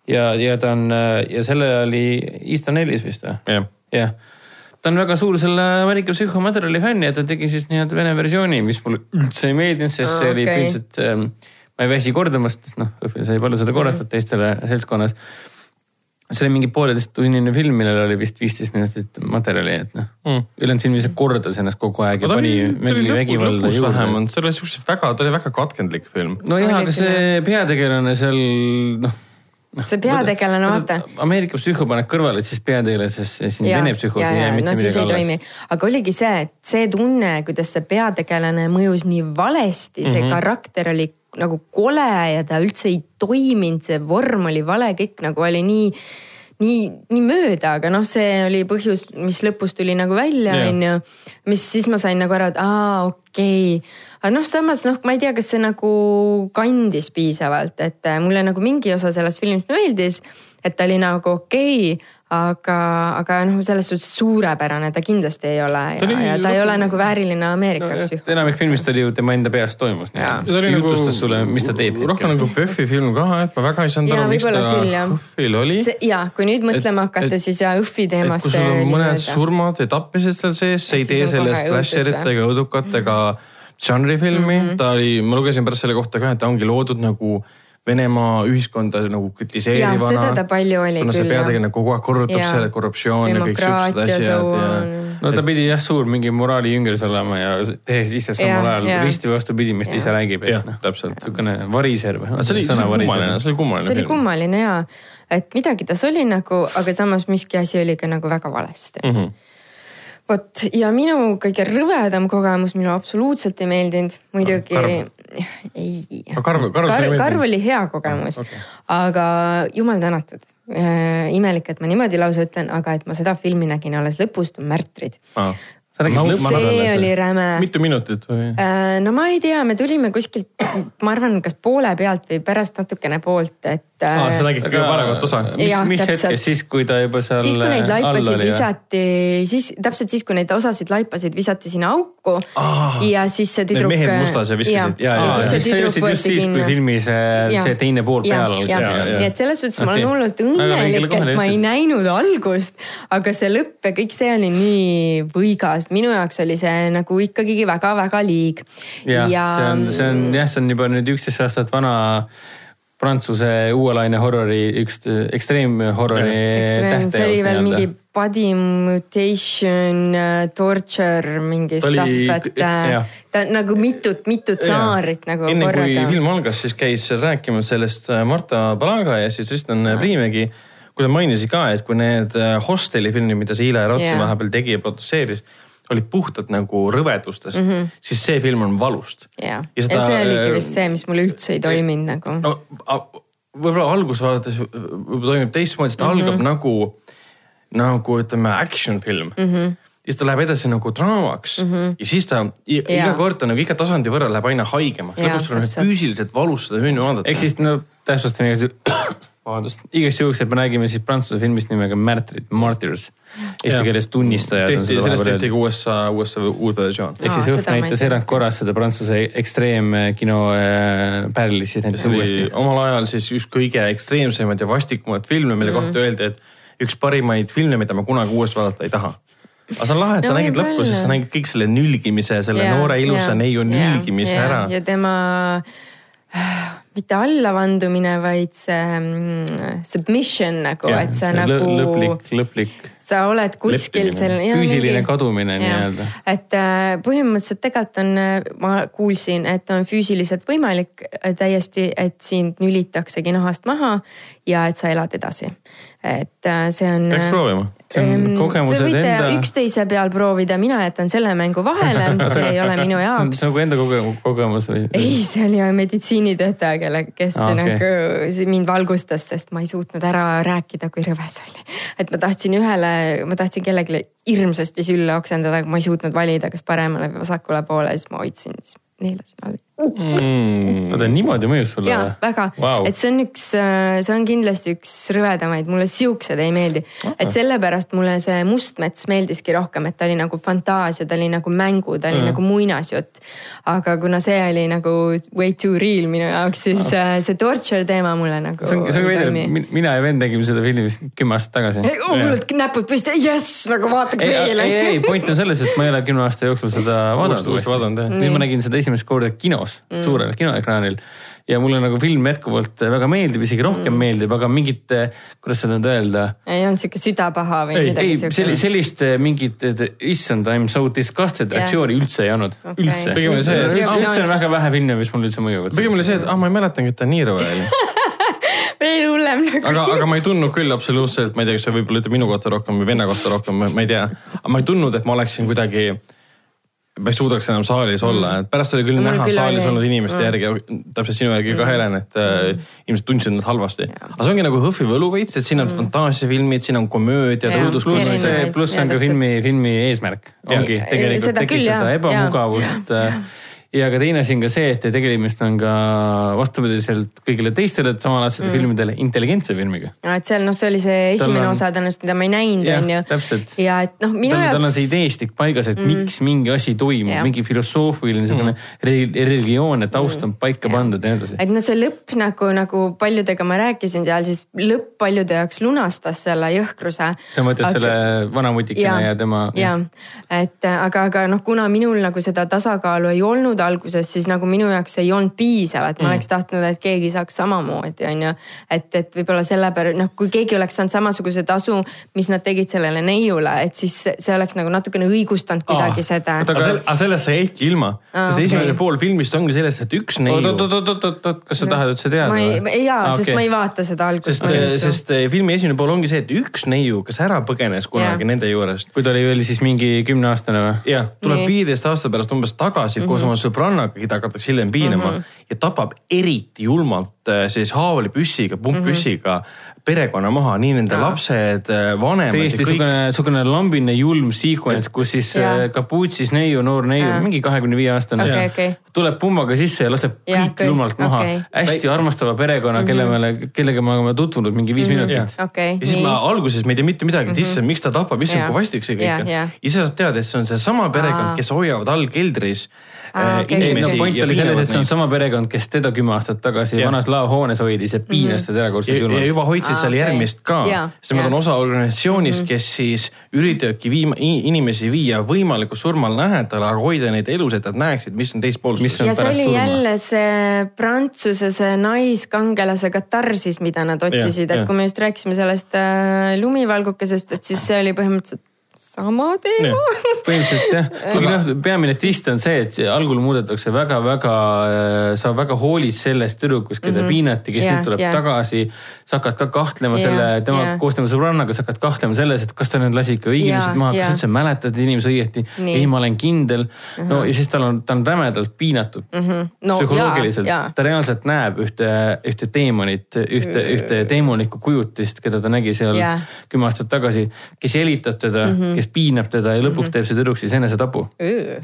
ja, ja ta on ja selle oli Easton Ellis vist või? jah. jah, ta on väga suur selle Ameerika Psycho materjali fänn ja ta tegi siis nii-öelda vene versiooni, mis mulle üldse ei meeldinud, sest see Aa, oli põhimõtteliselt ähm,, ma ei väsi kordamast, sest noh, õhtul sai palju seda korrata teistele seltskonnas. see oli mingi pooleteisttunnine film, millel oli vist viisteist minutit materjali, et noh Mm. ülejäänud film lihtsalt kordas ennast kogu aeg ja ta pani mingi vägivalda juurde. see oli siukseid väga, ta oli väga katkendlik film. nojah, aga see peategelane seal noh. see peategelane, vaata. Ameerika psühho paned kõrvale, et siis peategelane, sest siin Ja, Vene psühhos ja, ei jää mitte no siis midagi alles aga oligi see, et see tunne, kuidas see peategelane mõjus nii valesti, see mm -hmm. karakter oli nagu kole ja ta üldse ei toiminud, see vorm oli vale, kõik nagu oli nii nii, nii mööda, aga noh, see oli põhjus, mis lõpus tuli nagu välja, Jah. onju. mis siis ma sain nagu aru, et aa, okei okay.. aga noh, samas noh, ma ei tea, kas see nagu kandis piisavalt, et äh, mulle nagu mingi osa sellest filmist meeldis, et ta oli nagu okei okay, aga, aga noh, selles suhtes suurepärane ta kindlasti ei ole ja, oli ja ta ei ole nagu vääriline Ameerika no, enamik filmist oli ju tema enda peas toimus. Ta oli nagu jutustas sulle, mis ta teeb. rohkem nagu PÖFFi film ka, et ma väga ei saanud aru, miks ta. HÖFFil oli. ja kui nüüd mõtlema hakata, siis ja et teemasse. kui sul on mõned surmad või tapmised seal sees, see ei tee sellest kohe õudus slasheritega, õudukatega žanrifilmi mm. -hmm. ta oli, ma lugesin pärast selle kohta ka, et ta ongi loodud nagu Venemaa ühiskonda nagu kritiseerivana. Seda ta palju oli kuna see küll, jah. peategelane kogu aeg korrutab Jaa. selle korruptsioon ja kõik siuksed asjad ja no ta pidi jah, suur mingi moraalijüngers olema ja tehes ise samal ajal risti vastupidi, mis ta ise räägib. jah, täpselt. niisugune variser või? see oli, see kummaline, see oli kummaline see oli kummaline ja, et midagi tas oli nagu, aga samas miski asi oli ka nagu väga valesti mm. Mhm. -hmm vot ja minu kõige rõvedam kogemus, minule absoluutselt ei meeldinud, muidugi Karv. ei. Karv- Karv karv, karv oli hea kogemus Ah, okay. aga jumal tänatud äh,. imelik, et ma niimoodi lausa ütlen, aga et ma seda filmi nägin alles lõpust, Märtrid. Ah. see oli räme mitu minutit või? Äh, no ma ei tea, me tulime kuskilt, ma arvan, kas poole pealt või pärast natukene poolt, et. Aa, äh, sa nägid kõige paremat osa? mis, mis hetkest, siis kui ta juba seal siis, kui neid all laipasid oli, visati, siis täpselt siis, kui neid osasid laipasid, visati sinna auku Aa. ja siis see tüdruk. mehed mustas ja viskasid. ja, Jaa, ja, jaa, siis see tüdruk võeti siis, kui kinni. filmis äh, Jah. see teine pool Ja, peal ja. algas. nii et selles suhtes ma olen hullult õnnelik, et ma ei näinud algust, aga see lõpp ja kõik see oli nii võigas, minu jaoks oli see nagu ikkagi väga-väga liig. jah ja..., see on, see on jah, see on juba nüüd üksteist aastat vana Prantsuse uue laine horrori üks ekstreemhorrori Ekstreem, see oli veel mingi body mutation, uh, torture, mingi stuff, et äh, ta nagu mitut, mitut saarit nagu enne kui korraga. film algas, siis käis rääkimas sellest äh, Marta Palaga ja siis Kristjan Priimägi. kui ta mainis ka, et kui need äh, hosteli filmid, mida see Ile Raudse Jaa. vahepeal tegi ja produtseeris, olid puhtalt nagu rõvedustest mm, -hmm. siis see film on valust. jah, ja see oligi vist see, mis mulle üldse ei toiminud nagu. no võib-olla alguses vaadates toimib teistmoodi, sest ta Mhm. mm -hmm. algab nagu, nagu ütleme action film mm. Mhm. -hmm siis ta läheb edasi nagu draamaks mm -hmm. ja siis ta i- iga Jaa. kord ta nagu iga tasandi võrra läheb aina haigemaks. Lõpuks sul on füüsiliselt valus seda filmi vaadata. ehk siis no täpsustame vabandust, igaks juhuks, et me räägime siis prantsuse filmist nimega Märtrid, Martyrs. Eesti Jah. keeles tunnistajad. tehti, sellest tehti ka USA, USA uus versioon. ehk siis Õhk näitas erandkorras seda prantsuse ekstreemkino äh, pärli siis näitas uuesti. omal ajal siis üks kõige ekstreemsemaid ja vastikumaid filme, mille kohta öeldi, et üks parimaid filme, mida ma kunagi uuesti vaadata ei taha. aga see on lahe, et sa No nägid lõppu, siis sa nägid kõik selle nülgimise, selle noore ilusa neiu nülgimise ära. ja tema äh, mitte allavandumine, vaid see mm, submission nagu, et sa nagu. lõplik, lõplik sa oled kuskil seal. Füüsiline kadumine nii-öelda. et äh, põhimõtteliselt tegelikult on, ma kuulsin, et on füüsiliselt võimalik äh, täiesti, et sind nülitaksegi nahast maha ja et sa elad edasi. Et äh, see on. Peaks proovima. See on Ehm, kogemused võite enda- üksteise peal proovida, mina jätan selle mängu vahele, see ei ole minu *laughs* jaoks see on nagu enda koge- kogemus või? ei, see oli meditsiinitöötaja, kelle, kes ah, okay. nagu mind valgustas, sest ma ei suutnud ära rääkida, kui rõve see oli. et ma tahtsin ühele, ma tahtsin kellelegi hirmsasti sülle oksendada, aga ma ei suutnud valida, kas paremale või vasakule poole, siis ma hoidsin, siis neelasin all. oota, niimoodi mõjus sulle ja väga wow., et see on üks, see on kindlasti üks rõvedamaid, mulle siuksed ei meeldi. et sellepärast mulle see Mustmets meeldiski rohkem, et ta oli nagu fantaasia, ta oli nagu mängu, ta oli Mm. nagu muinasjutt. aga kuna see oli nagu way too real minu jaoks, siis äh, see torture teema mulle nagu. see on, see on veider, mina ja vend tegime seda filmi vist kümme aastat tagasi. hullult näpud püsti, jess, nagu vaataks ei, ei, veel. ei, point on selles, et ma ei ole kümne aasta jooksul seda vaadanud uuesti vaadanud, jah. nüüd ma nägin seda esimest korda kinos mm., suurel kinoekraanil ja mulle nagu film jätkuvalt väga meeldib, isegi rohkem mm. meeldib, aga mingit, kuidas seda nüüd öelda ei olnud siuke südapaha või Ei, midagi ei, sellist, sellist eh, mingit, issand, I m so disgusted Jah. reaktsiooni üldse ei olnud Okei. üldse. Pigem oli see, et- üldse on väga vähe filme, mis mulle üldse mõjuvad. pigem oli see, et ah, ma ei mäletangi, et ta nii rõve oli. *laughs* veel hullem nagu. aga, aga ma ei tundnud küll absoluutselt, ma ei tea, kas see võib-olla ütleb minu kohta rohkem või venna kohta rohkem, ma ei tea. aga ma ei tundnud, et ma oleksin kuidagi, ma ei suudaks enam saalis olla, et pärast oli küll Mul näha küll saalis oli. olnud inimeste Mm. järgi, täpselt sinu järgi ka Helen, et äh, inimesed tundsid end halvasti. aga see ongi nagu Hõhvi võlu veits, et siin on fantaasiafilmid, siin on komöödiad, Jaa. õuduslugu. pluss see, on ka filmi, filmi eesmärk ongi tegelikult tekitada ebamugavust. Ja ka teine asi on ka see, et tegemist on ka vastupidiselt kõigile teistele samalaadsete mm. filmidele intelligentse filmiga. et seal noh, see oli see esimene on... osa tõenäoliselt, mida ma ei näinud, on ju. ja et noh, minu jaoks. tal on see ideestik paigas, et mm. miks mingi asi toimub, mingi filosoofiline niisugune mm. religioonne taust on paika ja. pandud ja nii edasi. et noh, see lõpp nagu, nagu paljudega ma rääkisin seal, siis lõpp paljude jaoks lunastas selle jõhkruse. sa mõtled aga... selle vanamutikene ja, ja tema. ja, et aga, aga noh, kuna minul nagu seda tasakaalu ei olnud alguses, siis nagu minu jaoks ei olnud piisav, et ma mm. oleks tahtnud, et keegi saaks samamoodi, on ju. et, et võib-olla sellepärast noh, kui keegi oleks saanud samasuguse tasu, mis nad tegid sellele neiule, et siis see oleks nagu natukene õigustanud kuidagi ah, seda. aga, aga sellest sa jäidki ilma ah,, sest okay. esimene pool filmist ongi sellest, et üks neiu. oot, oot, oot, oot, oot, kas sa no. tahad üldse teada? jaa ah,, sest okay. ma ei vaata seda algust. sest, sest eh, filmi esimene pool ongi see, et üks neiu, kes ära põgenes kunagi yeah. nende juurest. kui ta oli veel siis mingi kümneaastane või? jah, tuleb viieteist aasta pärast umbes tagasi mm -hmm. koos oma sõbrannaga, keda hakatakse hiljem piinama mm -hmm. ja tapab eriti julmalt eh, siis haavlipüssiga, pumppüssiga mm -hmm perekonna maha, nii nende ja. lapsed, äh, vanemad. täiesti niisugune, niisugune lambine julm sequence, kus siis ja. Äh, kapuutsis neiu, noor neiu, mingi kahekümne viie aastane okay,. Okay. tuleb pumbaga sisse ja laseb ja, kõik okay. julmalt maha okay.. hästi armastava perekonna mm, -hmm. kelle me, kellega me oleme tutvunud mingi viis mm -hmm. minutit. Okay, ja siis nii. ma alguses me ei tea mitte midagi, et mm -hmm. issand, miks ta tapab, issand kui vastik see kõik on. ja siis sa saad teada, et see on seesama perekond, kes hoiavad all keldris Ah, okay. inimesi. no point oli selles, et see on sama perekond, kes teda kümme aastat tagasi ja. vanas laohoones hoidis ja piinas teda erakordselt julmalt. ja juba hoidsid ah, seal okay. järgmist ka, sest nad on osa organisatsioonist mm, -hmm. kes siis üritavadki viima, inimesi viia võimalikult surmale lähedale, aga hoida neid elus, et nad näeksid, mis on teist poolt. ja see oli surma. jälle see Prantsuse, see naiskangelase katarsis, mida nad otsisid, et kui me just rääkisime sellest äh, lumivalgukesest, et siis see oli põhimõtteliselt sama teema. põhimõtteliselt jah, *laughs* kuigi noh, peamine twist on see, et algul muudetakse väga-väga, äh, sa väga hoolid sellest tüdrukust, keda mm -hmm. piinati, kes yeah, nüüd tuleb yeah. tagasi. Sa hakkad ka kahtlema yeah, selle, tema yeah. koos tema sõbrannaga, sa hakkad kahtlema selles, et kas ta nüüd lasi ikka õige inimesed maha, kas üldse mäletad inimesi õieti. ei, ma olen kindel mm. -hmm. no ja siis tal on, ta on rämedalt piinatud mm -hmm. no, psühholoogiliselt. ta reaalselt näeb ühte, ühte teemonit, ühte, ühte teemonikku kujutist, keda ta nägi seal kümme aastat tagasi, kes jälitab teda mm, -hmm. kes piinab teda ja lõpuks mm -hmm. teeb see tüdruk siis enesetapu.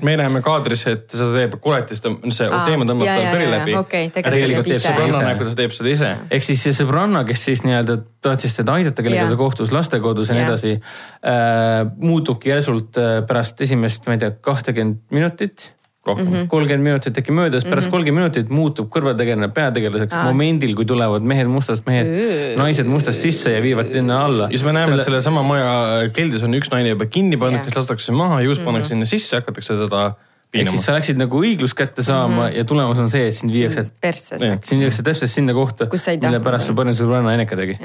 me näeme kaadris, et seda teeb kuratist, see teema tõmbab tal peri läbi okay,. tegelikult teeb sõbranna nägu, ta teeb seda ise. ehk siis see sõbranna, kes siis nii-öelda tahtis teda aidata, kellega ta kohtus lastekodus ja nii edasi äh,, muutubki järsult äh, pärast esimest, ma ei tea, kahtekümmet minutit rohkem -hmm., kolmkümmend minutit äkki möödas, pärast mhm. kolmkümmend minutit muutub kõrvategelane peategelaseks ah. momendil, kui tulevad mehed mustast, mehed mm, naised mustast sisse ja viivad sinna alla. ja siis me näeme Selle..., et sellesama maja keldris on üks naine juba kinni pandud yeah., kes lastakse maha, juust mm -hmm. pannakse sinna sisse, hakatakse teda ehk siis sa läksid nagu õiglust kätte saama mm -hmm. ja tulemus on see, et sind viiakse, sind viiakse täpselt sinna kohta, mille pärast su parim sõbranna Eneka tegi.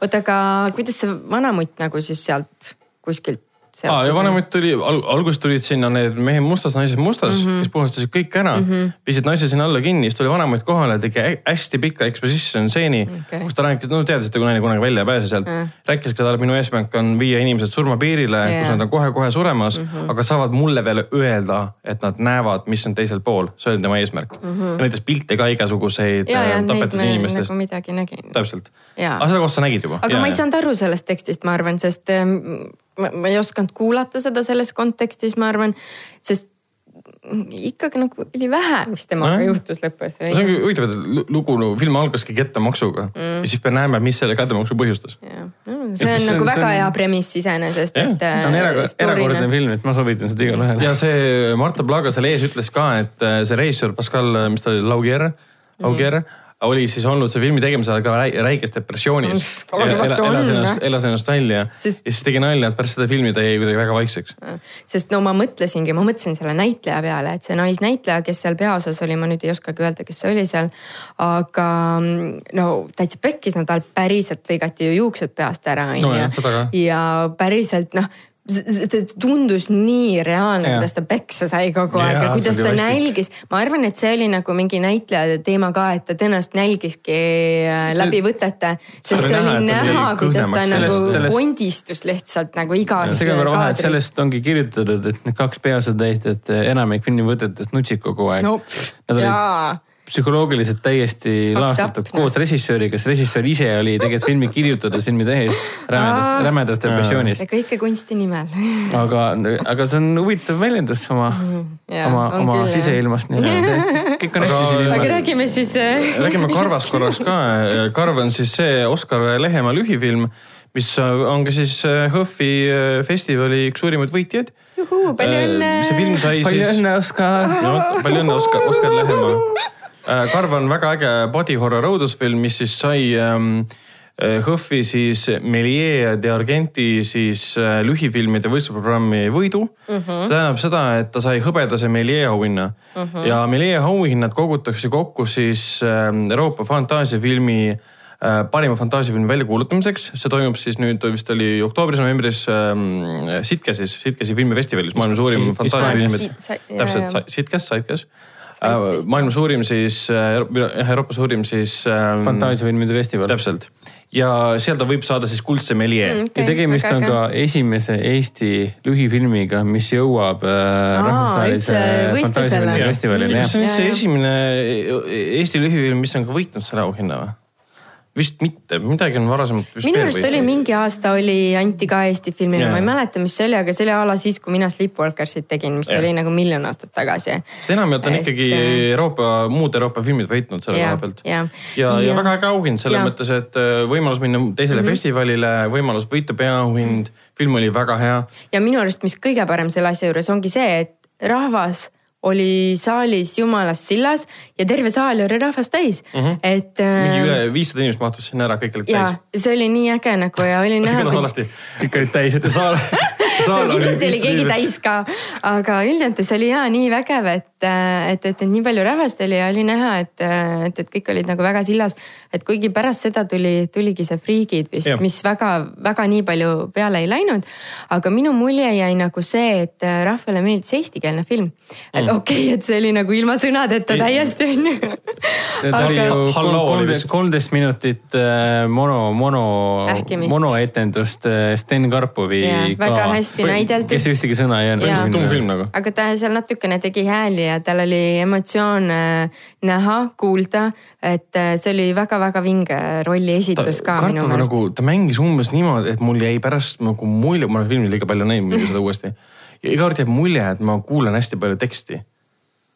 oota, aga kuidas see vanamutt nagu siis sealt kuskilt aa, ja Vanemutt tuli al, alguses tulid sinna need mehed mustas, naised mustas mm, -hmm. kes puhastasid kõik ära mm, -hmm. viisid naise sinna alla kinni, siis tuli Vanemutt kohale, tegi hästi pika exposition stseeni okay., kus ta rääkis, no teadsid, kui naine kunagi välja ei pääse sealt mm. rääkis ka talle, minu eesmärk on viia inimesed surmapiirile yeah., kus nad on kohe-kohe suremas mm, -hmm. aga saavad mulle veel öelda, et nad näevad, mis on teisel pool, see oli tema eesmärk mm. -hmm. ja näitas pilte ka igasuguseid ja, ja, äh, tapetud inimestest. nagu midagi nägin. täpselt, aga seda kohta sa nägid juba. aga ja, ma ei saanud aru sellest tekstist, ma arvan, sest ähm, ma, ma ei osanud kuulata seda selles kontekstis, ma arvan, sest ikkagi nagu oli vähe, mis temaga no, juhtus lõpus. see ongi huvitav, et lugu no,, film algaski kättemaksuga mm. ja siis me näeme, mis selle kättemaksu põhjustas. Mm, see on nagu väga on... hea premiss iseenesest, et. see on äh, erakordne film, et ma soovitan seda igale ühele. ja see Marta Plaga seal ees ütles ka, et äh, see reisijal Pascal, mis ta oli, Laugier, Laugier mm oli siis olnud see filmi tegemise ajal ka räiges depressioonis. elas ennast, elas ennast välja sest... ja siis tegi nalja, et pärast seda filmi ta jäi kuidagi väga vaikseks. sest no ma mõtlesingi, ma mõtlesin selle näitleja peale, et see naisnäitleja, kes seal peaosas oli, ma nüüd ei oskagi öelda, kes see oli seal. aga no täitsa pekkis, no tal päriselt lõigati ju juuksed peast ära, onju. ja päriselt noh ta tundus nii reaalne, kuidas ta peksa sai kogu aeg ja kuidas ta nälgis. ma arvan, et see oli nagu mingi näitleja teema ka, et ta tõenäoliselt nälgiski äh, läbi võtete. sest see oli näha, kuidas ta nagu kondistus lihtsalt nagu igas kaadris. sellest ongi kirjutatud, et need kaks peaosade täitjat enamik filmivõtetest nutsid kogu aeg no,. Nad olid psühholoogiliselt täiesti laastatud koos režissööriga, sest režissöör ise oli tegelikult filmi kirjutades, filmi tehes rämedas, rämedas depressioonis ja. kõike kunsti nimel. aga, aga see on huvitav väljendus oma, Jaa, oma, oma küll, siseilmast. kõik on hästi siin aga ilmas. räägime siis. räägime Karvast *laughs* korraks ka. Karv on siis see Oskar Lehemaa lühifilm, mis on ka siis HÖFFi festivali üks suurimaid võitjaid. palju õnne. see film sai palju siis. õnne, Oskar. palju õnne, Oskar, Oskar Lehemaa. Karv on väga äge body horror õudusfilm, mis siis sai ähm, HÖFFi siis Melie de Argenti siis äh, lühifilmide võistlusprogrammi võidu mm. -hmm. see tähendab seda, et ta sai hõbedase Melie auhinna mm. -hmm. ja Melie auhinnad kogutakse kokku siis äh, Euroopa fantaasiafilmi äh, parima fantaasiafilmi väljakuulutamiseks, see toimub siis nüüd vist oli oktoobris-novembris ähm, Sitkesis, Sitkesi filmifestivalis, maailma suurim fantaasiafilmide, täpselt, Sitkes, Sitkes. Vist. maailma suurim siis, jah Euroopa suurim siis ähm, fantaasiafilmide festival. täpselt ja seal ta võib saada siis kuldse Melie Mm. mm.. ja tegemist on ka esimese Eesti lühifilmiga, mis jõuab äh, rahvusvahelise fantaasiafilmi festivalile, kas see on üldse esimene Eesti lühifilm, mis on ka võitnud selle auhinna või? Vist mitte, midagi on varasemalt minu arust oli mingi aasta oli anti ka Eesti filmile Jaa. ma ei mäleta, mis see oli, aga see oli a la siis, kui mina Sleepwalkersit tegin, mis Jah. oli nagu miljon aastat tagasi. sest enamjaolt on Et, ikkagi äh, Euroopa, muud Euroopa filmid võitnud selle Jaa, koha pealt. jaa. ja, ja, ja väga äge auhind selles jaa. mõttes, et äh, võimalus minna teisele mm -hmm. festivalile, võimalus võita peaauhind, film oli väga hea. ja minu arust, mis kõige parem selle asja juures ongi see, et rahvas oli saalis jumalast sillas ja terve saal oli rahvast täis mm, -hmm. et. Mhm. mingi viissada inimest mahtus sinna ära, kõik olid ja täis. see oli nii äge nagu ja oli näha kõik olid täis, et saal, *laughs* oli kindlasti oli keegi täis ka, aga üldjoontes oli ja nii vägev, et, et, et, et nii palju rahvast oli ja oli näha, et, et, et kõik olid nagu väga sillas. et kuigi pärast seda tuli, tuligi see Freegid vist mis väga-väga nii palju peale ei läinud. aga minu mulje jäi nagu see, et rahvale meeldis eestikeelne film. et Mm. okei okay,, et see oli nagu ilma sõnadeta täiesti onju. ta oli ju kolmteist, kolmteist minutit äh, mono, mono monoetendust äh, Sten Karpovi Jaa, ka väga hästi näideldud. kes ühtegi sõna ei Jaa. tumm film. nagu. aga ta seal natukene tegi hääli ja tal oli emotsioone näha, kuulda, et äh, see oli väga-väga vinge rolli esitus ka minu Karpov meelest nagu, ta mängis umbes niimoodi, et mul jäi pärast nagu mulje, ma olen filmi liiga palju näinud muidu seda uuesti. ja iga kord jääb mulje, et ma kuulan hästi palju teksti.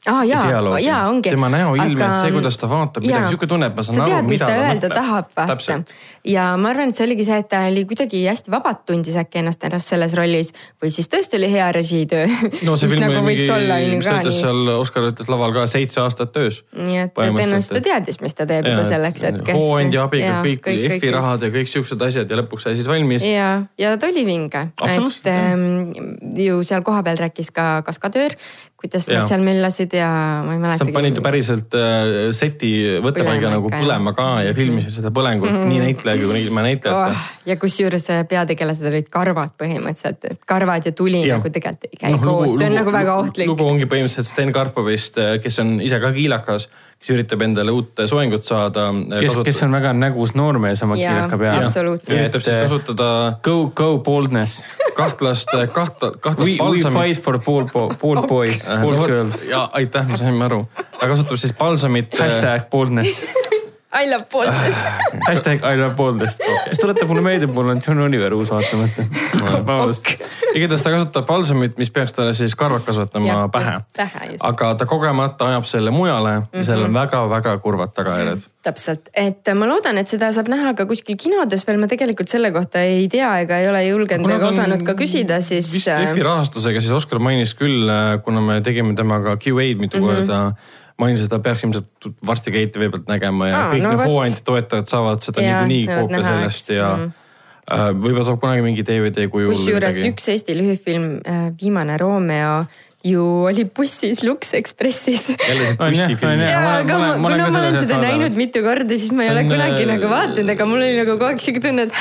ah,. dialoogi.. Tema näoilme, see, kuidas ta vaatab midagi, sihuke tunne, et ma saan sa aru, tead, mis mida ta öelda mõtleb. tahab, vaata ja ma arvan, et see oligi see, et ta oli kuidagi hästi vabalt tundis äkki ennast ennast selles rollis või siis tõesti oli hea režiitöö. *laughs* no see film nagu oli mingi, mis ta ütles seal, Oskar ütles laval ka seitse aastat töös. nii et tõenäoliselt ta teadis, mis ta teeb juba selleks hetkeks. hooandja abiga kõik, kõik F-i rahad ja kõik siuksed asjad ja lõpuks said valmis. ja, ja ta oli vinge, et ähm, ju seal kohapeal rääkis ka kaskadöör, kuidas Jaa. nad seal möllasid ja ma ei sa mäletagi. panid ju päriselt äh, seti võttepaiga nagu põlema ka ja filmisid seda põlengut mm -hmm. nii näitlejaga kui ilma näitlejata oh,. ja kusjuures äh, peategelased olid karvad põhimõtteliselt, et karvad ja tuli Jah. nagu tegelikult ei käi koos, see on nagu väga ohtlik. lugu ongi põhimõtteliselt Sten Karpovist, kes on ise ka kiilakas, kes üritab endale uut soengut saada. kes, kes on väga nägus noormees oma Jaa, kiilaka peal. absoluutselt. üritab siis kasutada Go, go boldness. *laughs* kahtlast, kahta, We, kahtlast we palsamit. fight for bold, bold boys, bold girls. ja aitäh, me saime aru. ta kasutab siis palsamit. Hashtag boldness. *laughs* I love pooltest. Hashtag I love boldness. *laughs* mis tuletab mulle meelde, mul on John Oliver uus vaatamata. vabandust. igatahes ta kasutab palsamit, mis peaks talle siis karvad kasvatama Jah, pähe aga ta kogemata ajab selle mujale ja mm -hmm. sellel on väga-väga kurvad tagajärjed. täpselt, et ma loodan, et seda saab näha ka kuskil kinodes veel, ma tegelikult selle kohta ei tea ega ei ole julgenud ega osanud ka küsida, siis. vist EF-i rahastusega siis Oskar mainis küll, kuna me tegime temaga Q&A-d mitu mm. -hmm. korda. mainis, et ta peaks ilmselt varsti ka ETV pealt nägema ja Aa, kõik no vot. hooandja toetajad saavad seda niikuinii näha, sellest ja Mm. mm. võib-olla tuleb kunagi mingi DVD kujul. kusjuures üks Eesti lühifilm, Viimane Romeo ju oli bussis Lux Expressis. aga ma kuna ma seda olen seda näinud mitu korda, siis ma ei ole kunagi nagu vaadanud, aga mul oli nagu kogu aeg siuke tunne, et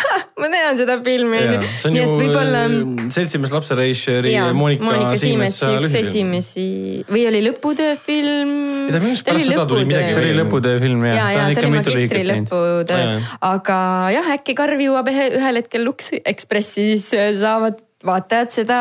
ma tean seda filmi. see on nii ju et võib-olla. äh, seltsimees lapsereisjööri jaa, Monika, Siimetsa üks esimesi või oli lõputööfilm. Ei, ta tuli midagi see oli lõputöö film jah. ja, ja see oli magistri lõputöö aga jah, äkki Karv jõuab ühe- ühel hetkel Lux Expressi, siis äh, saavad vaatajad seda,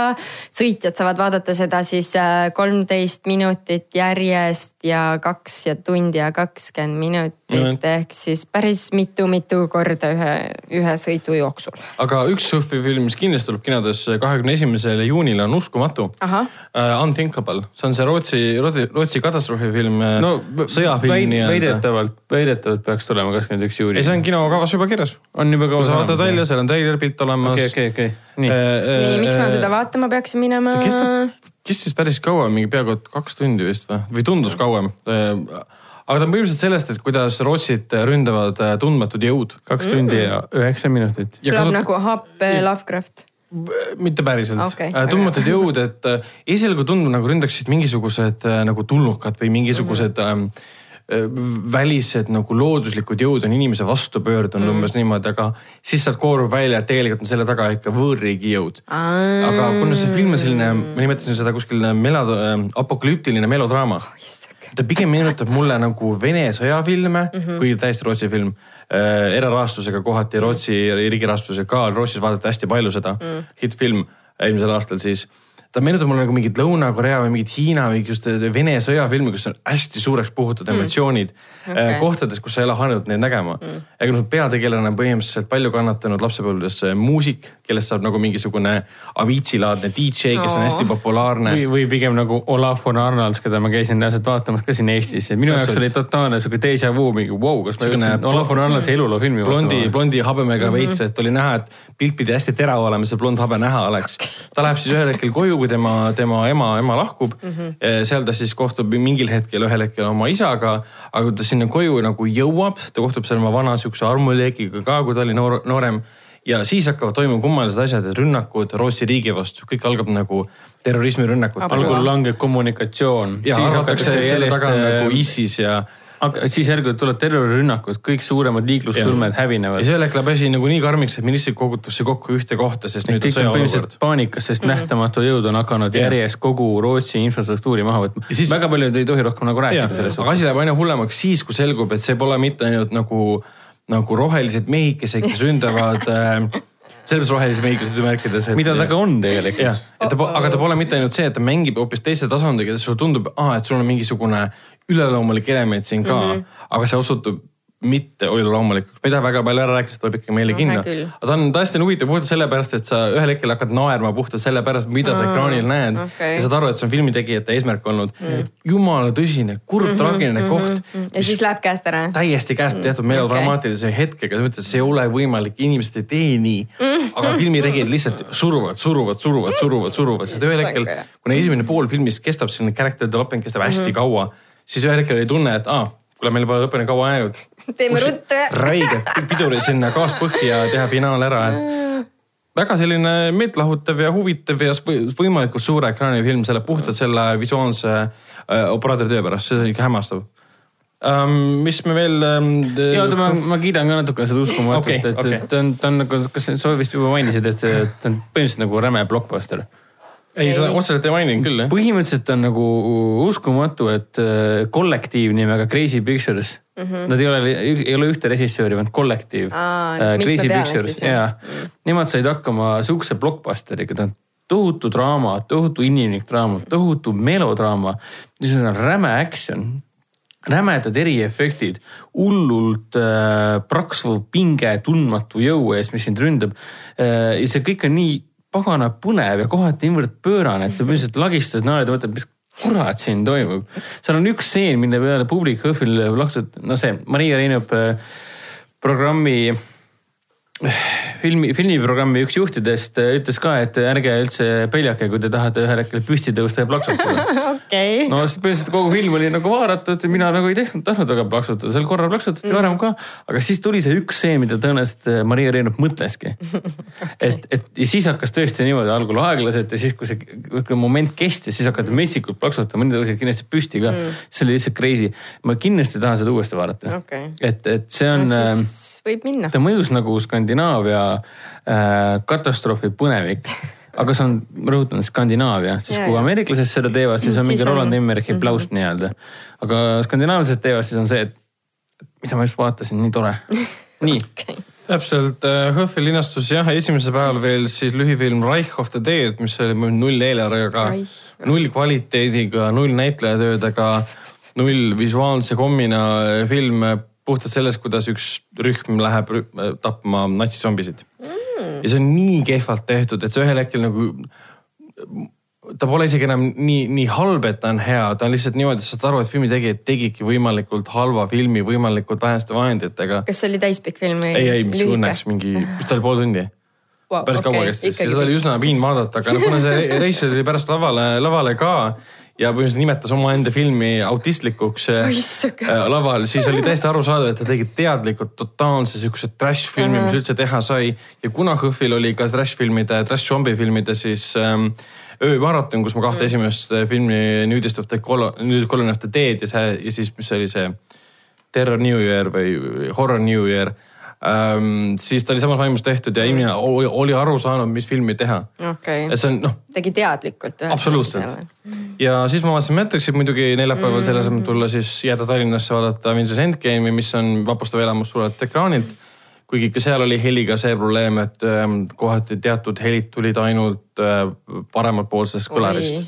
sõitjad saavad vaadata seda siis äh, kolmteist minutit järjest ja kaks ja tund ja kakskümmend minutit mm. ehk siis päris mitu-mitu korda ühe, ühe sõidu jooksul. aga üks Sofi film, mis kindlasti tuleb kinodes kahekümne esimesel juunil on Uskumatu uh,. Unthinkable, see on see Rootsi, Rootsi, Rootsi katastroofifilm uh, no sõjafilm väid, nii-öelda. väidetavalt, väidetavalt peaks tulema kakskümmend üks juuli ei, see on kinokavas juba kirjas. on juba kaua sa vaatad välja, seal on treilerpilt olemas okei, okei, okei, nii. nii, miks ma seda vaatama peaksin minema? ta kestab, kestis päris kaua, mingi peaaegu kaks tundi vist või, või tundus kauem. aga ta on põhimõtteliselt sellest, et kuidas Rootsit ründavad äh, tundmatud jõud. kaks tundi ja üheksa minutit. ja kõlab kasut- nagu H.P. Lovecraft. mitte päriselt okay,, tundmatud *laughs* jõud, et äh, esialgu tundub nagu ründaksid mingisugused äh, nagu tulnukad või mingisugused mm -hmm. Välised nagu looduslikud jõud on inimese vastu pöördunud mm umbes niimoodi, aga siis sealt koorub välja, et tegelikult on selle taga ikka võõrriigi jõud. aga kuna see film on selline, ma nimetasin seda kuskil melo-, apokalüptiline melodraama ta pigem meenutab mulle nagu Vene sõjafilme mm, -hmm. kuigi täiesti Rootsi film äh,. erarahastusega kohati Rootsi riigi rahastusega ka, Rootsis vaadati hästi palju seda mm., hittfilm eelmisel aastal siis. Ta meenutab mulle nagu mingit Lõuna-Korea või mingit Hiina või just Vene sõjafilmi, kus on hästi suureks puhutud mm. emotsioonid okay. Okei. kohtades, kus sa ei ole harjunud neid nägema mm.. ja kui peategelane on põhimõtteliselt palju kannatanud lapsepõlves äh, muusik, kellest saab nagu mingisugune Avicii-laadne DJ, kes on hästi populaarne või, või pigem nagu Olav von Arnolds, keda ma käisin reaalselt vaatamas ka siin Eestis ja minu jaoks Täpselt. oli totaalne sihuke déjà vu, mingi vau wow,, kas ma jõudsin Olav von Arnoldsi eluloo filmi blondi, blondi habemega mm -hmm. veits, et oli näha, et pilt pidi hästi terav olema, see blond habe näha oleks. ta läheb siis ühel hetkel koju, kui tema, tema ema, ema lahkub mm. -hmm. seal ta siis kohtub mingil hetkel, ühel hetkel oma isaga, aga kui ta sinna koju nagu jõuab, ta kohtub seal oma vana siukse armuleegiga ka, kui ta oli noor, noorem ja siis hakkavad toimuma kummalised asjad, et rünnakud Rootsi riigi vastu, kõik algab nagu terrorismirünnakud. algul langeb kommunikatsioon. ja arvatakse, on nagu ISIS ja aga siis järgmine tuleb terrorirünnakud, kõik suuremad liiklussulmed ja hävinevad. ühel hetkel läheb asi nagu nii karmiks, et ministrid kogutakse kokku ühte kohta, sest nüüd on sõjaolukord paanikas, sest mm -hmm. nähtamatu jõud on hakanud Jah. järjest kogu Rootsi infrastruktuuri maha võtma. Ja siis- väga paljud ei tohi rohkem nagu rääkida sellest aga. asi läheb aina hullemaks siis, kui selgub, et see pole mitte ainult nagu, nagu rohelised mehikesed, kes ründavad *laughs* äh,, selles rohelised mehikesed märkides. mida ta ka on tegelikult ta, aga ta pole mitte ainult see, et ta mängib hoopis teiste tasanditega, sulle tundub, et sul on mingisugune üleloomulik element siin ka mm, -hmm. aga see osutub mitte üleloomulikuks, ma ei taha väga palju ära rääkida, sest tuleb ikkagi meile No, kinno aga ta on tõesti huvitav puhtalt sellepärast, et sa ühel hetkel hakkad naerma puhtalt sellepärast, mida sa ekraanil näed okei. ja saad aru, et see on filmitegijate eesmärk olnud mm.. jumala tõsine, kurb traagiline koht Mhm, ja siis läheb käest ära. täiesti käest tehtud melodramaatilise hetkega, sa mõtled, see ei ole võimalik, inimesed ei tee nii. aga filmitegijad lihtsalt suruvad, suruvad, suruvad, suruvad, suruvad, sest ühel hetkel, kuna esimene pool filmist kestab, selline character development kestab hästi Mhm. kaua, siis ühel hetkel ei tunne, et aa, kuule, meil pole lõpuni kaua jäänud. teeme ruttu. räige piduri sinna gaas põhja ja teha finaal ära, et väga selline meeltlahutav ja huvitav ja või- võimalikult suure ekraani film selle puhtalt selle visuaalse äh, operaatori töö pärast, see oli ikka hämmastav um,. mis me veel um,. ja oota, ma, ma kiidan ka natuke seda uskumatut okay,, et okay. ta on, ta on nagu, kas sa vist juba mainisid, et ta on põhimõtteliselt nagu räme blockbuster. ei, seda otseselt ei maininud küll jah. põhimõtteliselt on nagu uskumatu, et äh, kollektiiv nimega Crazy Pictures mm, -hmm. nad ei ole, ei ole ühte režissööri, vaid kollektiiv Mhm. Aa, mitme Crazy Pictures siis, jah? ja nemad said hakkama sihukese blockbusteriga, ta on tohutu draama, tohutu inimlik draama, tohutu melodraama, siis on räme action rämedad eriefektid, hullult äh, praksvuv pinge tundmatu jõu ees, mis sind ründab äh,. ja see kõik on nii pagana põnev ja kohati niivõrd pöörane, et sa põhimõtteliselt lagistad naered ja mõtled, mis kurat siin toimub. seal on üks stseen, mille peale publik HÖFFil laksus, no see Maria Reinup äh, programmi filmi, filmiprogrammi üks juhtidest äh, ütles ka, et ärge üldse peljake, kui te tahate ühel hetkel püsti tõusta ja plaksutada. *laughs* okei. no põhimõtteliselt kogu film oli nagu vaadatud, mina nagu ei tehnud, tahtnud väga plaksutada, sel korral plaksutati varem ka. aga siis tuli see üks see, mida tõenäoliselt äh, Maria Reinup mõtleski. *laughs* et, et ja siis hakkas tõesti niimoodi algul aeglaselt ja siis, kui see kui moment kestis, siis hakati metsikult plaksutama, mõni tõusid kindlasti püsti ka mm.. see oli lihtsalt crazy. ma kindlasti tahan seda uuesti vaadata Okei. et, et see on äh, siis võib minna. ta mõjus nagu Skandinaavia äh, katastroofi põnevik. aga see on, ma rõhutan, Skandinaavia, sest Ja, kui ameeriklased seda teevad, siis on Siis mingi on- Roland Emmerichi plaust nii-öelda. aga skandinaavlased teevad, siis on see, et mida ma just vaatasin, nii tore. *laughs* nii, täpselt, HÖFFi linastus jah, esimesel päeval veel siis lühifilm Reich of the Dead, mis oli null eelarvega null kvaliteediga, null näitlejatöödega. null visuaalse kommina film puhtalt sellest, kuidas üks rühm läheb rühm, tapma natsizombisid mm.. ja see on nii kehvalt tehtud, et see ühel hetkel nagu ta pole isegi enam nii, nii halb, et ta on hea, ta on lihtsalt niimoodi, sa saad aru, et filmitegijad tegidki võimalikult halva filmi võimalikult väheste vahenditega. kas see oli täispikk film või? ei, ei, mis õnneks mingi, mis ta oli pool tundi wow,. päris okay, kaua kestis ja seda oli üsna piin vaadata, aga no kuna see *laughs* reisijal oli pärast lavale, lavale ka ja põhimõtteliselt nimetas omaenda filmi autistlikuks äh, laval, siis oli täiesti arusaadav, et ta tegi teadlikult totaalse siukse trash filmi uh, -huh. mis üldse teha sai. ja kuna HÖFFil oli ka trash filmide, trash zombie filmide siis ähm, öömaraton, kus ma kahte mm. esimest äh, filmi Nudist of the Colony of the Dead ja see ja siis, mis oli see Terror New Year või Horror New Year ähm,. siis ta oli samas vaimus tehtud ja inimene oli, oli aru saanud, mis filmi teha okay.. see on noh. tegi teadlikult. absoluutselt. ja siis ma vaatasin Matrixit muidugi neljapäeval mm -hmm. selle asemel tulla siis jääda Tallinnasse vaadata Avengers Endgame'i, mis on vapustav elamus suurelt ekraanilt kuigi ka seal oli heliga see probleem, et ähm, kohati teatud helid tulid ainult äh, paremalt poolsest kõlarist.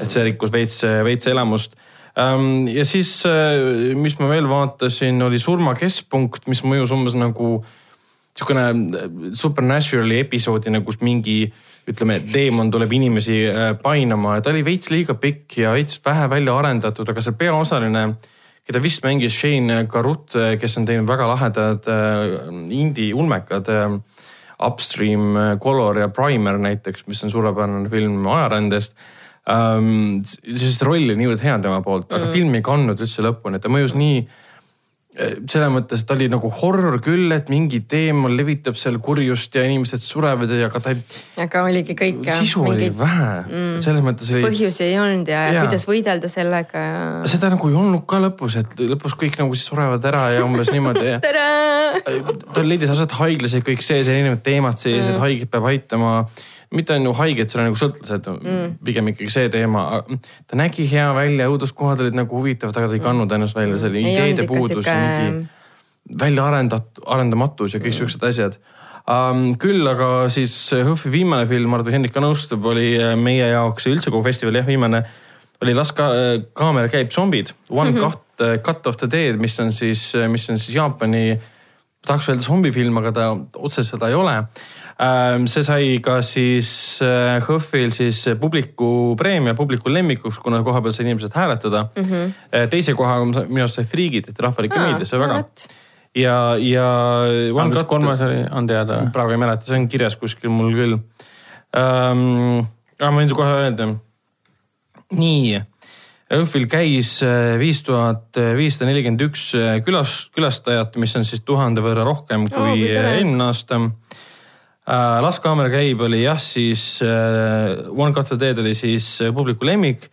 et see rikkus veits, veits elamust. Ähm, ja siis, äh, mis ma veel vaatasin, oli Surma keskpunkt, mis mõjus umbes nagu sihukene äh, Supernaturali episoodina, kus mingi ütleme, teemon tuleb inimesi painama ja ta oli veits liiga pikk ja veits vähe välja arendatud, aga see peaosaline keda vist mängis Shane Carruth, kes on teinud väga lahedad äh, indie ulmekad. Äh, Upstream, äh, Color ja Primer näiteks, mis on suurepärane film ajarändest ähm,. siis roll oli niivõrd hea tema poolt, aga mm. film ei kandnud üldse lõpuni, ta mõjus nii selles mõttes ta oli nagu horror küll, et mingi teemal levitab seal kurjust ja inimesed surevad ja aga ta ei. aga oligi kõik jah. sisu mingid... oli vähe mm., selles mõttes oli. põhjusi ei olnud ja, ja kuidas võidelda sellega ja. seda nagu ei olnud ka lõpus, et lõpus kõik nagu siis surevad ära ja umbes niimoodi ja. *laughs* ta leidis aset haiglas ja kõik sees ja erinevad teemad sees mm., et haiget peab aitama mitte on ju haiged, seal on nagu sõltlased mm., pigem ikkagi see teema. ta nägi hea välja, õuduskohad olid nagu huvitavad, aga ta ei mm. kandnud ennast välja, see oli mm. ideede puudus siuke... mingi välja arendatud, arendamatus ja kõik mm. siuksed asjad um,. küll aga siis HÖFFi viimane film, Mardu Hendrik ka nõustub, oli äh, meie jaoks üldse kogu festivali jah, viimane oli Las ka, kaamera käib zombid, One mm -hmm. cut, äh, cut of the dead, mis on siis, mis on siis Jaapani, tahaks öelda zombifilm, aga ta otseselt seda ei ole see sai ka siis HÖFFil äh, siis publiku preemia, publiku lemmikuks, kuna koha peal sai inimesed hääletada mm. -hmm. teise koha minu arust sai Friigid, et rahvalik meedia, see väga. ja, ja. kas kolmas oli, on teada? praegu ei mäleta, see on kirjas kuskil mul küll ähm,. aga ma võin kohe öelda. nii Õhvil käis äh, viis tuhat viissada nelikümmend üks külas, külastajat, mis on siis tuhande võrra rohkem kui eelmine oh, aasta äh,. Las kaamera käib oli jah, siis äh, One Cut the Dead oli siis äh, publiku lemmik.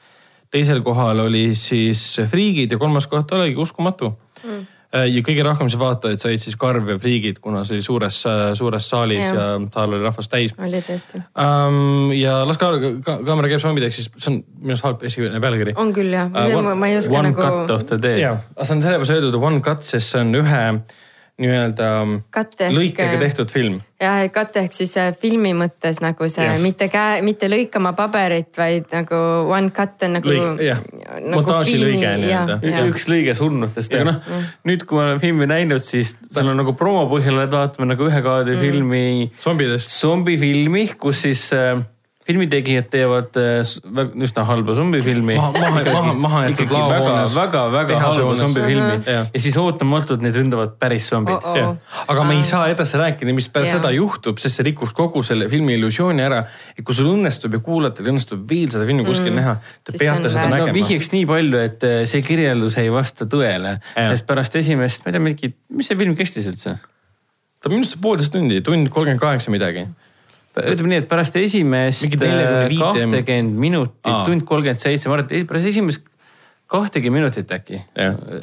teisel kohal oli siis Friigid ja kolmas koht oligi Uskumatu mm äh, ja kõige rohkem siis vaatajaid said siis Karv ja Friigid, kuna see oli suures, äh, suures saalis ja, ja saal oli rahvast täis. oli tõesti um,. ja las ka, ka, kaamera käib zombideks, siis see on minu arust halb esimene pealkiri. on küll jah uh,, ma ei oska one nagu. One cut of the day. jah, see on sellepärast öeldud one cut, sest see on ühe nii-öelda lõikega tehtud film. jah, kate ehk siis äh, filmi mõttes nagu see ja. mitte käe, mitte lõikama paberit, vaid nagu one cut on nagu. Nagu montaažilõige nii-öelda. üks lõige surnutest, aga noh, nüüd kui ma olen filmi näinud, siis seal on nagu promo põhjal, et vaatame nagu ühe kaadri mm. filmi. zombidest. zombifilmi, kus siis äh, filmitegijad teevad äh, üsna halba zombifilmi. maha, maha, maha jäetud laohoones. väga, väga, väga halba zombifilmi uh -huh. ja siis ootamatult neid ründavad päris zombid oh. -oh. aga me ei saa edasi rääkida, mis pärast seda juhtub, sest see rikuks kogu selle filmi illusiooni ära. et kui sul õnnestub ja kuulajatel õnnestub veel seda filmi kuskil mm. näha, te peate seda nägema no,. vihjeks nii palju, et äh, see kirjeldus ei vasta tõele, sest pärast esimest, ma ei tea, mingi, mis see film kestis üldse? ta minu arust poolteist tundi, tund kolmkümmend kaheksa midagi ütleme nii, et pärast esimest kahtekümmend minutit, tund kolmkümmend seitse, ma arvan, et pärast esimest kahtekümmend minutit äkki,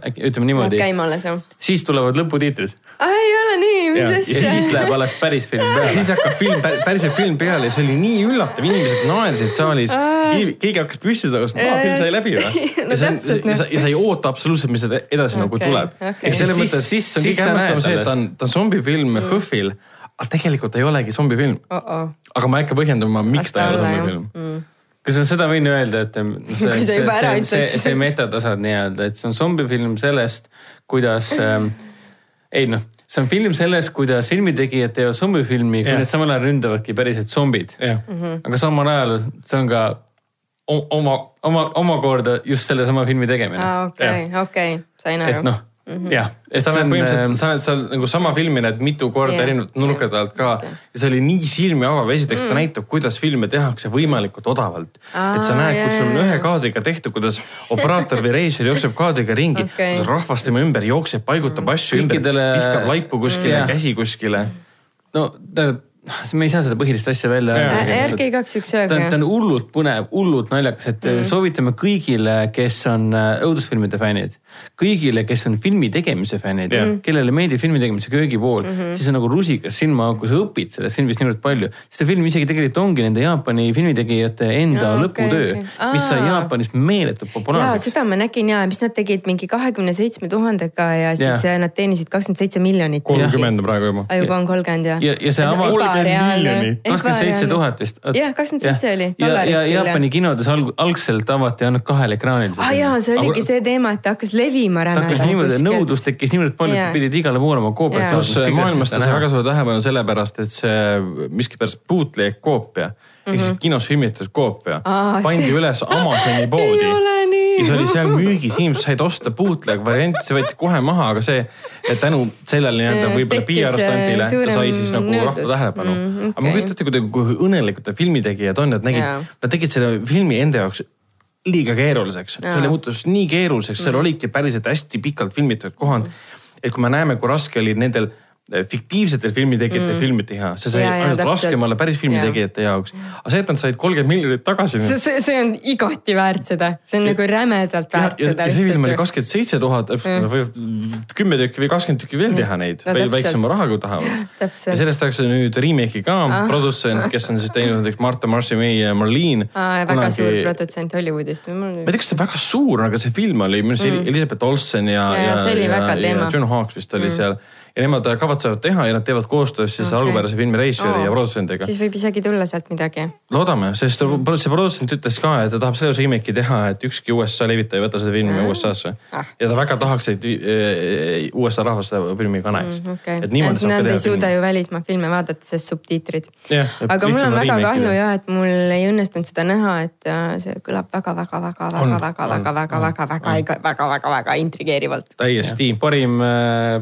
äkki ütleme niimoodi. käima alles jah. siis tulevad lõputiitrid. ei ole nii, mis asja. ja siis läheb alles päris film peale. siis hakkab film, päriselt film peale ja see oli nii üllatav, inimesed naersid saalis. keegi hakkas püsti tõusma, aa film sai läbi või *laughs* no,? ja, ja, sa, ja sa ei oota absoluutselt, mis edasi okay, nagu tuleb okay.. ehk selles mõttes, see on kõige hämmastavam see, et ta on, ta on zombifilm mm. Aga tegelikult ei olegi zombifilm uh. -oh. aga ma ei hakka põhjendama, miks Vast ta ei ole zombifilm mm.. kusjuures seda võin öelda, et see, *laughs* ära ütled, see, siis- see metatasand nii-öelda, et see on zombifilm sellest, kuidas ähm, ei noh, see on film sellest, kuidas filmitegijad teevad zombifilmi, kui Jah. need samal ajal ründavadki päriselt zombid. jah, aga samal ajal see on ka oma, oma, omakorda just sellesama filmi tegemine aa, okei, okei, sain et aru. noh, jah, et sa näed on põhimõtteliselt, ähm, sa näed seal nagu sama filmi näed mitu korda Jah. erinevate nurkade alt ka ja see oli nii silmi avav, esiteks Mm. ta näitab, kuidas filme tehakse võimalikult odavalt. et sa näed, kus sul on ühe kaadriga tehtud, kuidas operaator või reisijal jookseb kaadriga ringi Okei. kuidas rahvas tema ümber jookseb, paigutab asju ümber, Kõikidele- viskab laipu kuskile Jah., käsi kuskile. no tähendab, me ei saa seda põhilist asja välja öelda. ärge igaks ta on, ta öelge on. hullult põnev, hullult naljakas, et mm. soovitame kõigile, kes on äh, õudusfilmide fännid, kõigile, kes on filmi tegemise fännid mm., kellele meeldib filmi tegemise köögipool mm, -hmm. siis on nagu rusikas silmaauku, sa õpid sellest filmist niivõrd palju. see film isegi tegelikult ongi nende Jaapani filmitegijate enda ja, lõputöö okei. okay., mis sai Aa. Jaapanis meeletult ja populaarseks. seda ma nägin ja, mis nad tegid mingi kahekümne seitsme tuhandega ja siis Jah. yeah. nad teenisid kakskümmend seitse miljonit. kolmkümmend on praegu juba. juba on kolmkümmend jah? ja, ja see ava-. kakskümmend seitse tuhat vist. Jah, 27 oli, ja, ja Jaapani kinodes alg, algselt avati ainult kahel ekraanil. aa jaa, see oligi see teema, et hakkas levima ta hakkas niimoodi, nõudlus tekkis niivõrd palju, et pidid igale poole oma koopiat pluss maailmas ta sai väga suure tähelepanu sellepärast, et see miskipärast bootleg koopia ehk siis kinos filmitud koopia Mhm. Aa, pandi see- üles Amazoni poodi. *laughs* Ei ole nii. ja see oli seal müügis, inimesed said osta bootleg varianti, see võeti kohe maha, aga see et tänu sellele nii-öelda võib-olla tekkis, PR stantile äh, ta sai siis nagu rahva tähelepanu Mm, mm,. aga ma kujutan ette kui õnnelikud need filmitegijad on, et nägid Jaa., nad tegid selle filmi enda jaoks liiga keeruliseks, selle muutus nii keeruliseks, seal olidki päriselt hästi pikalt filmitud kohad. et kui me näeme, kui raske oli nendel fiktiivsetel filmitegijatel mm. filmi teha, see sai Jaa, jaa, ainult raskemale päris filmitegijate jaoks. aga see, et nad said kolmkümmend miljonit tagasi. see, see, see on igati väärt seda, see on nagu rämedalt ja, väärt ja, seda ja see film oli kakskümmend seitse tuhat, võivad kümme tükki või kakskümmend tükki veel teha neid No väiksema rahaga, kui tahavad. Ja sellest tehakse nüüd remake'i ka ah., produtsent, kes on siis teinud näiteks Martha Marcy May ja Marlene. väga suur produtsent Hollywoodist. ma ei tea, kas ta väga suur on, aga see film oli, minu arust mm. Elizabeth Olsen ja, Ja, ja väga teema. John Hawkes vist oli mm. seal ja nemad kavatsevad teha ja nad teevad koostöös siis okay. Algupärase filmi reisijari Oo. ja produtsendiga. siis võib isegi tulla sealt midagi. loodame, sest mm. see produtsent ütles ka, et ta tahab selles remake'i teha, et ükski USA levitaja ei võta seda filmi Ah. USA-sse Ah,. ja ta väga tahaks, et eh, USA rahvas seda filmi ka näeks Mm, okei, et niimoodi saab nad ka ei teha suuda filmi. ju välismaa filme vaadata, sest subtiitrid. Jah, et aga mul on väga kahju ida. ja, et mul ei õnnestunud seda näha, et äh, see kõlab väga, väga, väga, väga, On, väga, on, väga, väga, on, väga, väga, väga, väga, väga, väga intrigeerivalt. täiesti. parim,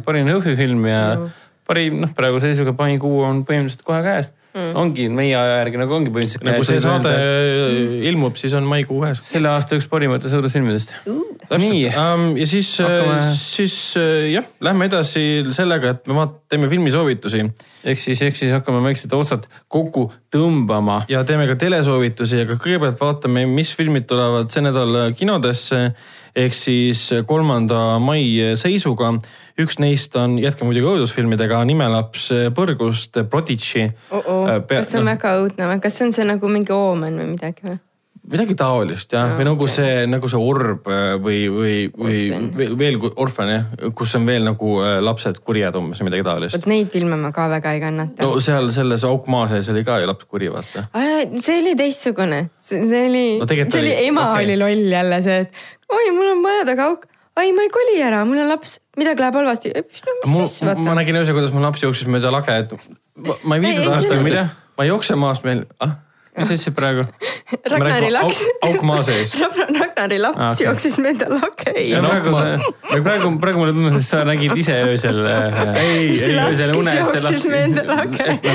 parim Jõhvi film ja mm. parim, noh, praeguse seisuga maikuu on põhimõtteliselt kohe käes mm.. ongi meie aja järgi nagu ongi põhimõtteliselt nagu see saade öelda. ilmub, siis on maikuu käes. selle aasta üks parimatest õudusfilmidest. nii, um,. ja siis Hakkame-, siis äh, jah, lähme edasi sellega, et me vaat-, teeme filmisoovitusi ehk siis, ehk siis hakkame väiksed otsad kokku tõmbama. ja teeme ka telesoovitusi, aga kõigepealt vaatame, mis filmid tulevad see nädal kinodesse ehk siis kolmanda mai seisuga. üks neist on, jätkame muidugi õudusfilmidega, Nimelaps põrgust, Prodigy. Äh, kas see on väga õudne või, kas see on see nagu mingi oomen või midagi või? midagi taolist jah, või nagu see, nagu see orb äh, või, või, või Orphan. veel- orphan jah, kus on veel nagu äh, lapsed kurjad umbes või midagi taolist. vot neid filme ma ka väga ei kannata no seal selles auk maa sees oli ka ju laps kuri, vaata. see oli teistsugune, see oli No see oli ema okay. oli loll jälle see, et oi, mul on maja taga auk, ai ma ei koli ära, mul on laps, midagi läheb halvasti. ma, nägin öösel, kuidas mu laps jooksis mööda lage, et ma, ma ei ei, aastaga mida, ma ei jookse maast meil, ah, mis ütlesid praegu? Ragnari laks. auk maa sees. Ragnari laps Ah, okay. okei. jooksis mööda lakeid Ja praegu ma- see, praegu, praegu mulle tundus, et sa nägid ise öösel. ei, ei, laps, öösel unes jooksis mööda lakeid.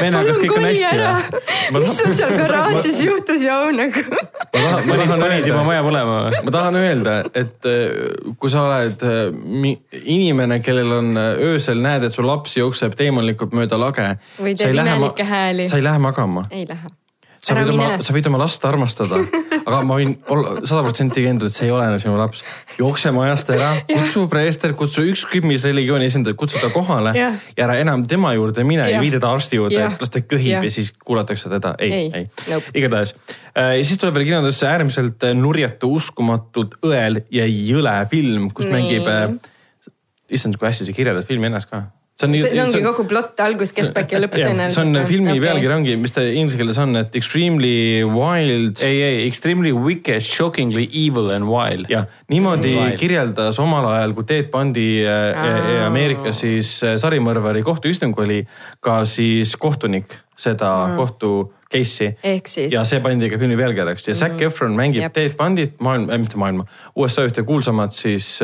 venna, kas kõik on hästi või? mis sul seal garaažis juhtus, Jau nagu? ma tahan, ma tahan panid juba öelda, maja põlema või? ma tahan öelda, et äh, kui sa oled äh, inimene, kellel on äh, öösel näed, et su laps jookseb teemonlikult mööda lage. Või teeb imelikke hääli. sa ei lähe magama ei lähe. sa võid oma, sa võid oma last armastada, aga ma võin olla sada protsenti veendunud, et see ei ole enam sinu laps. jookse majast ära, *laughs* kutsu preester, kutsu ükskõik mis religiooni esindajad, kutsu ta kohale Jah. ja ära enam tema juurde mine ja Jah. vii teda arsti juurde, et las ta köhib Jah. ja siis kuulatakse teda. ei, Ei. ei, ei. Nope., igatahes. ja siis tuleb veel kinodesse äärmiselt nurjatu, uskumatult õel ja jõle film, kus Nii. mängib, issand, kui hästi sa kirjeldad filmi ennast ka. See on, see ongi kogu plott, algus, keskpaik ja lõpp tõenäoliselt. see on filmi okay. pealkiri ongi, mis ta inglise keeles on, et extremely wild. ei, ei, extremely wicked, shockingly evil and wild. jah, niimoodi Wild. kirjeldas omal ajal, kui Ted Bundy äh, Aa. Ameerikas siis äh, sarimõrvari kohtuistung oli, ka siis kohtunik seda kohtu case'i. ja see pandi ka filmi pealkirjaks ja Zac Efron mängib Jep. Ted Bundyt, maailma äh,, mitte maailma, USA ühte kuulsamat siis,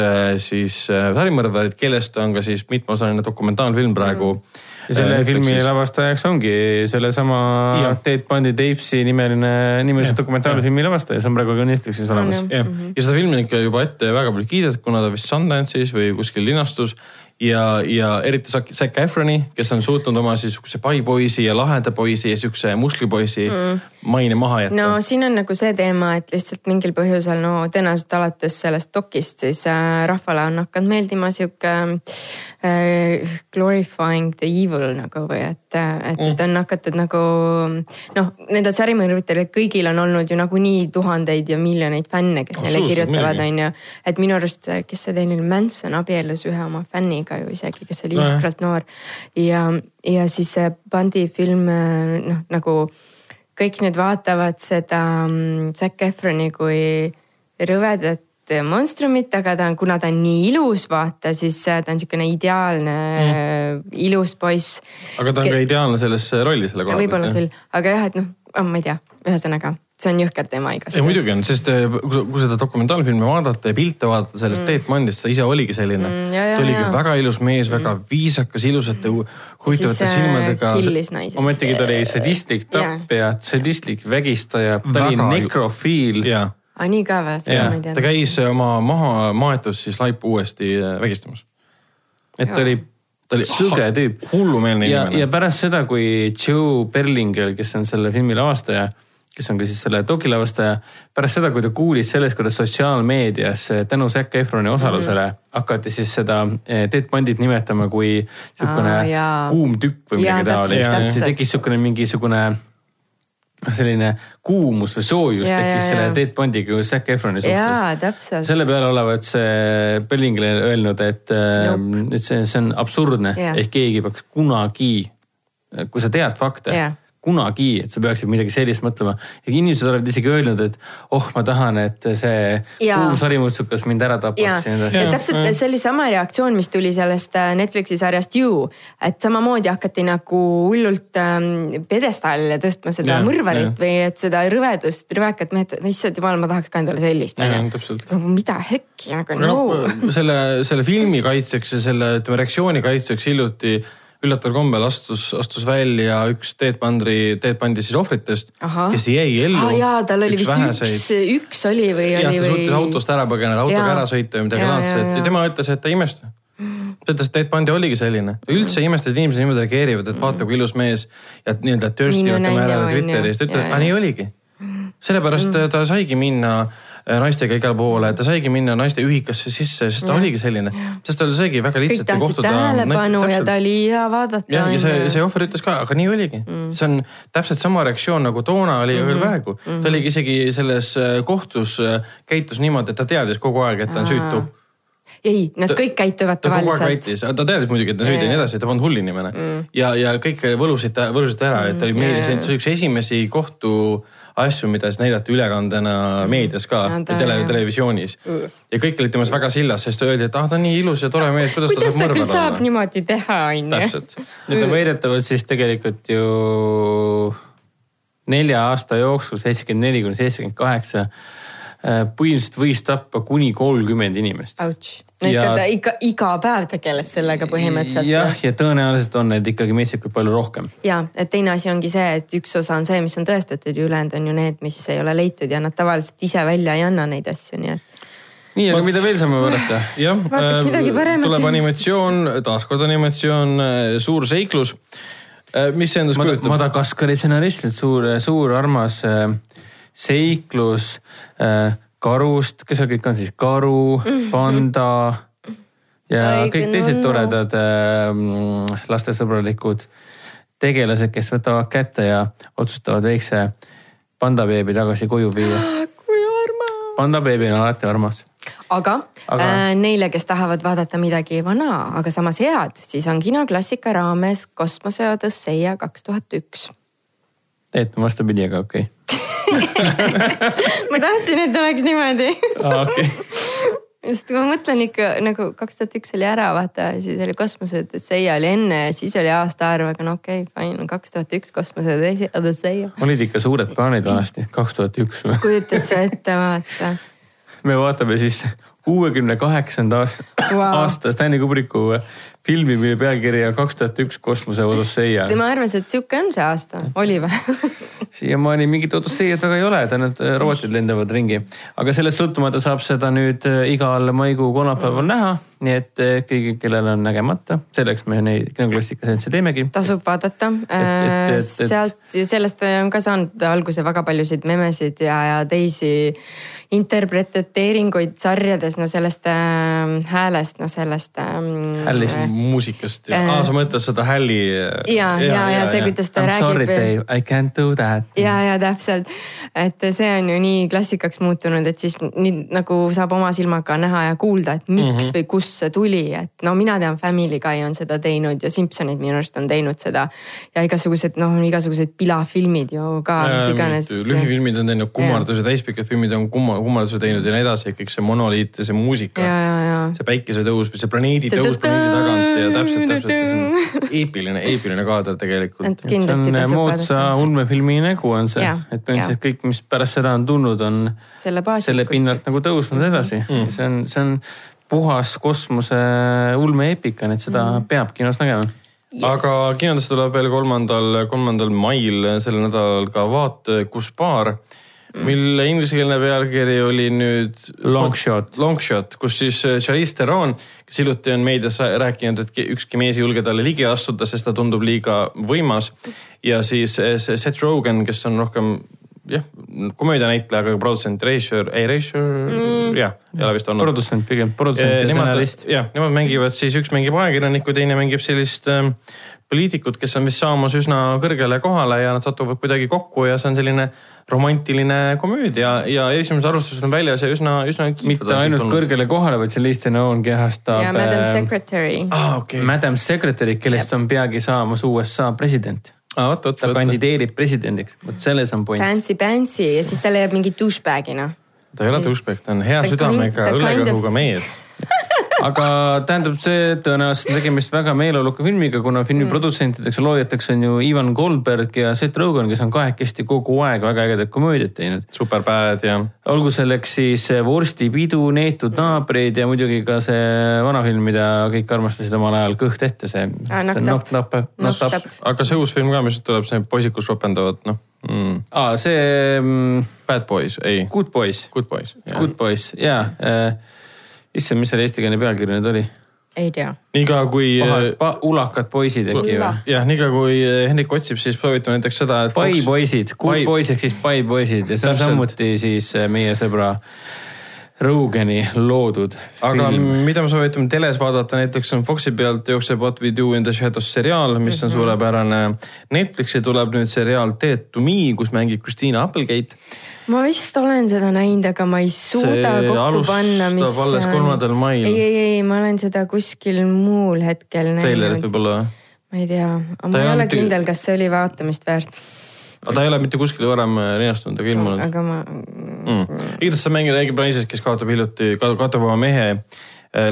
siis äh, sarimõrvarit, kellest on ka siis mitmeosaline dokumentaalfilm praegu mm.. ja selle filmi lavastajaks ongi sellesama. Ted Bundy Tapes'i nimeline, nimelise dokumentaalfilmi lavastaja, see on praegu ka Netflixis olemas. jah, ja seda filmi on ikka juba ette väga palju kiidetud, kuna ta vist Sundance'is või kuskil linastus ja, ja eriti Zac Efroni, kes on suutnud oma siis sihukese paipoisi ja laheda poisi ja sihukese musklipoisi mm. maine maha jätta no siin on nagu see teema, et lihtsalt mingil põhjusel, no tõenäoliselt alates sellest dokist, siis äh, rahvale on hakanud meeldima sihuke äh, glorifying the evil nagu või et, et mm., et on hakatud nagu noh, nendel särimõrvitel kõigil on olnud ju nagunii tuhandeid ja miljoneid fänne, kes neile Absoluutselt, kirjutavad, on ju. et minu arust, kes see Daniel Manson abiellus ühe oma fänniga ju isegi, kes oli Nojah. jõhkralt noor ja, ja siis see Bondi film noh, nagu kõik nüüd vaatavad seda mm, Zac Efroni kui rõvedat monstrumit, aga ta on, kuna ta on nii ilus, vaata, siis äh, ta on niisugune ideaalne mm. ilus poiss. aga ta on ka ideaalne selles rolli selle koha võib-olla küll, aga jah, et noh, ma ei tea, ühesõnaga see on jõhker teema ei igatahes. muidugi on, sest kui kui seda dokumentaalfilmi vaadata ja pilte vaadata sellest mm. Ted Bundist, ta ise oligi selline Mm, ta oligi ja. väga ilus mees mm., väga viisakas, ilusate hu- huvitavate äh, silmadega. killis naisi. ometigi ta oli sadistlik tapja, sadistlik vägistaja, ta oli nekrofiil. ja, aa, nii ka või, seda ja ma ei ta teadnud. käis oma maha maetud siis laipu uuesti eh, vägistamas. et ta oli, ta oli Sõge tüüp. hullumeelne ja, ja inimene. pärast seda, kui Joe Berlinger, kes on selle filmi lavastaja, kes on ka siis selle doki lavastaja, pärast seda, kui ta kuulis sellest, kuidas sotsiaalmeedias eh, tänu Zac Efroni osalusele mm -hmm. hakati siis seda Ted Bundit nimetama kui jaa. kuum tükk või midagi taolist, siis tekkis niisugune mingisugune selline kuumus või soojus Jaa, tekkis jaa, selle jaa. Ted Bundiga kui Zac Efroni suhtes selle peale olevat see Bellingile öelnud, et Nope. nope., et see, see on absurdne ehk keegi peaks kunagi, kui sa tead fakte yeah., kunagi, et sa peaksid midagi sellist mõtlema. ja inimesed olevat isegi öelnud, et oh, ma tahan, et see kuum sarimutsukas mind ära ja, tapaks ja ja täpselt see oli sama reaktsioon, mis tuli sellest äh, Netflixi sarjast You, et samamoodi hakati nagu hullult ähm, pjedestaalile tõstma seda Jah, mõrvarit jah. või et seda rõvedust, rõvekat mehed, issand jumal, ma tahaks ka endale sellist. täpselt. mida hekki nagu no. noh, selle, selle filmi kaitseks ja selle ütleme reaktsiooni kaitseks hiljuti üllataval kombel astus, astus välja üks Ted Bundi, Ted Bundi siis ohvritest, kes jäi ellu ah,. jaa, tal oli vist väheseid- üks, üks oli või jah, oli ta või suutis? autost ära põgeneda, autoga Jaa. ära sõita või midagi laadset ja jaa. tema ütles, et ta ei imesta. ta ütles, et Ted Bundy oligi selline, üldse ei imesta, et inimesed niimoodi reageerivad, et vaata kui ilus mees ja nii-öelda törstivad Nii tema järele. Twitteris, ta et jaa. nii oligi. sellepärast ta saigi minna äh, naistega igale poole, ta saigi minna naiste ühikasse sisse, sest ta Jah. oligi selline, sest tal saigi väga lihtsalt kohtuda. tähelepanu ja ta oli hea vaadata. jah, ja see, see ohver ütles ka, aga nii oligi mm.. see on täpselt sama reaktsioon nagu toona oli ja Mhm. veel praegu mm. -hmm. ta oligi isegi selles äh, kohtus äh, käitus niimoodi, et ta teadis kogu aeg, et ta on süütu. ei, nad Ta- kõik käituvad tavaliselt. ta teadis muidugi, et ta süüdi ja nii edasi, ta polnud hull inimene mm.. ja, ja kõik võlusid võlusid ära mm., et ta oli meeldis, jaa. see oli üks esimesi kohtu asju, mida siis näidati ülekandena meedias ka Jaa, ta- tele, televisioonis. ja kõik olid temast väga sillas, sest öeldi, et ah, ta on nii ilus ja tore mees, kuidas, ta saab küll mõrvar saab niimoodi teha, onju. täpselt. ja ta väidetavalt siis tegelikult ju nelja aasta jooksul, seitsekümmend neli kuni seitsekümmend kaheksa, põhimõtteliselt võis tappa kuni kolmkümmend inimest. Ikka Ja- ta ikka iga päev tegeles sellega põhimõtteliselt. jah, ja tõenäoliselt on neid ikkagi metsikult palju rohkem. ja, et teine asi ongi see, et üks osa on see, mis on tõestatud ja ülejäänud on ju need, mis ei ole leitud ja nad tavaliselt ise välja ei anna neid asju, nii et. nii, aga mida veel saame vaadata? jah, paremat. tuleb animatsioon, taaskord animatsioon, suur seiklus. mis see endast kujutab? Madagaskari stsenaristid, suur, suur armas äh, seiklus äh, karust, kes seal kõik on siis, karu, panda ja Õige kõik teised nunnu. toredad äh, lastesõbralikud tegelased, kes võtavad kätte ja otsustavad väikse pandabeebi tagasi koju viia. *gasps* kui armas. pandabeebi on alati armas. aga, Aga-. Äh, neile, kes tahavad vaadata midagi vana, aga samas head, siis on kinoklassika raames Kosmose Odüsseia kaks tuhat üks. on vastupidi, aga okei ma tahtsin, et oleks niimoodi okay. okei. sest ma mõtlen ikka nagu kaks tuhat üks oli ära, vaata, siis oli Kosmose Odüsseia oli enne ja siis oli aastaarv, aga no okei okay,, fine, kaks tuhat üks Kosmose Odüsseia. olid ikka suured plaanid vanasti, kaks tuhat üks kujutad sa ette, vaata me vaatame siis kuuekümne kaheksanda aasta Stanley Kubricku filmi, mille pealkiri on kaks tuhat üks kosmose Odüsseia. tema arvas, et sihuke on see aasta, oli või? *laughs* siiamaani mingit Odüsseiat väga ei ole, tähendab robotid lendavad ringi. aga sellest sõltumata saab seda nüüd äh, igal maikuu kolmapäeval näha, nii et äh, kõigil, kellel on nägemata, selleks me neid kinoklassika seansse teemegi. tasub vaadata. sealt ju sellest on ka saanud alguse väga paljusid memesid ja, ja teisi interpreteeringuid sarjades, no sellest äh, häälest, no sellest äh,. Hällist. muusikast ja Äh. ah,, sa mõtled seda hälli. ja, ja, ja see, kuidas ta I m sorry räägib. Dave, I can't do that. ja, ja täpselt, et see on ju nii klassikaks muutunud, et siis nüüd nagu saab oma silmaga näha ja kuulda, et miks mm -hmm. või kust see tuli, et no mina tean Family Guy on seda teinud ja Simpsonid minu arust on teinud seda. ja igasugused noh, igasugused pilafilmid ju ka, mis iganes. lühifilmid on teinud kummarduse, täispikad filmid on kumma-, kummarduse teinud ja nii edasi, kõik see monoliit ja see muusika. Ja, ja, ja see päikesetõus või see planeedi See tõus planeedi tagant ja täpselt, täpselt, see on eepiline, eepiline kaader tegelikult. See on tasub moodsa ulmefilmi nägu on see. Et põhimõtteliselt kõik, mis pärast seda on tulnud, on selle selle pinnalt nagu tõusnud edasi. Mm.. see on, see on puhas kosmose ulmeeepika, nii et seda mm. peab kinos nägema. aga kinodes tuleb veel kolmandal, kolmandal mail sellel nädalal ka Vaata, kus baar, mille inglisekeelne pealkiri oli nüüd. Long shot. Long shot, kus siis äh, Charlize Theron, kes hiljuti on meedias rää- rääkinud, et ükski mees ei julge talle ligi astuda, sest ta tundub liiga võimas. ja siis äh, see Seth Rogen, kes on rohkem jah, komöödianäitleja, aga ka produtsent Reisjör, ei Reisjör mm., jah, ei ole vist olnud. produtsent pigem, produtsent ja Nemad stsenarist,. jah, nemad mängivad siis, üks mängib ajakirjanikku, teine mängib sellist ähm, poliitikut, kes on vist saamas üsna kõrgele kohale ja nad satuvad kuidagi kokku ja see on selline romantiline komöödia ja esimesed arvustused on väljas ja üsna, üsna. mitte ainult. kõrgele kohale, vaid see Liis Theron kehastab ja Madam äh, Secretary. aa, okei. Madam Secretary, kellest on peagi saamas USA president. aa, vot, vot, ta vot. kandideerib presidendiks, vot selles on point. Fancy Pantsy ja siis ta leiab mingi douchebag'ina. ta ei ole douchebag, ta on hea Ta südamega ta kind of- mees. Aga tähendab, see tõenäoliselt on tegemist väga meeleoluka filmiga, kuna filmi mm. produtsentideks ja loojateks on ju Ivan Goldberg ja Seth Rogen, kes on kahekesti kogu aeg väga ägedat komöödiat teinud. Superbad ja olgu selleks siis vorstipidu, neetud naabrid ja muidugi ka see vana film, mida kõik armastasid omal ajal, Kõht ette, see. Up Up.. aga see uus film ka, mis nüüd tuleb, see poisid, kus ropendavad, noh mm.. aa, see mm, Bad Boys, ei, Good Boys, Good Boys. Good Boys ja äh,. issand, mis selle eestikeelne pealkiri nüüd oli? ei tea. niikaua kui pahad pa,, ulakad poisid äkki või jah, niikaua kui eh, Hendrik otsib, siis soovitame näiteks seda, et Pai Fox- poisid, Good Pai- Boys ehk siis Pai poisid ja see on samuti siis äh, meie sõbra Rogani loodud aga film. mida me soovitame teles vaadata, näiteks on Foxi pealt jookseb What We Do in the Shadows seriaal, mis on Mhm. suurepärane. Netflixi tuleb nüüd seriaal Dead to me, kus mängib Christina Applegate. Ma vist olen seda näinud, aga ma ei suuda See kokku panna, mis alles see on. kolmandal mail. ei, ei, ei, ma olen seda kuskil muul hetkel treilerit näinud. võib-olla või? ma ei tea, ma ei ole mitte- kindel, kas see oli vaatamist väärt, aga ta ei ole mitte kuskil varem linastunud ega ilmunud aga ma, mm.. igatahes see mängib, räägib naisest, kes kaotab hiljuti, kaotab oma mehe,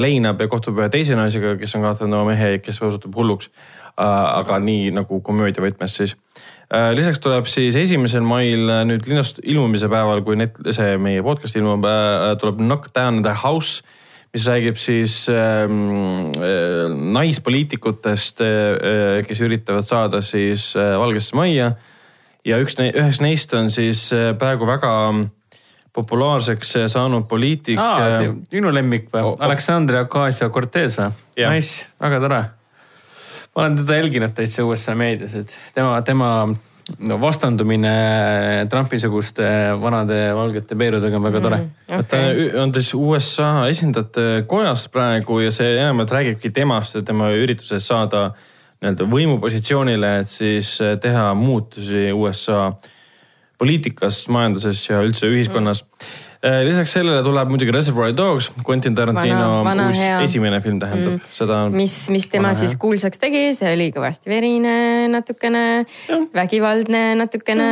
leinab ja kohtub ühe teise naisega, kes on kaotanud oma mehe, kes osutub hulluks. aga nii nagu komöödia võtmes siis. Lisaks tuleb siis esimesel mail äh, nüüd linast ilmumise päeval, kui net, see meie podcast ilmub, tuleb Knock Down the House mis räägib siis ähm, äh, naispoliitikutest äh,, kes üritavad saada siis äh, Valgesse Majja ja üks, üheks neist on siis äh, praegu väga populaarseks äh, saanud poliitik aa äh,, minu lemmik või Oh? Aleksandria Ocasio-Cortez või? Nice, väga tore. Ma olen teda jälginud täitsa USA meedias, et tema, tema no vastandumine Trumpi-suguste vanade valgete peerudega on väga tore mm.. ta on siis USA esindajate kojas praegu ja see enamalt räägibki temast ja tema üritusest saada nii-öelda võimupositsioonile, et siis teha muutusi USA poliitikas, majanduses ja üldse ühiskonnas mm. Lisaks sellele tuleb muidugi Reservoir Dogs, Quentin Tarantino Vana- vana uus hea. esimene film tähendab mm., seda. mis, mis tema siis hea. kuulsaks tegi, see oli kõvasti verine, natukene vägivaldne, natukene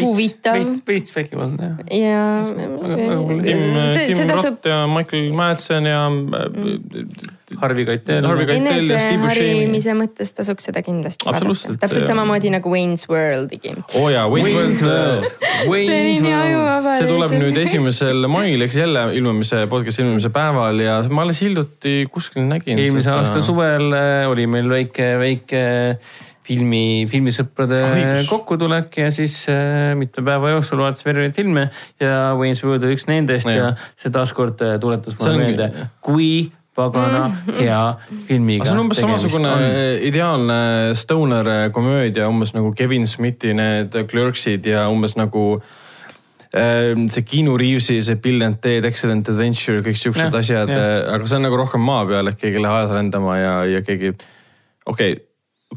huvitav veits, vägivaldne ja väga- väga hull. Tim, Tim Roth ja Michael Madsen ja Harvey Harvey Keitel eneseharimise mõttes tasuks seda kindlasti vaadata täpselt samamoodi nagu Wayne's Worldigi. oo oh jaa, Wayne's World. see oli nii ajuvaba. see tuleb nüüd. esimesel mail, eks jälle ilmumise, podcast'i ilmumise päeval ja ma alles hiljuti kuskil nägin. eelmise aasta. suvel äh, oli meil väike, väike filmi, filmisõprade õigus. kokkutulek ja siis äh, mitme päeva jooksul vaatasime erinevaid filme ja Wayne's World oli üks nendest Ja. ja, see taaskord äh, tuletas mulle meelde, kui pagana hea filmiga. aga see on umbes samasugune ideaalne stoner komöödia, umbes nagu Kevin Smithi need Clerksid ja umbes nagu äh, see Keanu Reavesi see Bill and Ted Excellent Adventure, kõik siuksed asjad, jah. aga see on nagu rohkem maa peal, et keegi ei lähe ajas lendama ja, ja keegi, okei okay,,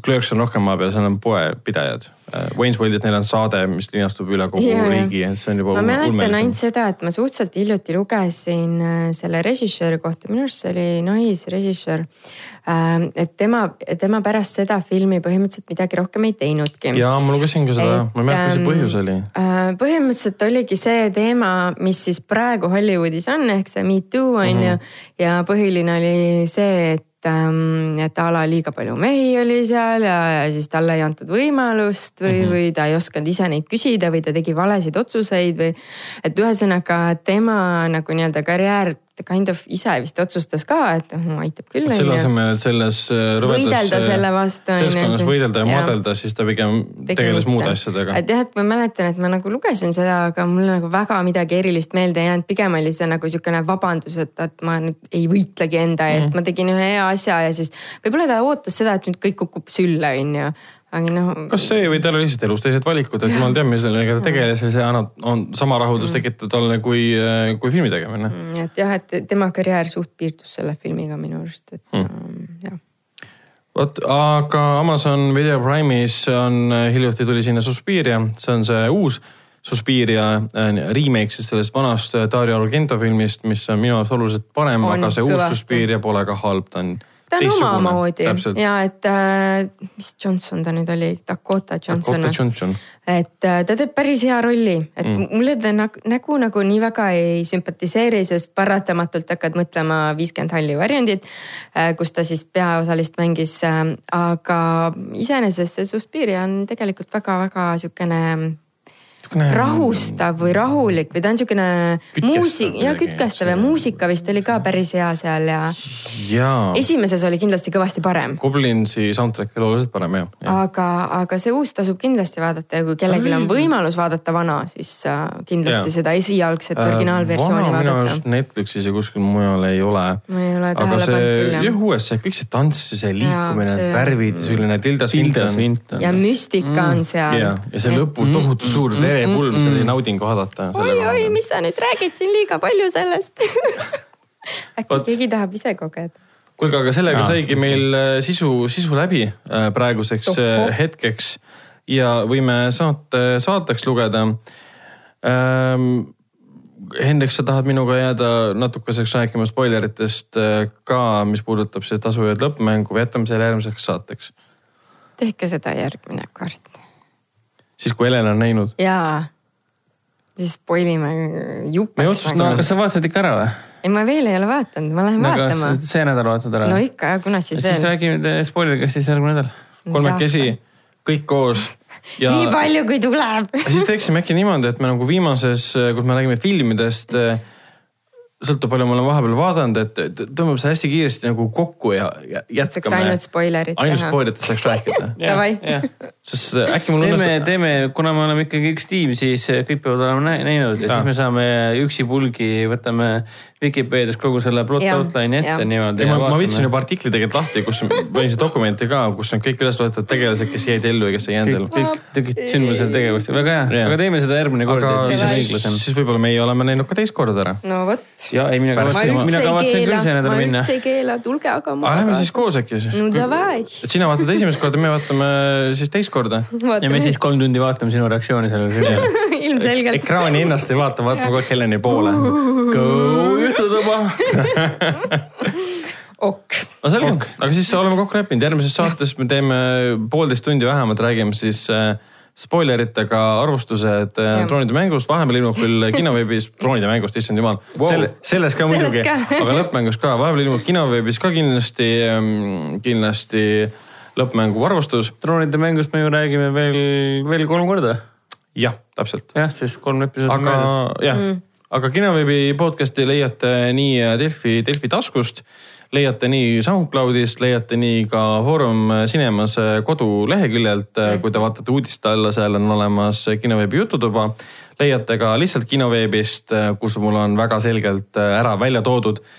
Clerks on rohkem maa peal, seal on poepidajad. Wayne's Worldis neil on saade, mis linastub üle kogu jah. riigi, et see on juba ma mäletan ainult seda, et ma suhteliselt hiljuti lugesin äh, selle režissööri kohta, minu arust see oli naisrežissöör. et tema, tema pärast seda filmi põhimõtteliselt midagi rohkem ei teinudki. ja ma lugesin ka seda, ma ei mäleta, mis see ähm, põhjus oli. põhimõtteliselt oligi see teema, mis siis praegu Hollywoodis on, ehk see Me Too on ju. ja põhiline oli see, et, et a la liiga palju mehi oli seal ja, ja siis talle ei antud võimalust või mm, -hmm. või ta ei osanud ise neid küsida või ta tegi valesid otsuseid või. et ühesõnaga tema nagu nii-öelda karjäär ta kind of ise vist otsustas ka, et noh aitab küll. selle asemel, et selles äh, rõvedas Võidelda selle vastu, seltskonnas võidelda ja jaa. maadelda, siis ta pigem tegeles muude asjadega. et jah, et ma mäletan, et ma nagu lugesin seda, aga mulle nagu väga midagi erilist meelde ei jäänud, pigem oli see nagu niisugune vabandus, et, et ma nüüd ei võitlegi enda eest mm, -hmm. ma tegin ühe hea asja ja siis võib-olla ta ootas seda, et nüüd kõik kukub sülle, on ju. Aga noh. kas see või tal oli lihtsalt elus teised valikud, et jumal teab, millega ta tegeles ja see annab, on sama rahuldust tekitab talle kui, kui filmi tegemine. et jah, et tema karjäär suht piirdus selle filmiga minu arust, et Hmm. mm. jah. vot, aga Amazon Video Prime'is on äh, hiljuti tuli sinna Suspiria, see on see uus Suspiria äh, remake siis sellest vanast äh, Dario Argento filmist, mis on minu arust oluliselt parem, aga see uus kõvasti. Suspiria pole ka halb, ta on ta on teistsugune. omamoodi ja et äh, mis Johnson ta nüüd oli, Dakota Johnson Dakota. Johnson. et äh, ta teeb päris hea rolli, et Mm. mulle ta nägu, nägu nagu nii väga ei sümpatiseeri, sest paratamatult hakkad mõtlema viiskümmend halli varjundit, kus ta siis peaosalist mängis. aga iseenesest see Suspiria on tegelikult väga-väga siukene rahustav või rahulik või ta on siukene muusik ja kütkestav ja muusika vist oli ka päris hea seal ja jaa, esimeses oli kindlasti kõvasti parem. Goblinsi soundtrack oli oluliselt parem jah ja.. aga, aga see uus tasub kindlasti vaadata ja kui kellelgi on võimalus vaadata vana, siis äh, kindlasti Jaa. seda esialgset originaalversiooni Äh, minu vaadata arust. Netflixis ja kuskil mujal ei ole. ma ei ole aga tähele pannud see küll jah jah, uues see kõik see tants ja see liikumine, need värvid, selline Tilda Tilda Swinton. Ja müstika on seal ja, ja see lõpus tohutu suur verepulm, see oli nauding vaadata. oi-oi, mis sa nüüd räägid siin liiga palju sellest *laughs* äkki Vot. keegi tahab ise kogeda? kuulge, aga sellega Aa. saigi meil äh, sisu, sisu läbi äh, praeguseks äh, Tohoh. hetkeks ja võime saate saateks lugeda ähm,. Hendrik, sa tahad minuga jääda natukeseks rääkima spoileritest ka, mis puudutab siis tasujad lõppmängu või jätame selle järgmiseks saateks? tehke seda järgmine kord siis, kui Helen on näinud. jaa, siis spoilime Me ei jupeks no nagu. kas sa vaatasid ikka ära või? ei, ma veel ei ole vaadanud, ma lähen no vaatama see nädal vaatad ära? no ikka, kunas siis siis veel. räägime spoileriga siis järgmine nädal. kolmekesi, kõik koos *laughs* ja nii palju, kui tuleb. ja siis teeksime äkki niimoodi, et me nagu viimases, kus me räägime filmidest, sõltub palju ma olen vahepeal vaadanud, et tõmbame selle hästi kiiresti nagu kokku ja, ja saaks jätkame. ainult spoilerit ainult teha. spoileritest saaks rääkida. *laughs* Davai. sest äkki mul teeme, õnnestub. teeme, kuna me oleme ikkagi üks tiim, siis kõik peavad olema nä- näinud ja Jaa. siis me saame üksipulgi, võtame Vikipeedias kogu selle plot Jaa, outline'i ette jaa. niimoodi. ma, ma võtsin juba artikli tegelikult lahti, kus *laughs* panin see dokumenti ka, kus on kõik üles loetud tegelased, kes jäid ellu ja kes ei jäänud ellu kõik, tegid sündmused tegevust, väga hea aga teeme seda järgmine kord, et siis on siis, õiglasem. siis võib-olla meie oleme näinud ka teist korda ära. no vot, ja ei, mina ma kavatsen, mina kavatsen küll see ma nädal minna üldse. ei keela, tulge aga aga lähme siis koos äkki siis. No davai. et sina vaatad esimest korda, me vaatame siis teist korda. *laughs* ja me siis kolm tundi vaatame sinu reaktsiooni sellele filmile. *laughs* ilmselgelt. ekraani ennast ei vaata, vaatame kogu aeg Heleni poole. Go jututuba. *laughs* ok, no selge, aga siis oleme kokku leppinud, järgmises saates me teeme poolteist tundi vähemalt, räägime siis äh, spoileritega arvustused äh, droonide mängust, vahepeal ilmub küll *laughs* kinoveebis droonide mängust, issand jumal Wow. Selle, selles ka muidugi, *laughs* aga lõppmängus ka, vahepeal ilmub kinoveebis ka kindlasti, kindlasti lõppmängu arvustus. droonide mängust me ju räägime veel, veel kolm korda. jah, täpselt. jah, siis kolm episoodi aga meeles. jah mm., aga kinoveebi podcast'i leiate nii Delfi, Delfi taskust, leiate nii SoundCloudist, leiate nii ka Foorum Cinemas koduleheküljelt kui te vaatate uudiste alla, seal on olemas kinoveebi jututuba. leiate ka lihtsalt kinoveebist, kus mul on väga selgelt ära välja toodud äh,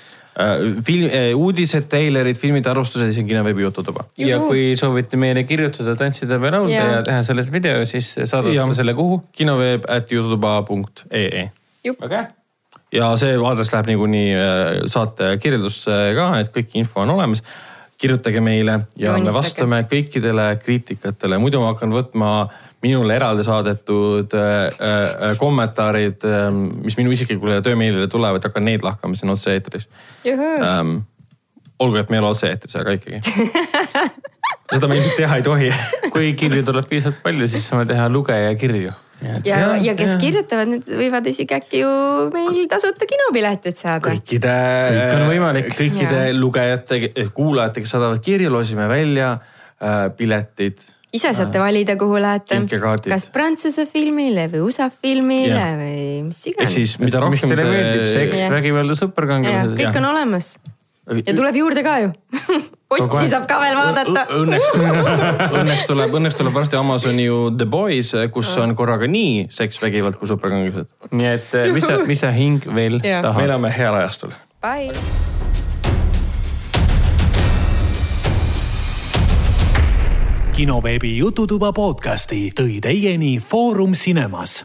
film, uudised, treilerid, filmide arvustused on kinoveebi jututuba. ja kui soovite meile kirjutada, tantsida või laulda Jaa. ja teha sellest video, siis saadate selle kuhu? kinoveeb at jututuba.ee jupp, väga hea. Ja see aadress läheb niikuinii äh, saate kirjeldusse ka, et kõik info on olemas. kirjutage meile ja me Joonistage. vastame kõikidele kriitikatele, muidu ma hakkan võtma minule eraldi saadetud äh, äh, kommentaarid äh,, mis minu isiklikule töömeilile tulevad, hakkan neid lahkama siin otse-eetris ähm,. olgu, et me ei ole otse-eetris, aga ikkagi. *laughs* seda me ilmselt teha ei tohi. kui kirju tuleb piisavalt palju, siis saame teha lugejakirju. ja, Jaa, ja kes jaa. kirjutavad, need võivad isegi äkki ju meil tasuta kinopiletit saada. kõikide, Kõik on võimalik. kõikide Jaa. lugejate, kuulajate, kes saadavad kirju, loosime välja äh, piletid ise saate valida, kuhu lähete kas Prantsuse filmile või USA filmile Jah. või mis ehk iganes. siis mida mis rohkem teile meeldib, seks vägivalda, superkangelased. kõik on olemas ja tuleb juurde ka ju. *laughs* Otti aeg. saab ka veel vaadata. Õnneks, õnneks tuleb, *laughs* õnneks tuleb varsti Amazoni ju The Boys, kus on korraga nii seks, vägivald kui superkangelased. nii et eh, mis sa, mis sa hing veel *laughs* Jah. tahad? me elame heal ajastul. Bye. kinoveebi Jututuba podcasti tõi teieni Foorum Cinemas